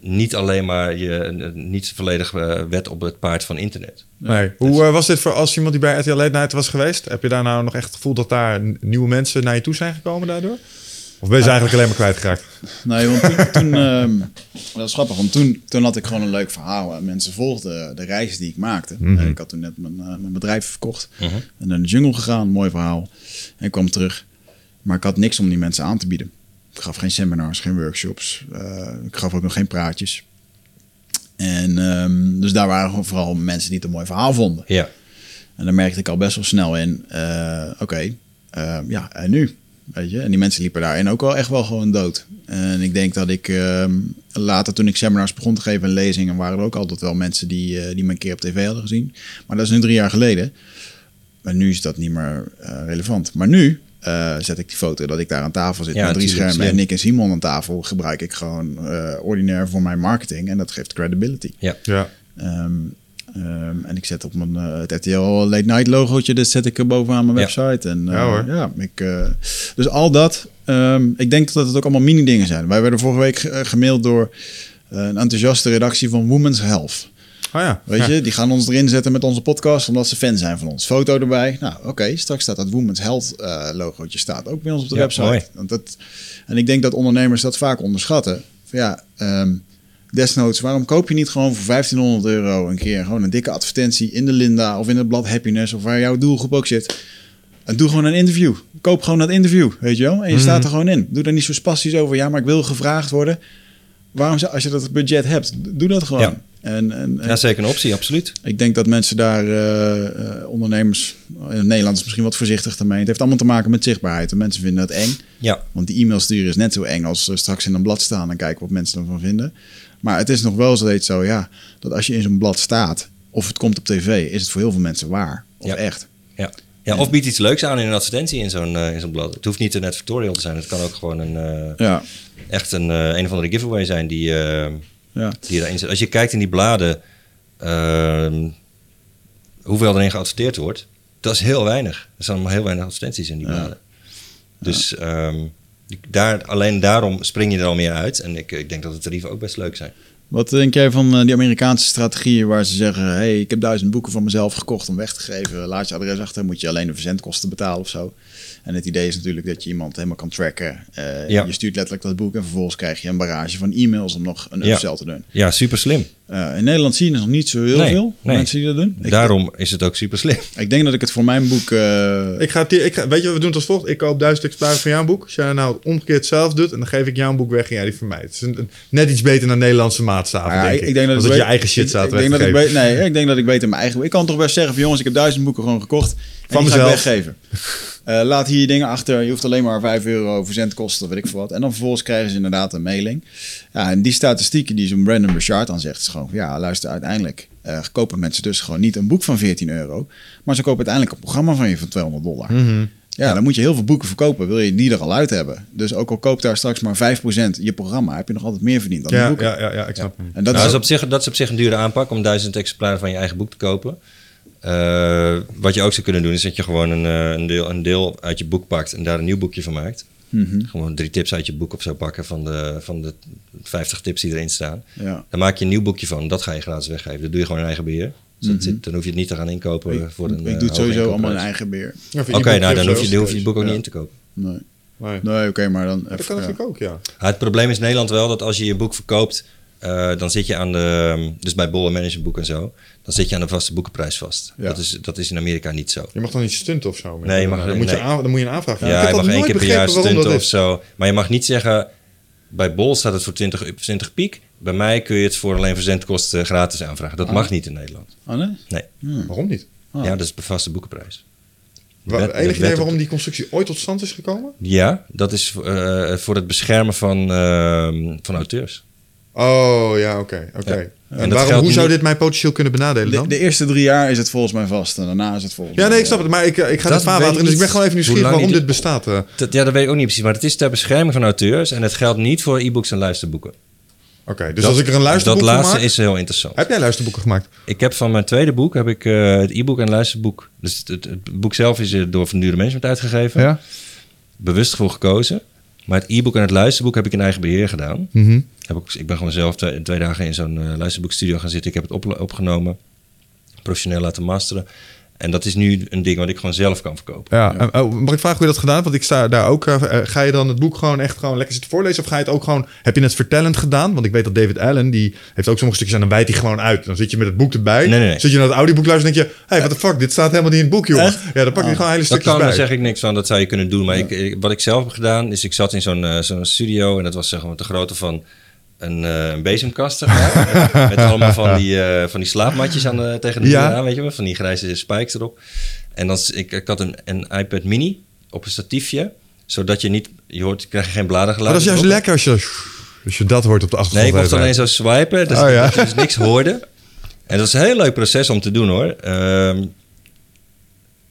niet alleen maar je eh, niet volledig eh, wet op het paard van internet. Nee. Hoe eh, was dit voor als iemand die bij RTL Late Night was geweest? Heb je daar nou nog echt het gevoel dat daar nieuwe mensen naar je toe zijn gekomen daardoor? Of ben je ze eigenlijk alleen maar kwijtgeraakt? Nee, want toen, toen ehm, dat is grappig, want toen, toen had ik gewoon een leuk verhaal. En mensen volgden de reis die ik maakte. Mhm. En ik had toen net mijn, eh, mijn bedrijf verkocht. En naar de jungle gegaan, mooi verhaal. En ik kwam terug. Maar ik had niks om die mensen aan te bieden. Ik gaf geen seminars, geen workshops. Eh, ik gaf ook nog geen praatjes. En ehm, dus daar waren vooral mensen die het een mooi verhaal vonden. Ja, En dan merkte ik al best wel snel in, eh, oké, eh, ja, en nu? Weet je? En die mensen liepen daarin ook wel echt wel gewoon dood. En ik denk dat ik ehm, later, toen ik seminars begon te geven en lezingen, waren er ook altijd wel mensen die, die me een keer op tv hadden gezien. Maar dat is nu drie jaar geleden. Maar nu is dat niet meer relevant. Maar nu eh, zet ik die foto dat ik daar aan tafel zit Ja, met drie schermen en. Nick en Simon aan tafel gebruik ik gewoon eh, ordinair voor mijn marketing. En dat geeft credibility. ja. Ja. Ehm, ehm, en ik zet op mijn uh, het RTL Late Night logootje, dat zet ik er bovenaan mijn Ja. website. En, eh, Ja, hoor. ja, ik, eh, dus al dat, ehm, ik denk dat het ook allemaal mini dingen zijn. Wij werden vorige week ge- gemaild door een enthousiaste redactie van Women's Health. Oh ja. Weet Ja. je, die gaan ons erin zetten met onze podcast omdat ze fan zijn van ons. Foto erbij. Nou, oké, straks staat dat Women's Health eh, logootje staat ook bij ons op de Ja, website. mooi. Want dat, en ik denk dat ondernemers dat vaak onderschatten. Van ja, ehm, desnoods, waarom koop je niet gewoon voor 1500 euro een keer gewoon een dikke advertentie in de Linda of in het blad Happiness of waar jouw doelgroep ook zit. En doe gewoon een interview. Koop gewoon dat interview, weet je wel? En je Mhm. staat er gewoon in. Doe daar niet zo spastisch over. Ja, maar ik wil gevraagd worden. Waarom, als je dat budget hebt, doe dat gewoon. Ja. En, en, ja, zeker een optie, absoluut. ik denk dat mensen daar, eh, eh, ondernemers, in Nederland is misschien wat voorzichtig ermee. Het heeft allemaal te maken met zichtbaarheid. En mensen vinden het eng. Ja, Want die e-mail sturen is net zo eng als eh, straks in een blad staan en kijken wat mensen ervan vinden. Maar het is nog wel steeds zo, ja, dat als je in zo'n blad staat of het komt op tv, is het voor heel veel mensen waar. Of Ja. echt. ja. ja, of bied iets leuks aan in een advertentie in zo'n eh, in zo'n blad. Het hoeft niet een advertorial te zijn. Het kan ook gewoon een, eh, Ja, echt een, eh, een of andere giveaway zijn die, eh, ja. die erin zit. Als je kijkt in die bladen ehm, hoeveel erin geadverteerd wordt, dat is heel weinig. Er zijn maar heel weinig advertenties in die bladen. Dus ehm, daar, alleen daarom spring je er al meer uit. En ik, ik denk dat de tarieven ook best leuk zijn. Wat denk jij van eh, die Amerikaanse strategieën waar ze zeggen: hey, ik heb duizend boeken van mezelf gekocht om weg te geven. Laat je adres achter, moet je alleen de verzendkosten betalen of zo. En het idee is natuurlijk dat je iemand helemaal kan tracken. Eh, Ja. Je stuurt letterlijk dat boek en vervolgens krijg je een barrage van e-mails om nog een Ja. upsell te doen. Ja, super slim. Eh, in Nederland zie je nog niet zo heel Nee, veel nee. mensen die dat doen. Ik, Daarom is het ook super slim. ik denk dat ik het voor mijn boek. eh, Ik ga, het hier- ik ga, weet je wat we doen het als volgt? Ik koop duizend exemplaren van jouw boek. Als jij nou omgekeerd zelf doet, en dan geef ik jou een boek weg en jij die van mij. Het is een, een- net iets beter dan Nederlandse maatstaven, ja, denk ik. denk dat, ik dat je weet- eigen shit ik- staat ik, denk dat ik Nee, ik denk dat ik beter mijn eigen. Ik kan toch best zeggen van jongens, ik heb duizend boeken gewoon gekocht. En Van die ga ik mezelf. weggeven. Eh, laat hier je dingen achter. Je hoeft alleen maar 5 euro verzendkosten, weet ik veel wat. En dan vervolgens krijgen ze inderdaad een mailing. Ja, en die statistieken die zo'n Brandon Bouchard dan zegt, is gewoon van, ja, luister, uiteindelijk eh, kopen mensen dus gewoon niet een boek van 14 euro. Maar ze kopen uiteindelijk een programma van je van 200 dollar. Mhm. Ja, dan moet je heel veel boeken verkopen. Wil je die er al uit hebben? Dus ook al koopt daar straks maar 5% je programma, heb je nog altijd meer verdiend dan die Ja, boeken. ja, ja, ja, ik snap hem. En dat Nou, is dat, is op zich, dat is op zich een dure aanpak om duizend exemplaren van je eigen boek te kopen. Eh, wat je ook zou kunnen doen, is dat je gewoon een, eh, een, deel, een deel uit je boek pakt en daar een nieuw boekje van maakt. Mhm, Gewoon drie tips uit je boek of zo pakken van de, van de 50 tips die erin staan. ja. Dan maak je een nieuw boekje van, dat ga je gratis weggeven. Dat doe je gewoon in eigen beheer. Dus dat zit, dan hoef je het niet te gaan inkopen Mhm. Ik, voor een ik eh, doe het sowieso allemaal in eigen beheer. Ja, Oké, nou dan hoef je, hoef het boek ook Ja. niet in te kopen. Nee, Nee. nee oké, maar dan Dat even, kan ja. natuurlijk ook, ja. Ah, het probleem is in Nederland wel dat als je je boek verkoopt, eh, dan zit je aan de, dus bij Bolle Management Boek en zo, dan zit je aan de vaste boekenprijs vast. Ja. Dat, is, dat is in Amerika niet zo. Je mag dan niet stunten of zo. meer. Nee, je mag- dan, moet je aan, dan moet je een aanvraag doen. Ja, ik je mag één nooit keer per jaar stunten of zo. Maar je mag niet zeggen, bij Bol staat het voor 20, 20 piek. Bij mij kun je het voor alleen verzendkosten gratis aanvragen. Dat Ah. mag niet in Nederland. Oh nee? Nee. Hmm. Waarom niet? Ah. Ja, dat is de vaste boekenprijs. Wet- Enig de idee waarom die constructie ooit tot stand is gekomen? Ja, dat is eh, voor het beschermen van, ehm, van auteurs. Oh, ja, oké. oké. Ja. En En dat waarom, hoe zou niet- dit mij potentieel kunnen benadelen De, dan? de eerste drie jaar is het volgens mij vast. En daarna is het volgens ja, mij... nee, ik snap het. Maar ik, eh, ik ga Dat het vaarwater dus ik ben gewoon even nieuwsgierig waarom dit bestaat. eh. Dat, ja, dat weet ik ook niet precies. Maar het is ter bescherming van auteurs. En het geldt niet voor e-books en luisterboeken. Oké, dus als ik er een luisterboek Dat laatste maak... is heel interessant. Heb jij luisterboeken gemaakt? Ik heb van mijn tweede boek heb ik, eh, het e-book en luisterboek. Dus het, het, het boek zelf is door Van Dure Management uitgegeven. Ja. Bewust voor gekozen. Maar het e-book en het luisterboek heb ik in eigen beheer gedaan. Mhm. Heb ik, ik ben gewoon zelf twee, twee dagen in zo'n eh, luisterboekstudio gaan zitten. Ik heb het op, opgenomen. Professioneel laten masteren. En dat is nu een ding wat ik gewoon zelf kan verkopen. Ja, en, oh, mag ik vragen hoe je dat gedaan hebt? Want ik sta daar ook. eh, eh, ga je dan het boek gewoon echt gewoon lekker zitten voorlezen? Of ga je het ook gewoon. Heb je het vertellend gedaan? Want ik weet dat David Allen, die heeft ook sommige stukjes en dan wijdt hij gewoon uit. Dan zit je met het boek erbij. Nee, nee, nee. Zit je naar het audioboek luisteren en denk je: hé, hey, what the fuck, dit staat helemaal niet in het boek, jongen. Echt? Ja, dan pak je gewoon hele Dat stukjes kan, bij. daar zeg ik niks van. Dat zou je kunnen doen. Maar ik, ik- wat ik zelf heb gedaan, is ik zat in zo'n eh, zo'n studio. En dat was zeg maar de grootte van een, eh, een bezemkast. Zeg maar. met, allemaal van die, eh, van die slaapmatjes aan de, tegen de Ja. muur aan, weet je wel. Van die grijze spikes erop. En dan, ik, ik had een, een iPad mini op een statiefje. Zodat je niet, je hoort, je krijgt geen Maar bladergeluid. dat is juist lekker als je, als je dat hoort op de achtergrond. Nee, ik mocht alleen zo swipen, dus Oh, ja. dat je dus niks hoorde. En dat is een heel leuk proces om te doen hoor. Ehm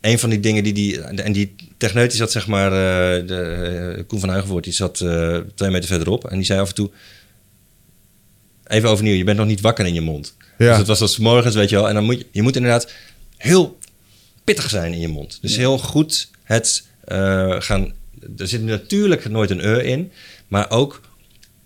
een van die dingen die die... En die techneut die zat zeg maar... eh, de, eh, Koen van Huigenvoort, die zat eh, twee meter verderop. En die zei af en toe... Even overnieuw, je bent nog niet wakker in je mond. Ja. Dus het was als 's morgens, weet je wel. En dan moet je, je moet inderdaad heel pittig zijn in je mond. Dus heel goed het eh, gaan... Er zit natuurlijk nooit een e in. Maar ook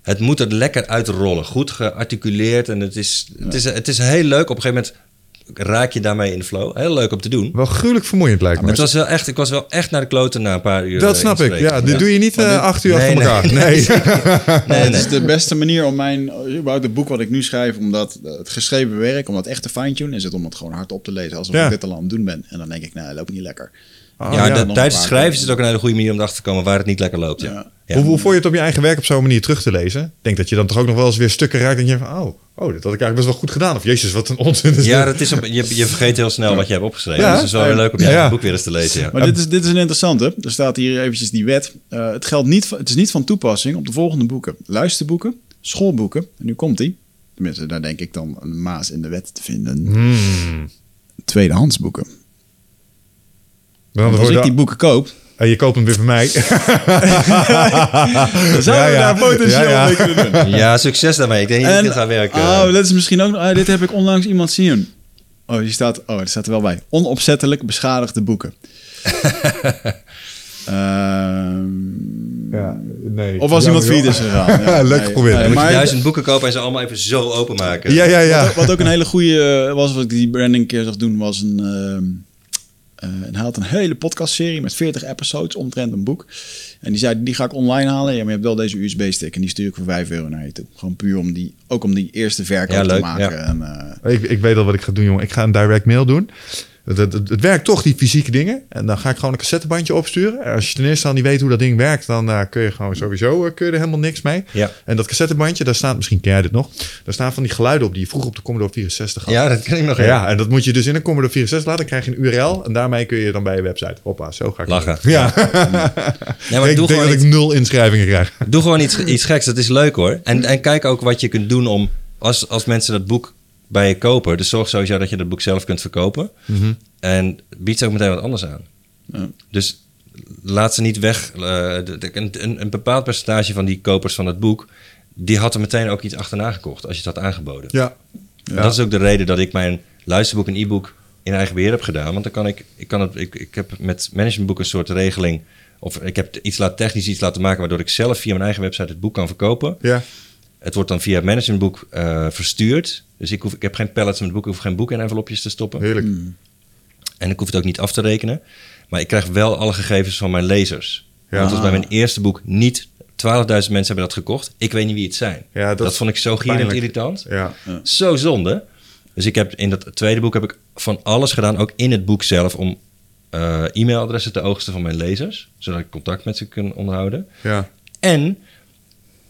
het moet er lekker uitrollen. Goed gearticuleerd. En het is, het, is, het is heel leuk. Op een gegeven moment raak je daarmee in de flow. Heel leuk om te doen. Wel gruwelijk vermoeiend lijkt me. het was wel echt, ik was wel echt naar de kloten na een paar uur. dat eh, snap ik. Ja, dit doe je niet eh, acht uur Nee, achter nee. elkaar. Nee. Nee, het nee. is de beste manier om mijn, überhaupt het boek wat ik nu schrijf, om dat, eh, het geschreven werk, om dat echt te fine-tunen, is het om het gewoon hard op te lezen alsof Ja. ik dit al aan het doen ben. En dan denk ik, nou, dat loopt niet lekker. Oh, ja, dat- tijdens het schrijven is het ook een hele goede manier om erachter te komen waar het niet lekker loopt. Ja. Ja. Ja. Hoe, hoe vond je het op je eigen werk op zo'n manier terug te lezen? Ik denk dat je dan toch ook nog wel eens weer stukken raakt en je van, oh, oh, dit had ik eigenlijk best wel goed gedaan. Of jezus, wat een onzin is Ja, dat is een, je, je vergeet heel snel wat je hebt opgeschreven. Ja. Dus het is wel weer leuk om je Ja. eigen boek weer eens te lezen. Ja. Maar dit, is, dit is een interessante. Er staat hier eventjes die wet. Eh, het, geldt niet, het is niet van toepassing op de volgende boeken. Luisterboeken, schoolboeken. En nu komt die. Tenminste, daar denk ik dan een maas in de wet te vinden. Hmm. Tweedehandsboeken. Want als wordt ik die boeken koop, En je koopt hem weer van mij. dan zouden Ja, we ja. daar potentieel Ja, ja. mee kunnen doen. ja, succes daarmee. Ik denk dat En, dit gaat werken. oh, dat is misschien ook nog... ah, dit heb ik onlangs iemand zien. Oh, die staat, oh, er staat er wel bij. Onopzettelijk beschadigde boeken. Ehm, ja, nee. of was iemand failliet is gegaan. Ja, Leuk nee, geprobeerd. nee, maar- duizend boeken kopen en ze allemaal even zo openmaken. Ja, ja, ja. Wat, wat ook een hele goede was, wat ik die branding een keer zag doen, was een. ehm, eh, en hij had een hele podcastserie met 40 episodes omtrent een boek. En die zei, die ga ik online halen. Ja, maar je hebt wel deze USB-stick en die stuur ik voor 5 euro naar je toe. Gewoon puur om die, ook om die eerste verkoop Ja, te maken. ja. En, eh, Ik, ik weet al wat ik ga doen, jongen. Ik ga een direct mail doen. Het, het, werkt toch, die fysieke dingen. En dan ga ik gewoon een cassettebandje opsturen. En Als je ten eerste al niet weet hoe dat ding werkt, dan eh, kun je gewoon sowieso eh, kun je er helemaal niks mee. Ja. En dat cassettebandje, daar staat, misschien ken jij dit nog, daar staan van die geluiden op die je vroeger op de Commodore 64 had. Ja, dat ken ik nog. Ja, en dat moet je dus in een Commodore 64 laten. Dan krijg je een URL en daarmee kun je dan bij je website. Hoppa, zo ga ik Lachen. doen. Ja, Nee, maar ik doe denk gewoon, dat iets, ik nul inschrijvingen krijg. doe gewoon iets, iets geks. Dat is leuk hoor. En, en kijk ook wat je kunt doen om... Als, als mensen dat boek bij je kopen... Dus zorg sowieso dat je dat boek zelf kunt verkopen. En bied ze ook meteen wat anders aan. Ja. Dus laat ze niet weg. eh, de- de- een, een, een bepaald percentage van die kopers van het boek... die had er meteen ook iets achterna gekocht... als je het had aangeboden. Ja. En Dat is ook de reden dat ik mijn luisterboek en e-book in eigen beheer heb gedaan. Want dan kan ik, ik, kan het, ik, ik heb met managementboek een soort regeling. Of ik heb iets laat, technisch iets laten maken waardoor ik zelf via mijn eigen website het boek kan verkopen. Ja. Het wordt dan via het managementboek eh, verstuurd. Dus ik, hoef, ik heb geen pallets met boeken, ik hoef geen boeken in envelopjes te stoppen. Heerlijk. En ik hoef het ook niet af te rekenen. Maar ik krijg wel alle gegevens van mijn lezers. Ja. Want als bij mijn eerste boek niet 12.000 mensen hebben dat gekocht. Ik weet niet wie het zijn. Ja, dat vond ik zo gierend irritant. Ja. Zo zonde. Dus ik heb in dat tweede boek heb ik van alles gedaan, ook in het boek zelf, om eh, e-mailadressen te oogsten van mijn lezers, zodat ik contact met ze kan onderhouden. Ja. En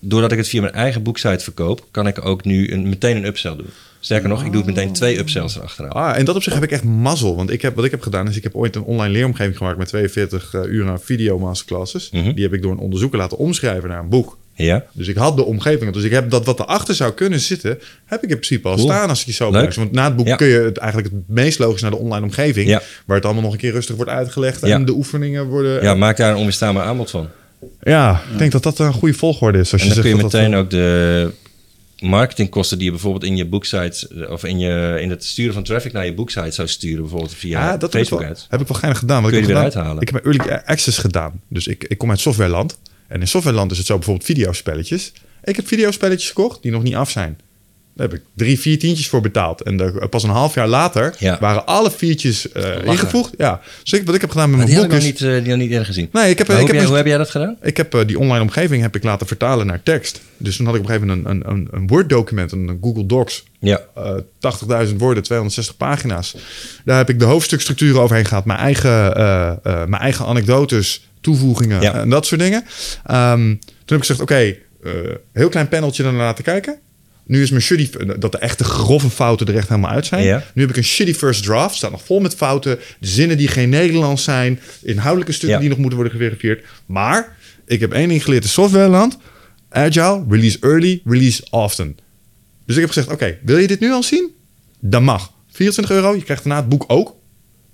doordat ik het via mijn eigen boeksite verkoop, kan ik ook nu een, meteen een upsell doen. Sterker nog, ik doe meteen twee upsells erachteraan. Ah, en dat op zich heb ik echt mazzel. Want ik heb, wat ik heb gedaan is, ik heb ooit een online leeromgeving gemaakt met 42 eh, uur aan video masterclasses. Mhm. Die heb ik door een onderzoeker laten omschrijven naar een boek. Ja. Dus ik had de omgeving. Dus ik heb dat wat erachter zou kunnen zitten, heb ik in principe al Cool. staan als ik je zo beluister. Want na het boek Ja. kun je het eigenlijk het meest logisch naar de online omgeving. Ja. Waar het allemaal nog een keer rustig wordt uitgelegd. En de oefeningen worden... ja, maak daar een onweerstaanbaar aanbod van. Ja, ik denk dat dat een goede volgorde is. Als En je dan kun je meteen dat, ook de marketingkosten die je bijvoorbeeld in je boeksite eh, of in, je, in het sturen van traffic naar je boeksite zou sturen, bijvoorbeeld via Ja, dat heb ik, wel, heb ik wel geinig gedaan. Wat Kun ik je heb gedaan- uithalen. Ik heb early access gedaan. Dus ik, ik kom uit softwareland. En in softwareland is het zo bijvoorbeeld videospelletjes. Ik heb videospelletjes gekocht die nog niet af zijn. Daar heb ik drie, vier tientjes voor betaald. En pas een half jaar later Ja. waren alle viertjes eh, ingevoegd. Ja. Dus ik, wat ik heb gedaan met Maar mijn boek is... niet, eh, die nog niet eerder gezien. Nee, ik heb, ik hoe, heb, heb jij, een- hoe heb jij dat gedaan? ik heb eh, die online omgeving heb ik laten vertalen naar tekst. Dus toen had ik op een gegeven moment een, een, een, een Word-document, een Google Docs. Ja. eh 80.000 woorden, 260 pagina's. Daar heb ik de hoofdstukstructuren overheen gehad. Mijn eigen, mijn eigen anekdotes, toevoegingen Ja. en dat soort dingen. Ehm, toen heb ik gezegd, oké, eh, heel klein paneltje ernaar laten kijken. Nu is mijn shitty, dat de echte grove fouten er echt helemaal uit zijn. Ja. Nu heb ik een shitty first draft, staat nog vol met fouten. Zinnen die geen Nederlands zijn. Inhoudelijke stukken Ja. die nog moeten worden geverifieerd. Maar ik heb één ding geleerd in softwareland. Agile, release early, release often. Dus ik heb gezegd, oké, wil je dit nu al zien? Dan mag. 24 euro, je krijgt daarna het boek ook.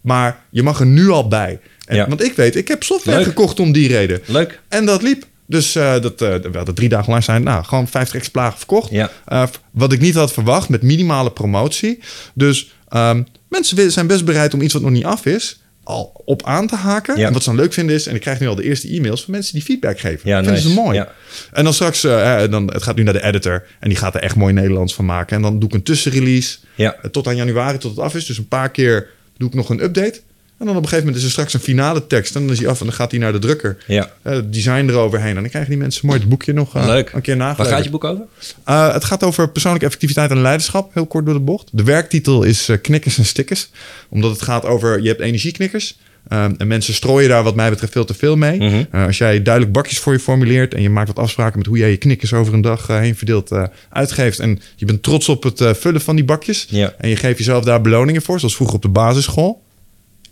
Maar je mag er nu al bij. En, Ja. Want ik weet, ik heb software Leuk. gekocht om die reden. Leuk. En dat liep. Dus eh, dat, eh we hadden drie dagen lang zijn, nou, gewoon 50 exemplaren verkocht. Ja. Eh, wat ik niet had verwacht, met minimale promotie. Dus ehm, mensen zijn best bereid om iets wat nog niet af is, al op aan te haken. Ja. En wat ze dan leuk vinden is, en ik krijg nu al de eerste e-mails van mensen die feedback geven. Ja, Vinden nice. ze mooi. Ja. En dan straks, dan, het gaat nu naar de editor en die gaat er echt mooi Nederlands van maken. En dan doe ik een tussenrelease Ja. tot aan januari, tot het af is. Dus een paar keer doe ik nog een update. En dan op een gegeven moment is er straks een finale tekst. En dan is hij af en dan gaat hij naar de drukker. Ja. Het design eroverheen. En dan krijgen die mensen mooi het boekje nog eh, Leuk. een keer Waar nageleverd. gaat je boek over? Eh, het gaat over persoonlijke effectiviteit en leiderschap. Heel kort door de bocht. De werktitel is Knikkers en Stickers. Omdat het gaat over... Je hebt energieknikkers. Ehm, en mensen strooien daar wat mij betreft veel te veel mee. Mhm. Als jij duidelijk bakjes voor je formuleert... en je maakt wat afspraken met hoe jij je knikkers over een dag heen verdeeld uitgeeft... en je bent trots op het vullen van die bakjes... Ja. en je geeft jezelf daar beloningen voor... zoals vroeger op de basisschool...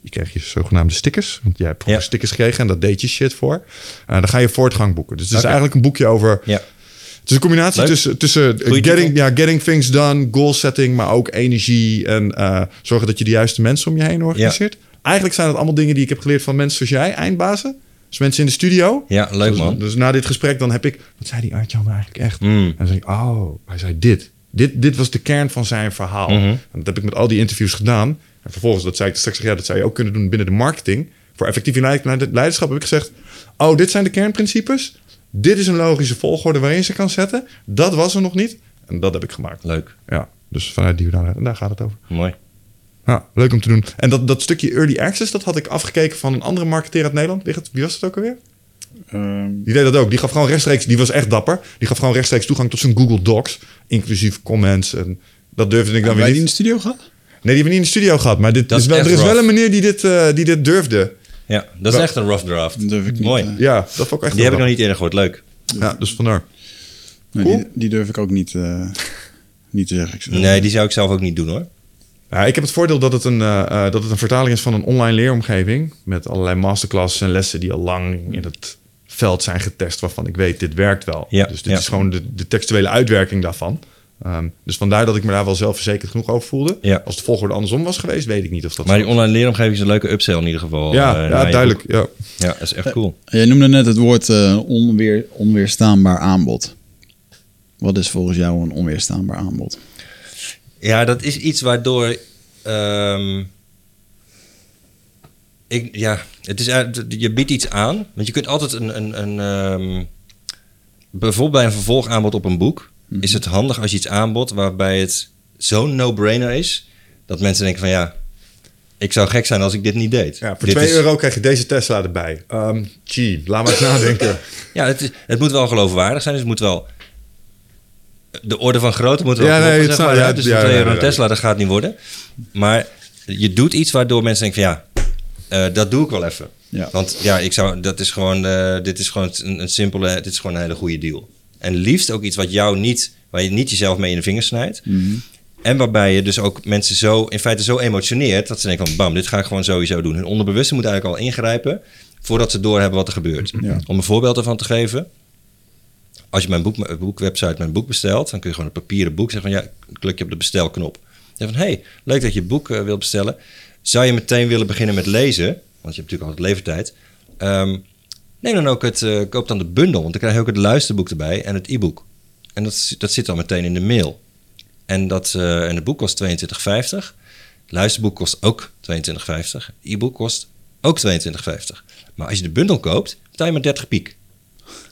Je kreeg je zogenaamde stickers. Want jij hebt Ja. stickers gekregen en dat deed je shit voor. Eh, dan ga je voortgang boeken. Dus het is eigenlijk een boekje over Ja. het is een combinatie Leuk. tussen, tussen Goeie getting, ja, getting things done, goal setting, maar ook energie en eh, zorgen dat je de juiste mensen om je heen organiseert. Eigenlijk zijn het allemaal dingen die ik heb geleerd van mensen zoals jij, eindbazen. Dus mensen in de studio. Ja, leuk dus, man. Dus na dit gesprek dan heb ik, wat zei die Artjan nou eigenlijk echt? Mm. En dan zeg ik, oh, hij zei dit. Dit, dit was de kern van zijn verhaal. Mhm. Dat heb ik met al die interviews gedaan. En vervolgens, dat zei ik straks, ja, dat zou je ook kunnen doen binnen de marketing. Voor effectief leid- leiderschap heb ik gezegd, oh, dit zijn de kernprincipes. Dit is een logische volgorde waarin je ze kan zetten. Dat was er nog niet. En dat heb ik gemaakt. Leuk. Ja, dus vanuit die hoedanigheid. En daar gaat het over. Mooi. Ja, leuk om te doen. En dat, dat stukje early access, dat had ik afgekeken van een andere marketeer uit Nederland. Wie was het ook alweer? Ehm, Die deed dat ook. Die gaf gewoon rechtstreeks, die was echt dapper. Die gaf gewoon rechtstreeks toegang tot zijn Google Docs. Inclusief comments. En dat durfde ik dan weer wij die in niet. de studio gehad? Nee, die hebben we niet in de studio gehad. Maar dit Dat is is wel, er echt is wel rough. een meneer die dit, eh, die dit durfde. Ja, dat is echt een rough draft. Dat durf ik niet, Mooi. eh. Ja, dat vond ik echt Die heb ik wel nog niet eerder gehoord. Leuk. Ja, dus vandaar. Nee, Cool. die, die durf ik ook niet, eh, niet te zeggen. Ik zeg- Nee, die zou ik zelf ook niet doen hoor. Ja, ik heb het voordeel dat het, een, eh, eh, dat het een vertaling is van een online leeromgeving. Met allerlei masterclasses en lessen die al lang in het veld zijn getest. Waarvan ik weet, dit werkt wel. Ja, dus dit ja. is gewoon de, de textuele uitwerking daarvan. Ehm, dus vandaar dat ik me daar wel zelfverzekerd genoeg over voelde. Ja. Als de volgorde andersom was geweest, weet ik niet of dat Maar die online leeromgeving is een leuke upsell in ieder geval. Ja, eh, ja duidelijk. Ja. Ja, dat is echt cool. Jij noemde net het woord eh, onweer, onweerstaanbaar aanbod. Wat is volgens jou een onweerstaanbaar aanbod? Ja, dat is iets waardoor. ehm, ik, ja, het is, je biedt iets aan. Want je kunt altijd een. een, een ehm, bijvoorbeeld bij een vervolgaanbod op een boek. Mhm. Is het handig als je iets aanbod waarbij het zo'n no-brainer is. Dat mensen denken van ja. Ik zou gek zijn als ik dit niet deed. Ja, voor Dit 2 is- euro krijg je deze Tesla erbij. Ehm gee, laat maar eens nadenken. Ja, het, is, het moet wel geloofwaardig zijn. Dus het moet wel. De orde van grootte moet wel Ja, kloppen, nee, het zou- maar. ja, dus ja, voor ja, 2 euro ja. Tesla, dat gaat niet worden. Maar je doet iets waardoor mensen denken van ja, eh, dat doe ik wel even. Ja. Want ja, ik zou, dat is gewoon, eh, dit is gewoon een, een simpele, dit is gewoon een hele goede deal. En liefst ook iets wat jou niet, waar je niet jezelf mee in de vingers snijdt. En waarbij je dus ook mensen zo, in feite zo emotioneert, dat ze denken van bam, dit ga ik gewoon sowieso doen. Hun onderbewuste moet eigenlijk al ingrijpen voordat ze doorhebben wat er gebeurt. Ja. Om een voorbeeld ervan te geven. Als je mijn boek, boekwebsite mijn boek bestelt, dan kun je gewoon een papieren boek zeggen van ja, klik je op de bestelknop. Zeg van hey, leuk dat je het boek uh, wilt bestellen. Zou je meteen willen beginnen met lezen? Want je hebt natuurlijk altijd levertijd. Um, neem dan ook het, uh, koop dan de bundel, want dan krijg je ook het luisterboek erbij en het e-book. En dat, dat zit dan meteen in de mail. En, dat, uh, en het boek kost 22,50. Het luisterboek kost ook 22,50. E-book kost ook 22,50. Maar als je de bundel koopt, betaal je maar 30 piek.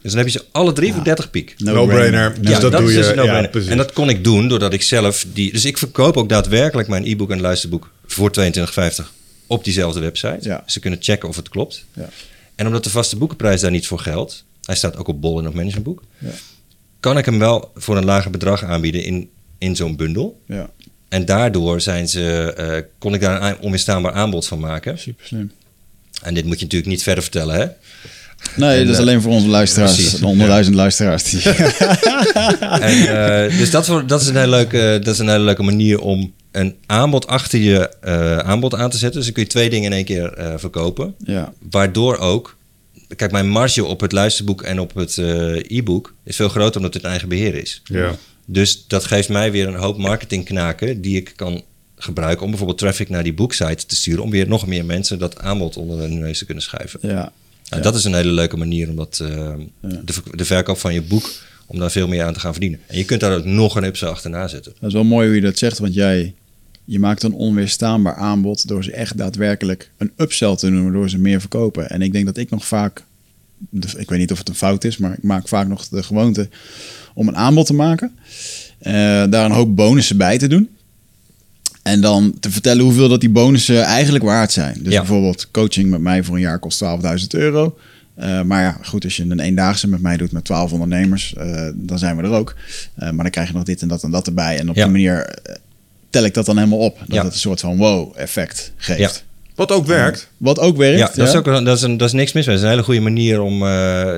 Dus dan heb je ze alle drie voor 30 piek. No-brainer. No dus ja, dat, dat doe is je. dus no-brainer. ja, en dat kon ik doen doordat ik zelf die. Dus ik verkoop ook daadwerkelijk mijn e-book en luisterboek voor 22,50 op diezelfde website. Ja. Ze kunnen checken of het klopt. Ja. En omdat de vaste boekenprijs daar niet voor geldt, hij staat ook op Bol en op Managementboek, Ja. kan ik hem wel voor een lager bedrag aanbieden in, in zo'n bundel. Ja, En daardoor zijn ze, eh, kon ik daar een onweerstaanbaar aanbod van maken. super slim. En dit moet je natuurlijk niet verder vertellen, hè? Nee, En, dat is eh, alleen voor onze luisteraars. precies. De honderdduizend luisteraars. Die, En, eh, dus dat, dat, is een hele leuke, dat is een hele leuke manier om een aanbod achter je eh, aanbod aan te zetten. Dus dan kun je twee dingen in één keer eh, verkopen. ja, Waardoor ook... Kijk, mijn marge op het luisterboek en op het eh, e-book is veel groter omdat het in eigen beheer is. Ja. Dus dat geeft mij weer een hoop marketingknaken die ik kan gebruiken om bijvoorbeeld traffic naar die boeksite te sturen. Om weer nog meer mensen dat aanbod onder hun neus te kunnen schuiven. ja. En dat is een hele leuke manier om dat, eh, de verkoop van je boek, om daar veel meer aan te gaan verdienen. En je kunt daar ook nog een upsell achterna zetten. Dat is wel mooi hoe je dat zegt, want jij je maakt een onweerstaanbaar aanbod door ze echt daadwerkelijk een upsell te doen, waardoor ze meer verkopen. En ik denk dat ik nog vaak, de- ik weet niet of het een fout is, maar ik maak vaak nog de gewoonte om een aanbod te maken, eh, daar een hoop bonussen bij te doen. En dan te vertellen hoeveel dat die bonussen eigenlijk waard zijn. Dus Ja. bijvoorbeeld coaching met mij voor een jaar kost 12.000 euro. Eh, maar ja, goed, als je een eendaagse met mij doet met 12 ondernemers, eh, dan zijn we er ook. Maar dan krijg je nog dit en dat en dat erbij. En op Ja. die manier tel ik dat dan helemaal op. Dat Ja. het een soort van wow-effect geeft. Ja. Wat ook werkt. Wat ook werkt. Ja, dat is, ook, een- dat, is een, dat is niks mis mee. Dat is een hele goede manier om... eh,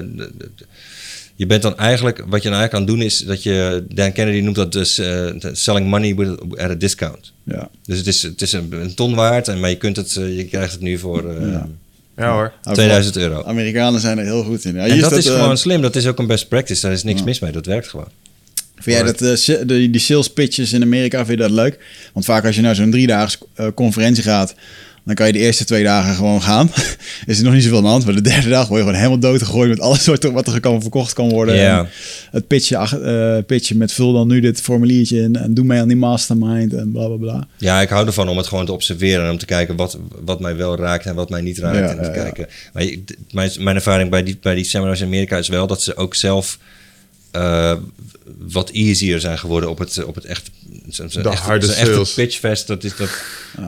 je bent dan eigenlijk... Wat je dan eigenlijk kan doen is dat je... Dan Kennedy noemt dat dus eh, selling money with- at a discount. Ja. Dus het is, het is een, een ton waard, en, maar je, kunt het, eh, je krijgt het nu voor eh, Ja. Ja hoor. 2000 euro. Amerikanen zijn er heel goed in. Ja, En dat is gewoon slim. Dat is ook een best practice. Daar is niks mis mee. Dat werkt gewoon. Vind jij dat eh, de, die sales pitches in Amerika, vind je dat leuk? Want vaak als je naar zo'n driedaags eh, conferentie gaat, dan kan je de eerste twee dagen gewoon gaan. is er nog niet zoveel aan de hand. Maar de derde dag word je gewoon helemaal doodgegooid met alles wat er, wat er kan verkocht kan worden. Ja. En het pitchen, eh, pitchen met vul dan nu dit formuliertje in en doe mee aan die mastermind en bla bla bla. Ja, ik hou ervan om het gewoon te observeren en om te kijken wat, wat mij wel raakt en wat mij niet raakt. Ja, en te ja, ja. kijken. Maar mijn, mijn ervaring bij die, bij die seminars in Amerika is wel dat ze ook zelf wat easier zijn geworden op het, op het echt. De echt- harde sales. pitchfest. Dat is, dat,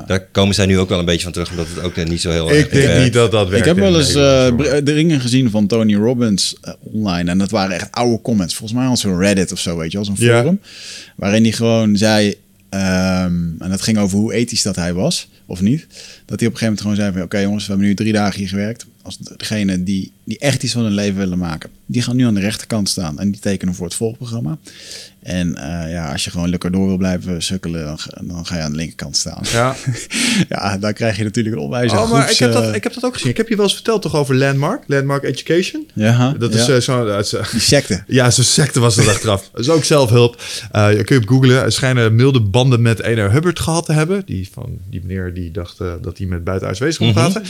Daar komen zij nu ook wel een beetje van terug, omdat het ook niet zo heel Ik erg denk werkt. niet dat dat werkt. ik heb wel eens eh, br- de ringen gezien van Tony Robbins eh, online. En dat waren echt oude comments. Volgens mij als zo'n Reddit of zo, weet je, als een Ja. forum. Waarin hij gewoon zei, ehm, en dat ging over hoe ethisch dat hij was, of niet. Dat hij op een gegeven moment gewoon zei van, oké jongens, we hebben nu drie dagen hier gewerkt. Als degene die, die echt iets van hun leven willen maken, die gaan nu aan de rechterkant staan. En die tekenen voor het volgprogramma. En eh, ja, als je gewoon lekker door wil blijven sukkelen, dan, ga- dan ga je aan de linkerkant staan. Ja. ja, daar krijg je natuurlijk een onwijze Oh, maar groeps, ik heb, dat, eh, ik heb dat ook gezien. Ik heb je wel eens verteld toch over Landmark? Landmark Education? ja, Dat ja. is eh, zo'n... Die secte. Ja, zo'n secte was dat achteraf. Dat is ook zelfhulp. Eh, je kun je op googlen. Er schijnen milde banden met Ene Hubbard gehad te hebben. Die, van, die meneer die dacht dat hij met buitenaards wezen kon praten.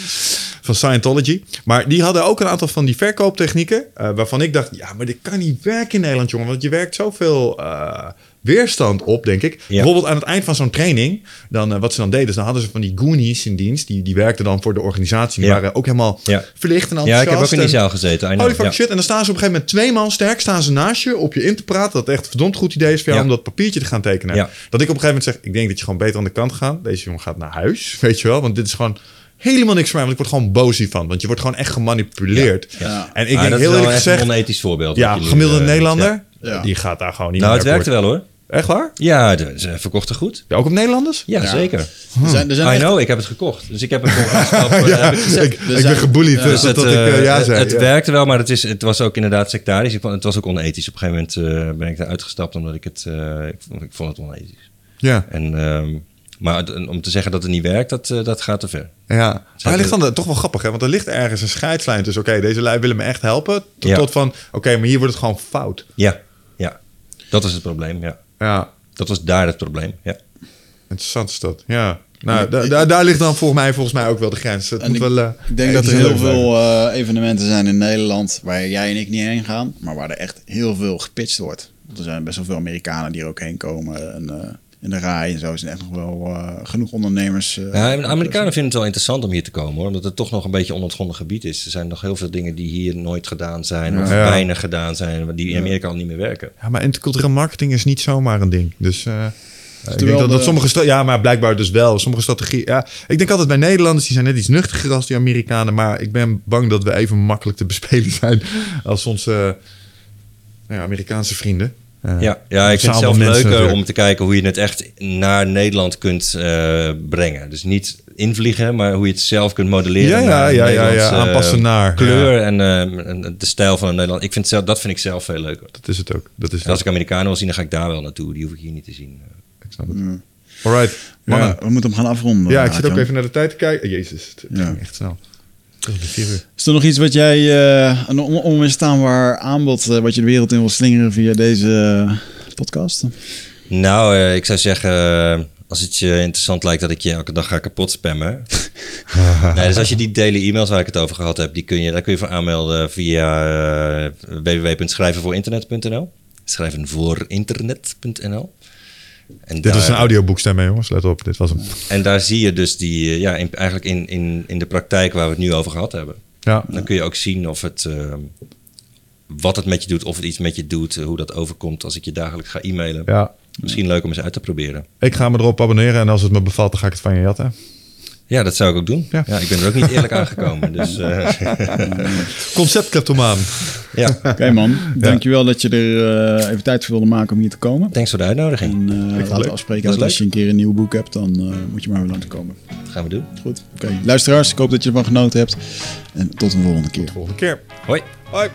Van Scientology. Maar die hadden ook een aantal van die verkooptechnieken. eh, waarvan ik dacht, ja, maar dit kan niet werken in Nederland, jongen. Want je werkt zoveel eh, weerstand op, denk ik. Bijvoorbeeld aan het eind van zo'n training. Dan, eh, wat ze dan deden, is dan hadden ze van die goonies in dienst. Die, die werkten dan voor de organisatie. Die Ja. waren ook helemaal Ja. verlicht en Ja, enthousiast. ik heb ook in die zaal gezeten. Holy fuck Ja. shit. En dan staan ze op een gegeven moment twee man sterk, staan ze naast je op je in te praten. Dat het echt een verdomd goed idee is voor jou Ja. om dat papiertje te gaan tekenen. Ja. Dat ik op een gegeven moment zeg, ik denk dat je gewoon beter aan de kant gaat. Deze jongen gaat naar huis, weet je wel. Want dit is gewoon helemaal niks voor mij. Want ik word gewoon boos hiervan. Want je wordt gewoon echt gemanipuleerd. Ja. En ik denk heel eerlijk echt gezegd, een onethisch voorbeeld. ja, gemiddelde eh, Nederlander, die gaat daar gewoon niet Nou, meer het werkte wel hoor. Echt waar? Ja, de- ze verkochten goed. Ja, ook op Nederlanders? Ja, Ja. zeker. Er zijn, er zijn I echt- know, ik heb het gekocht. Dus ik heb het gewoon Ja, heb ik gezegd. ik, ben ja, dus Dus dat, het, dat ik eh, eh, ja het- zei. het ja. werkte wel, maar het, is, het was ook inderdaad sectarisch. Ik vond, het was ook onethisch. Op een gegeven moment eh, ben ik eruit gestapt omdat ik het... eh, ik, vond, ik vond het onethisch. Ja. En ehm, Maar om te zeggen dat het niet werkt, dat, eh, dat gaat te ver. Ja, maar er ligt dan toch wel grappig, hè? Want er ligt ergens een scheidslijn tussen... oké, deze lui willen me echt helpen... tot, Ja. tot van, oké, maar hier wordt het gewoon fout. Ja, ja. Dat is het probleem, ja. Ja, Dat was daar het probleem, ja. interessant is dat. Ja, nou, da- da- daar ligt dan volgens mij, volgens mij ook wel de grens. Het En moet ik, wel, eh, ik denk dat er heel veel eh, evenementen zijn in Nederland waar jij en ik niet heen gaan, maar waar er echt heel veel gepitcht wordt. Want er zijn best wel veel Amerikanen die er ook heen komen. En, eh, in de rij en zo zijn echt nog wel eh, genoeg ondernemers. eh, Ja, en de Amerikanen vinden het wel interessant om hier te komen, hoor. Omdat het toch nog een beetje onontgonnen gebied is. Er zijn nog heel veel dingen die hier nooit gedaan zijn, of Ja. weinig gedaan zijn, die in Amerika al niet meer werken. Ja, maar intercultureel marketing is niet zomaar een ding. Dus eh, ik denk dat, de- dat sommige... Ja, maar blijkbaar dus wel. Sommige strategieën... Ja, ik denk altijd bij Nederlanders, die zijn net iets nuchtiger als die Amerikanen. Maar ik ben bang dat we even makkelijk te bespelen zijn als onze nou ja, Amerikaanse vrienden. Eh, Ja, ja ik vind het zelf leuker natuurlijk. om te kijken hoe je het echt naar Nederland kunt eh, brengen. Dus niet invliegen, maar hoe je het zelf kunt modelleren. Ja, ja, naar ja, ja, eh, aanpassen naar, kleur en, eh, en de stijl van Nederland. Ik vind zelf, dat vind ik zelf veel leuker. Dat is het ook. Dat is als ik Amerikanen wil zien, dan ga ik daar wel naartoe. Die hoef ik hier niet te zien. Ik snap het. Alright, mannen. ja, we moeten hem gaan afronden. Ja, ik zit ook even naar de tijd te kijken. Jezus, het Ja. ging echt snel. Is vier uur. Is er nog iets wat jij, eh, een on- onweerstaanbaar aanbod, eh, wat je de wereld in wil slingeren via deze eh, podcast? Nou, eh, ik zou zeggen, als het je interessant lijkt dat ik je elke dag ga kapot spammen. nee, dus als je die daily e-mails waar ik het over gehad heb, die kun je, daar kun je voor aanmelden via uh, www.schrijvenvoorinternet.nl. Schrijven voor internet.nl. En Dit daar, was een audioboekstem, jongens. Let op, dit was hem. En daar zie je dus die, eh, ja, in, eigenlijk in, in, in de praktijk waar we het nu over gehad hebben. Ja, Dan kun je ook zien of het, eh, wat het met je doet, of het iets met je doet, eh, hoe dat overkomt als ik je dagelijks ga e-mailen. ja. Misschien leuk om eens uit te proberen. Ik ga me erop abonneren en als het me bevalt, dan ga ik het van je jatten. Ja, dat zou ik ook doen. Ja. Ja. ik ben er ook niet eerlijk aangekomen. Dus eh, Conceptkleptomaan. ja, Oké man, dankjewel dat je er eh, even tijd voor wilde maken om hier te komen. thanks voor de uitnodiging. En leuk. laten we afspreken dat als je een keer een nieuw boek hebt, dan eh, moet je maar weer langskomen. Dat gaan we doen. Goed, oké. Luisteraars, ik hoop dat je ervan genoten hebt. En tot een volgende keer. Volgende keer. Hoi. Hoi.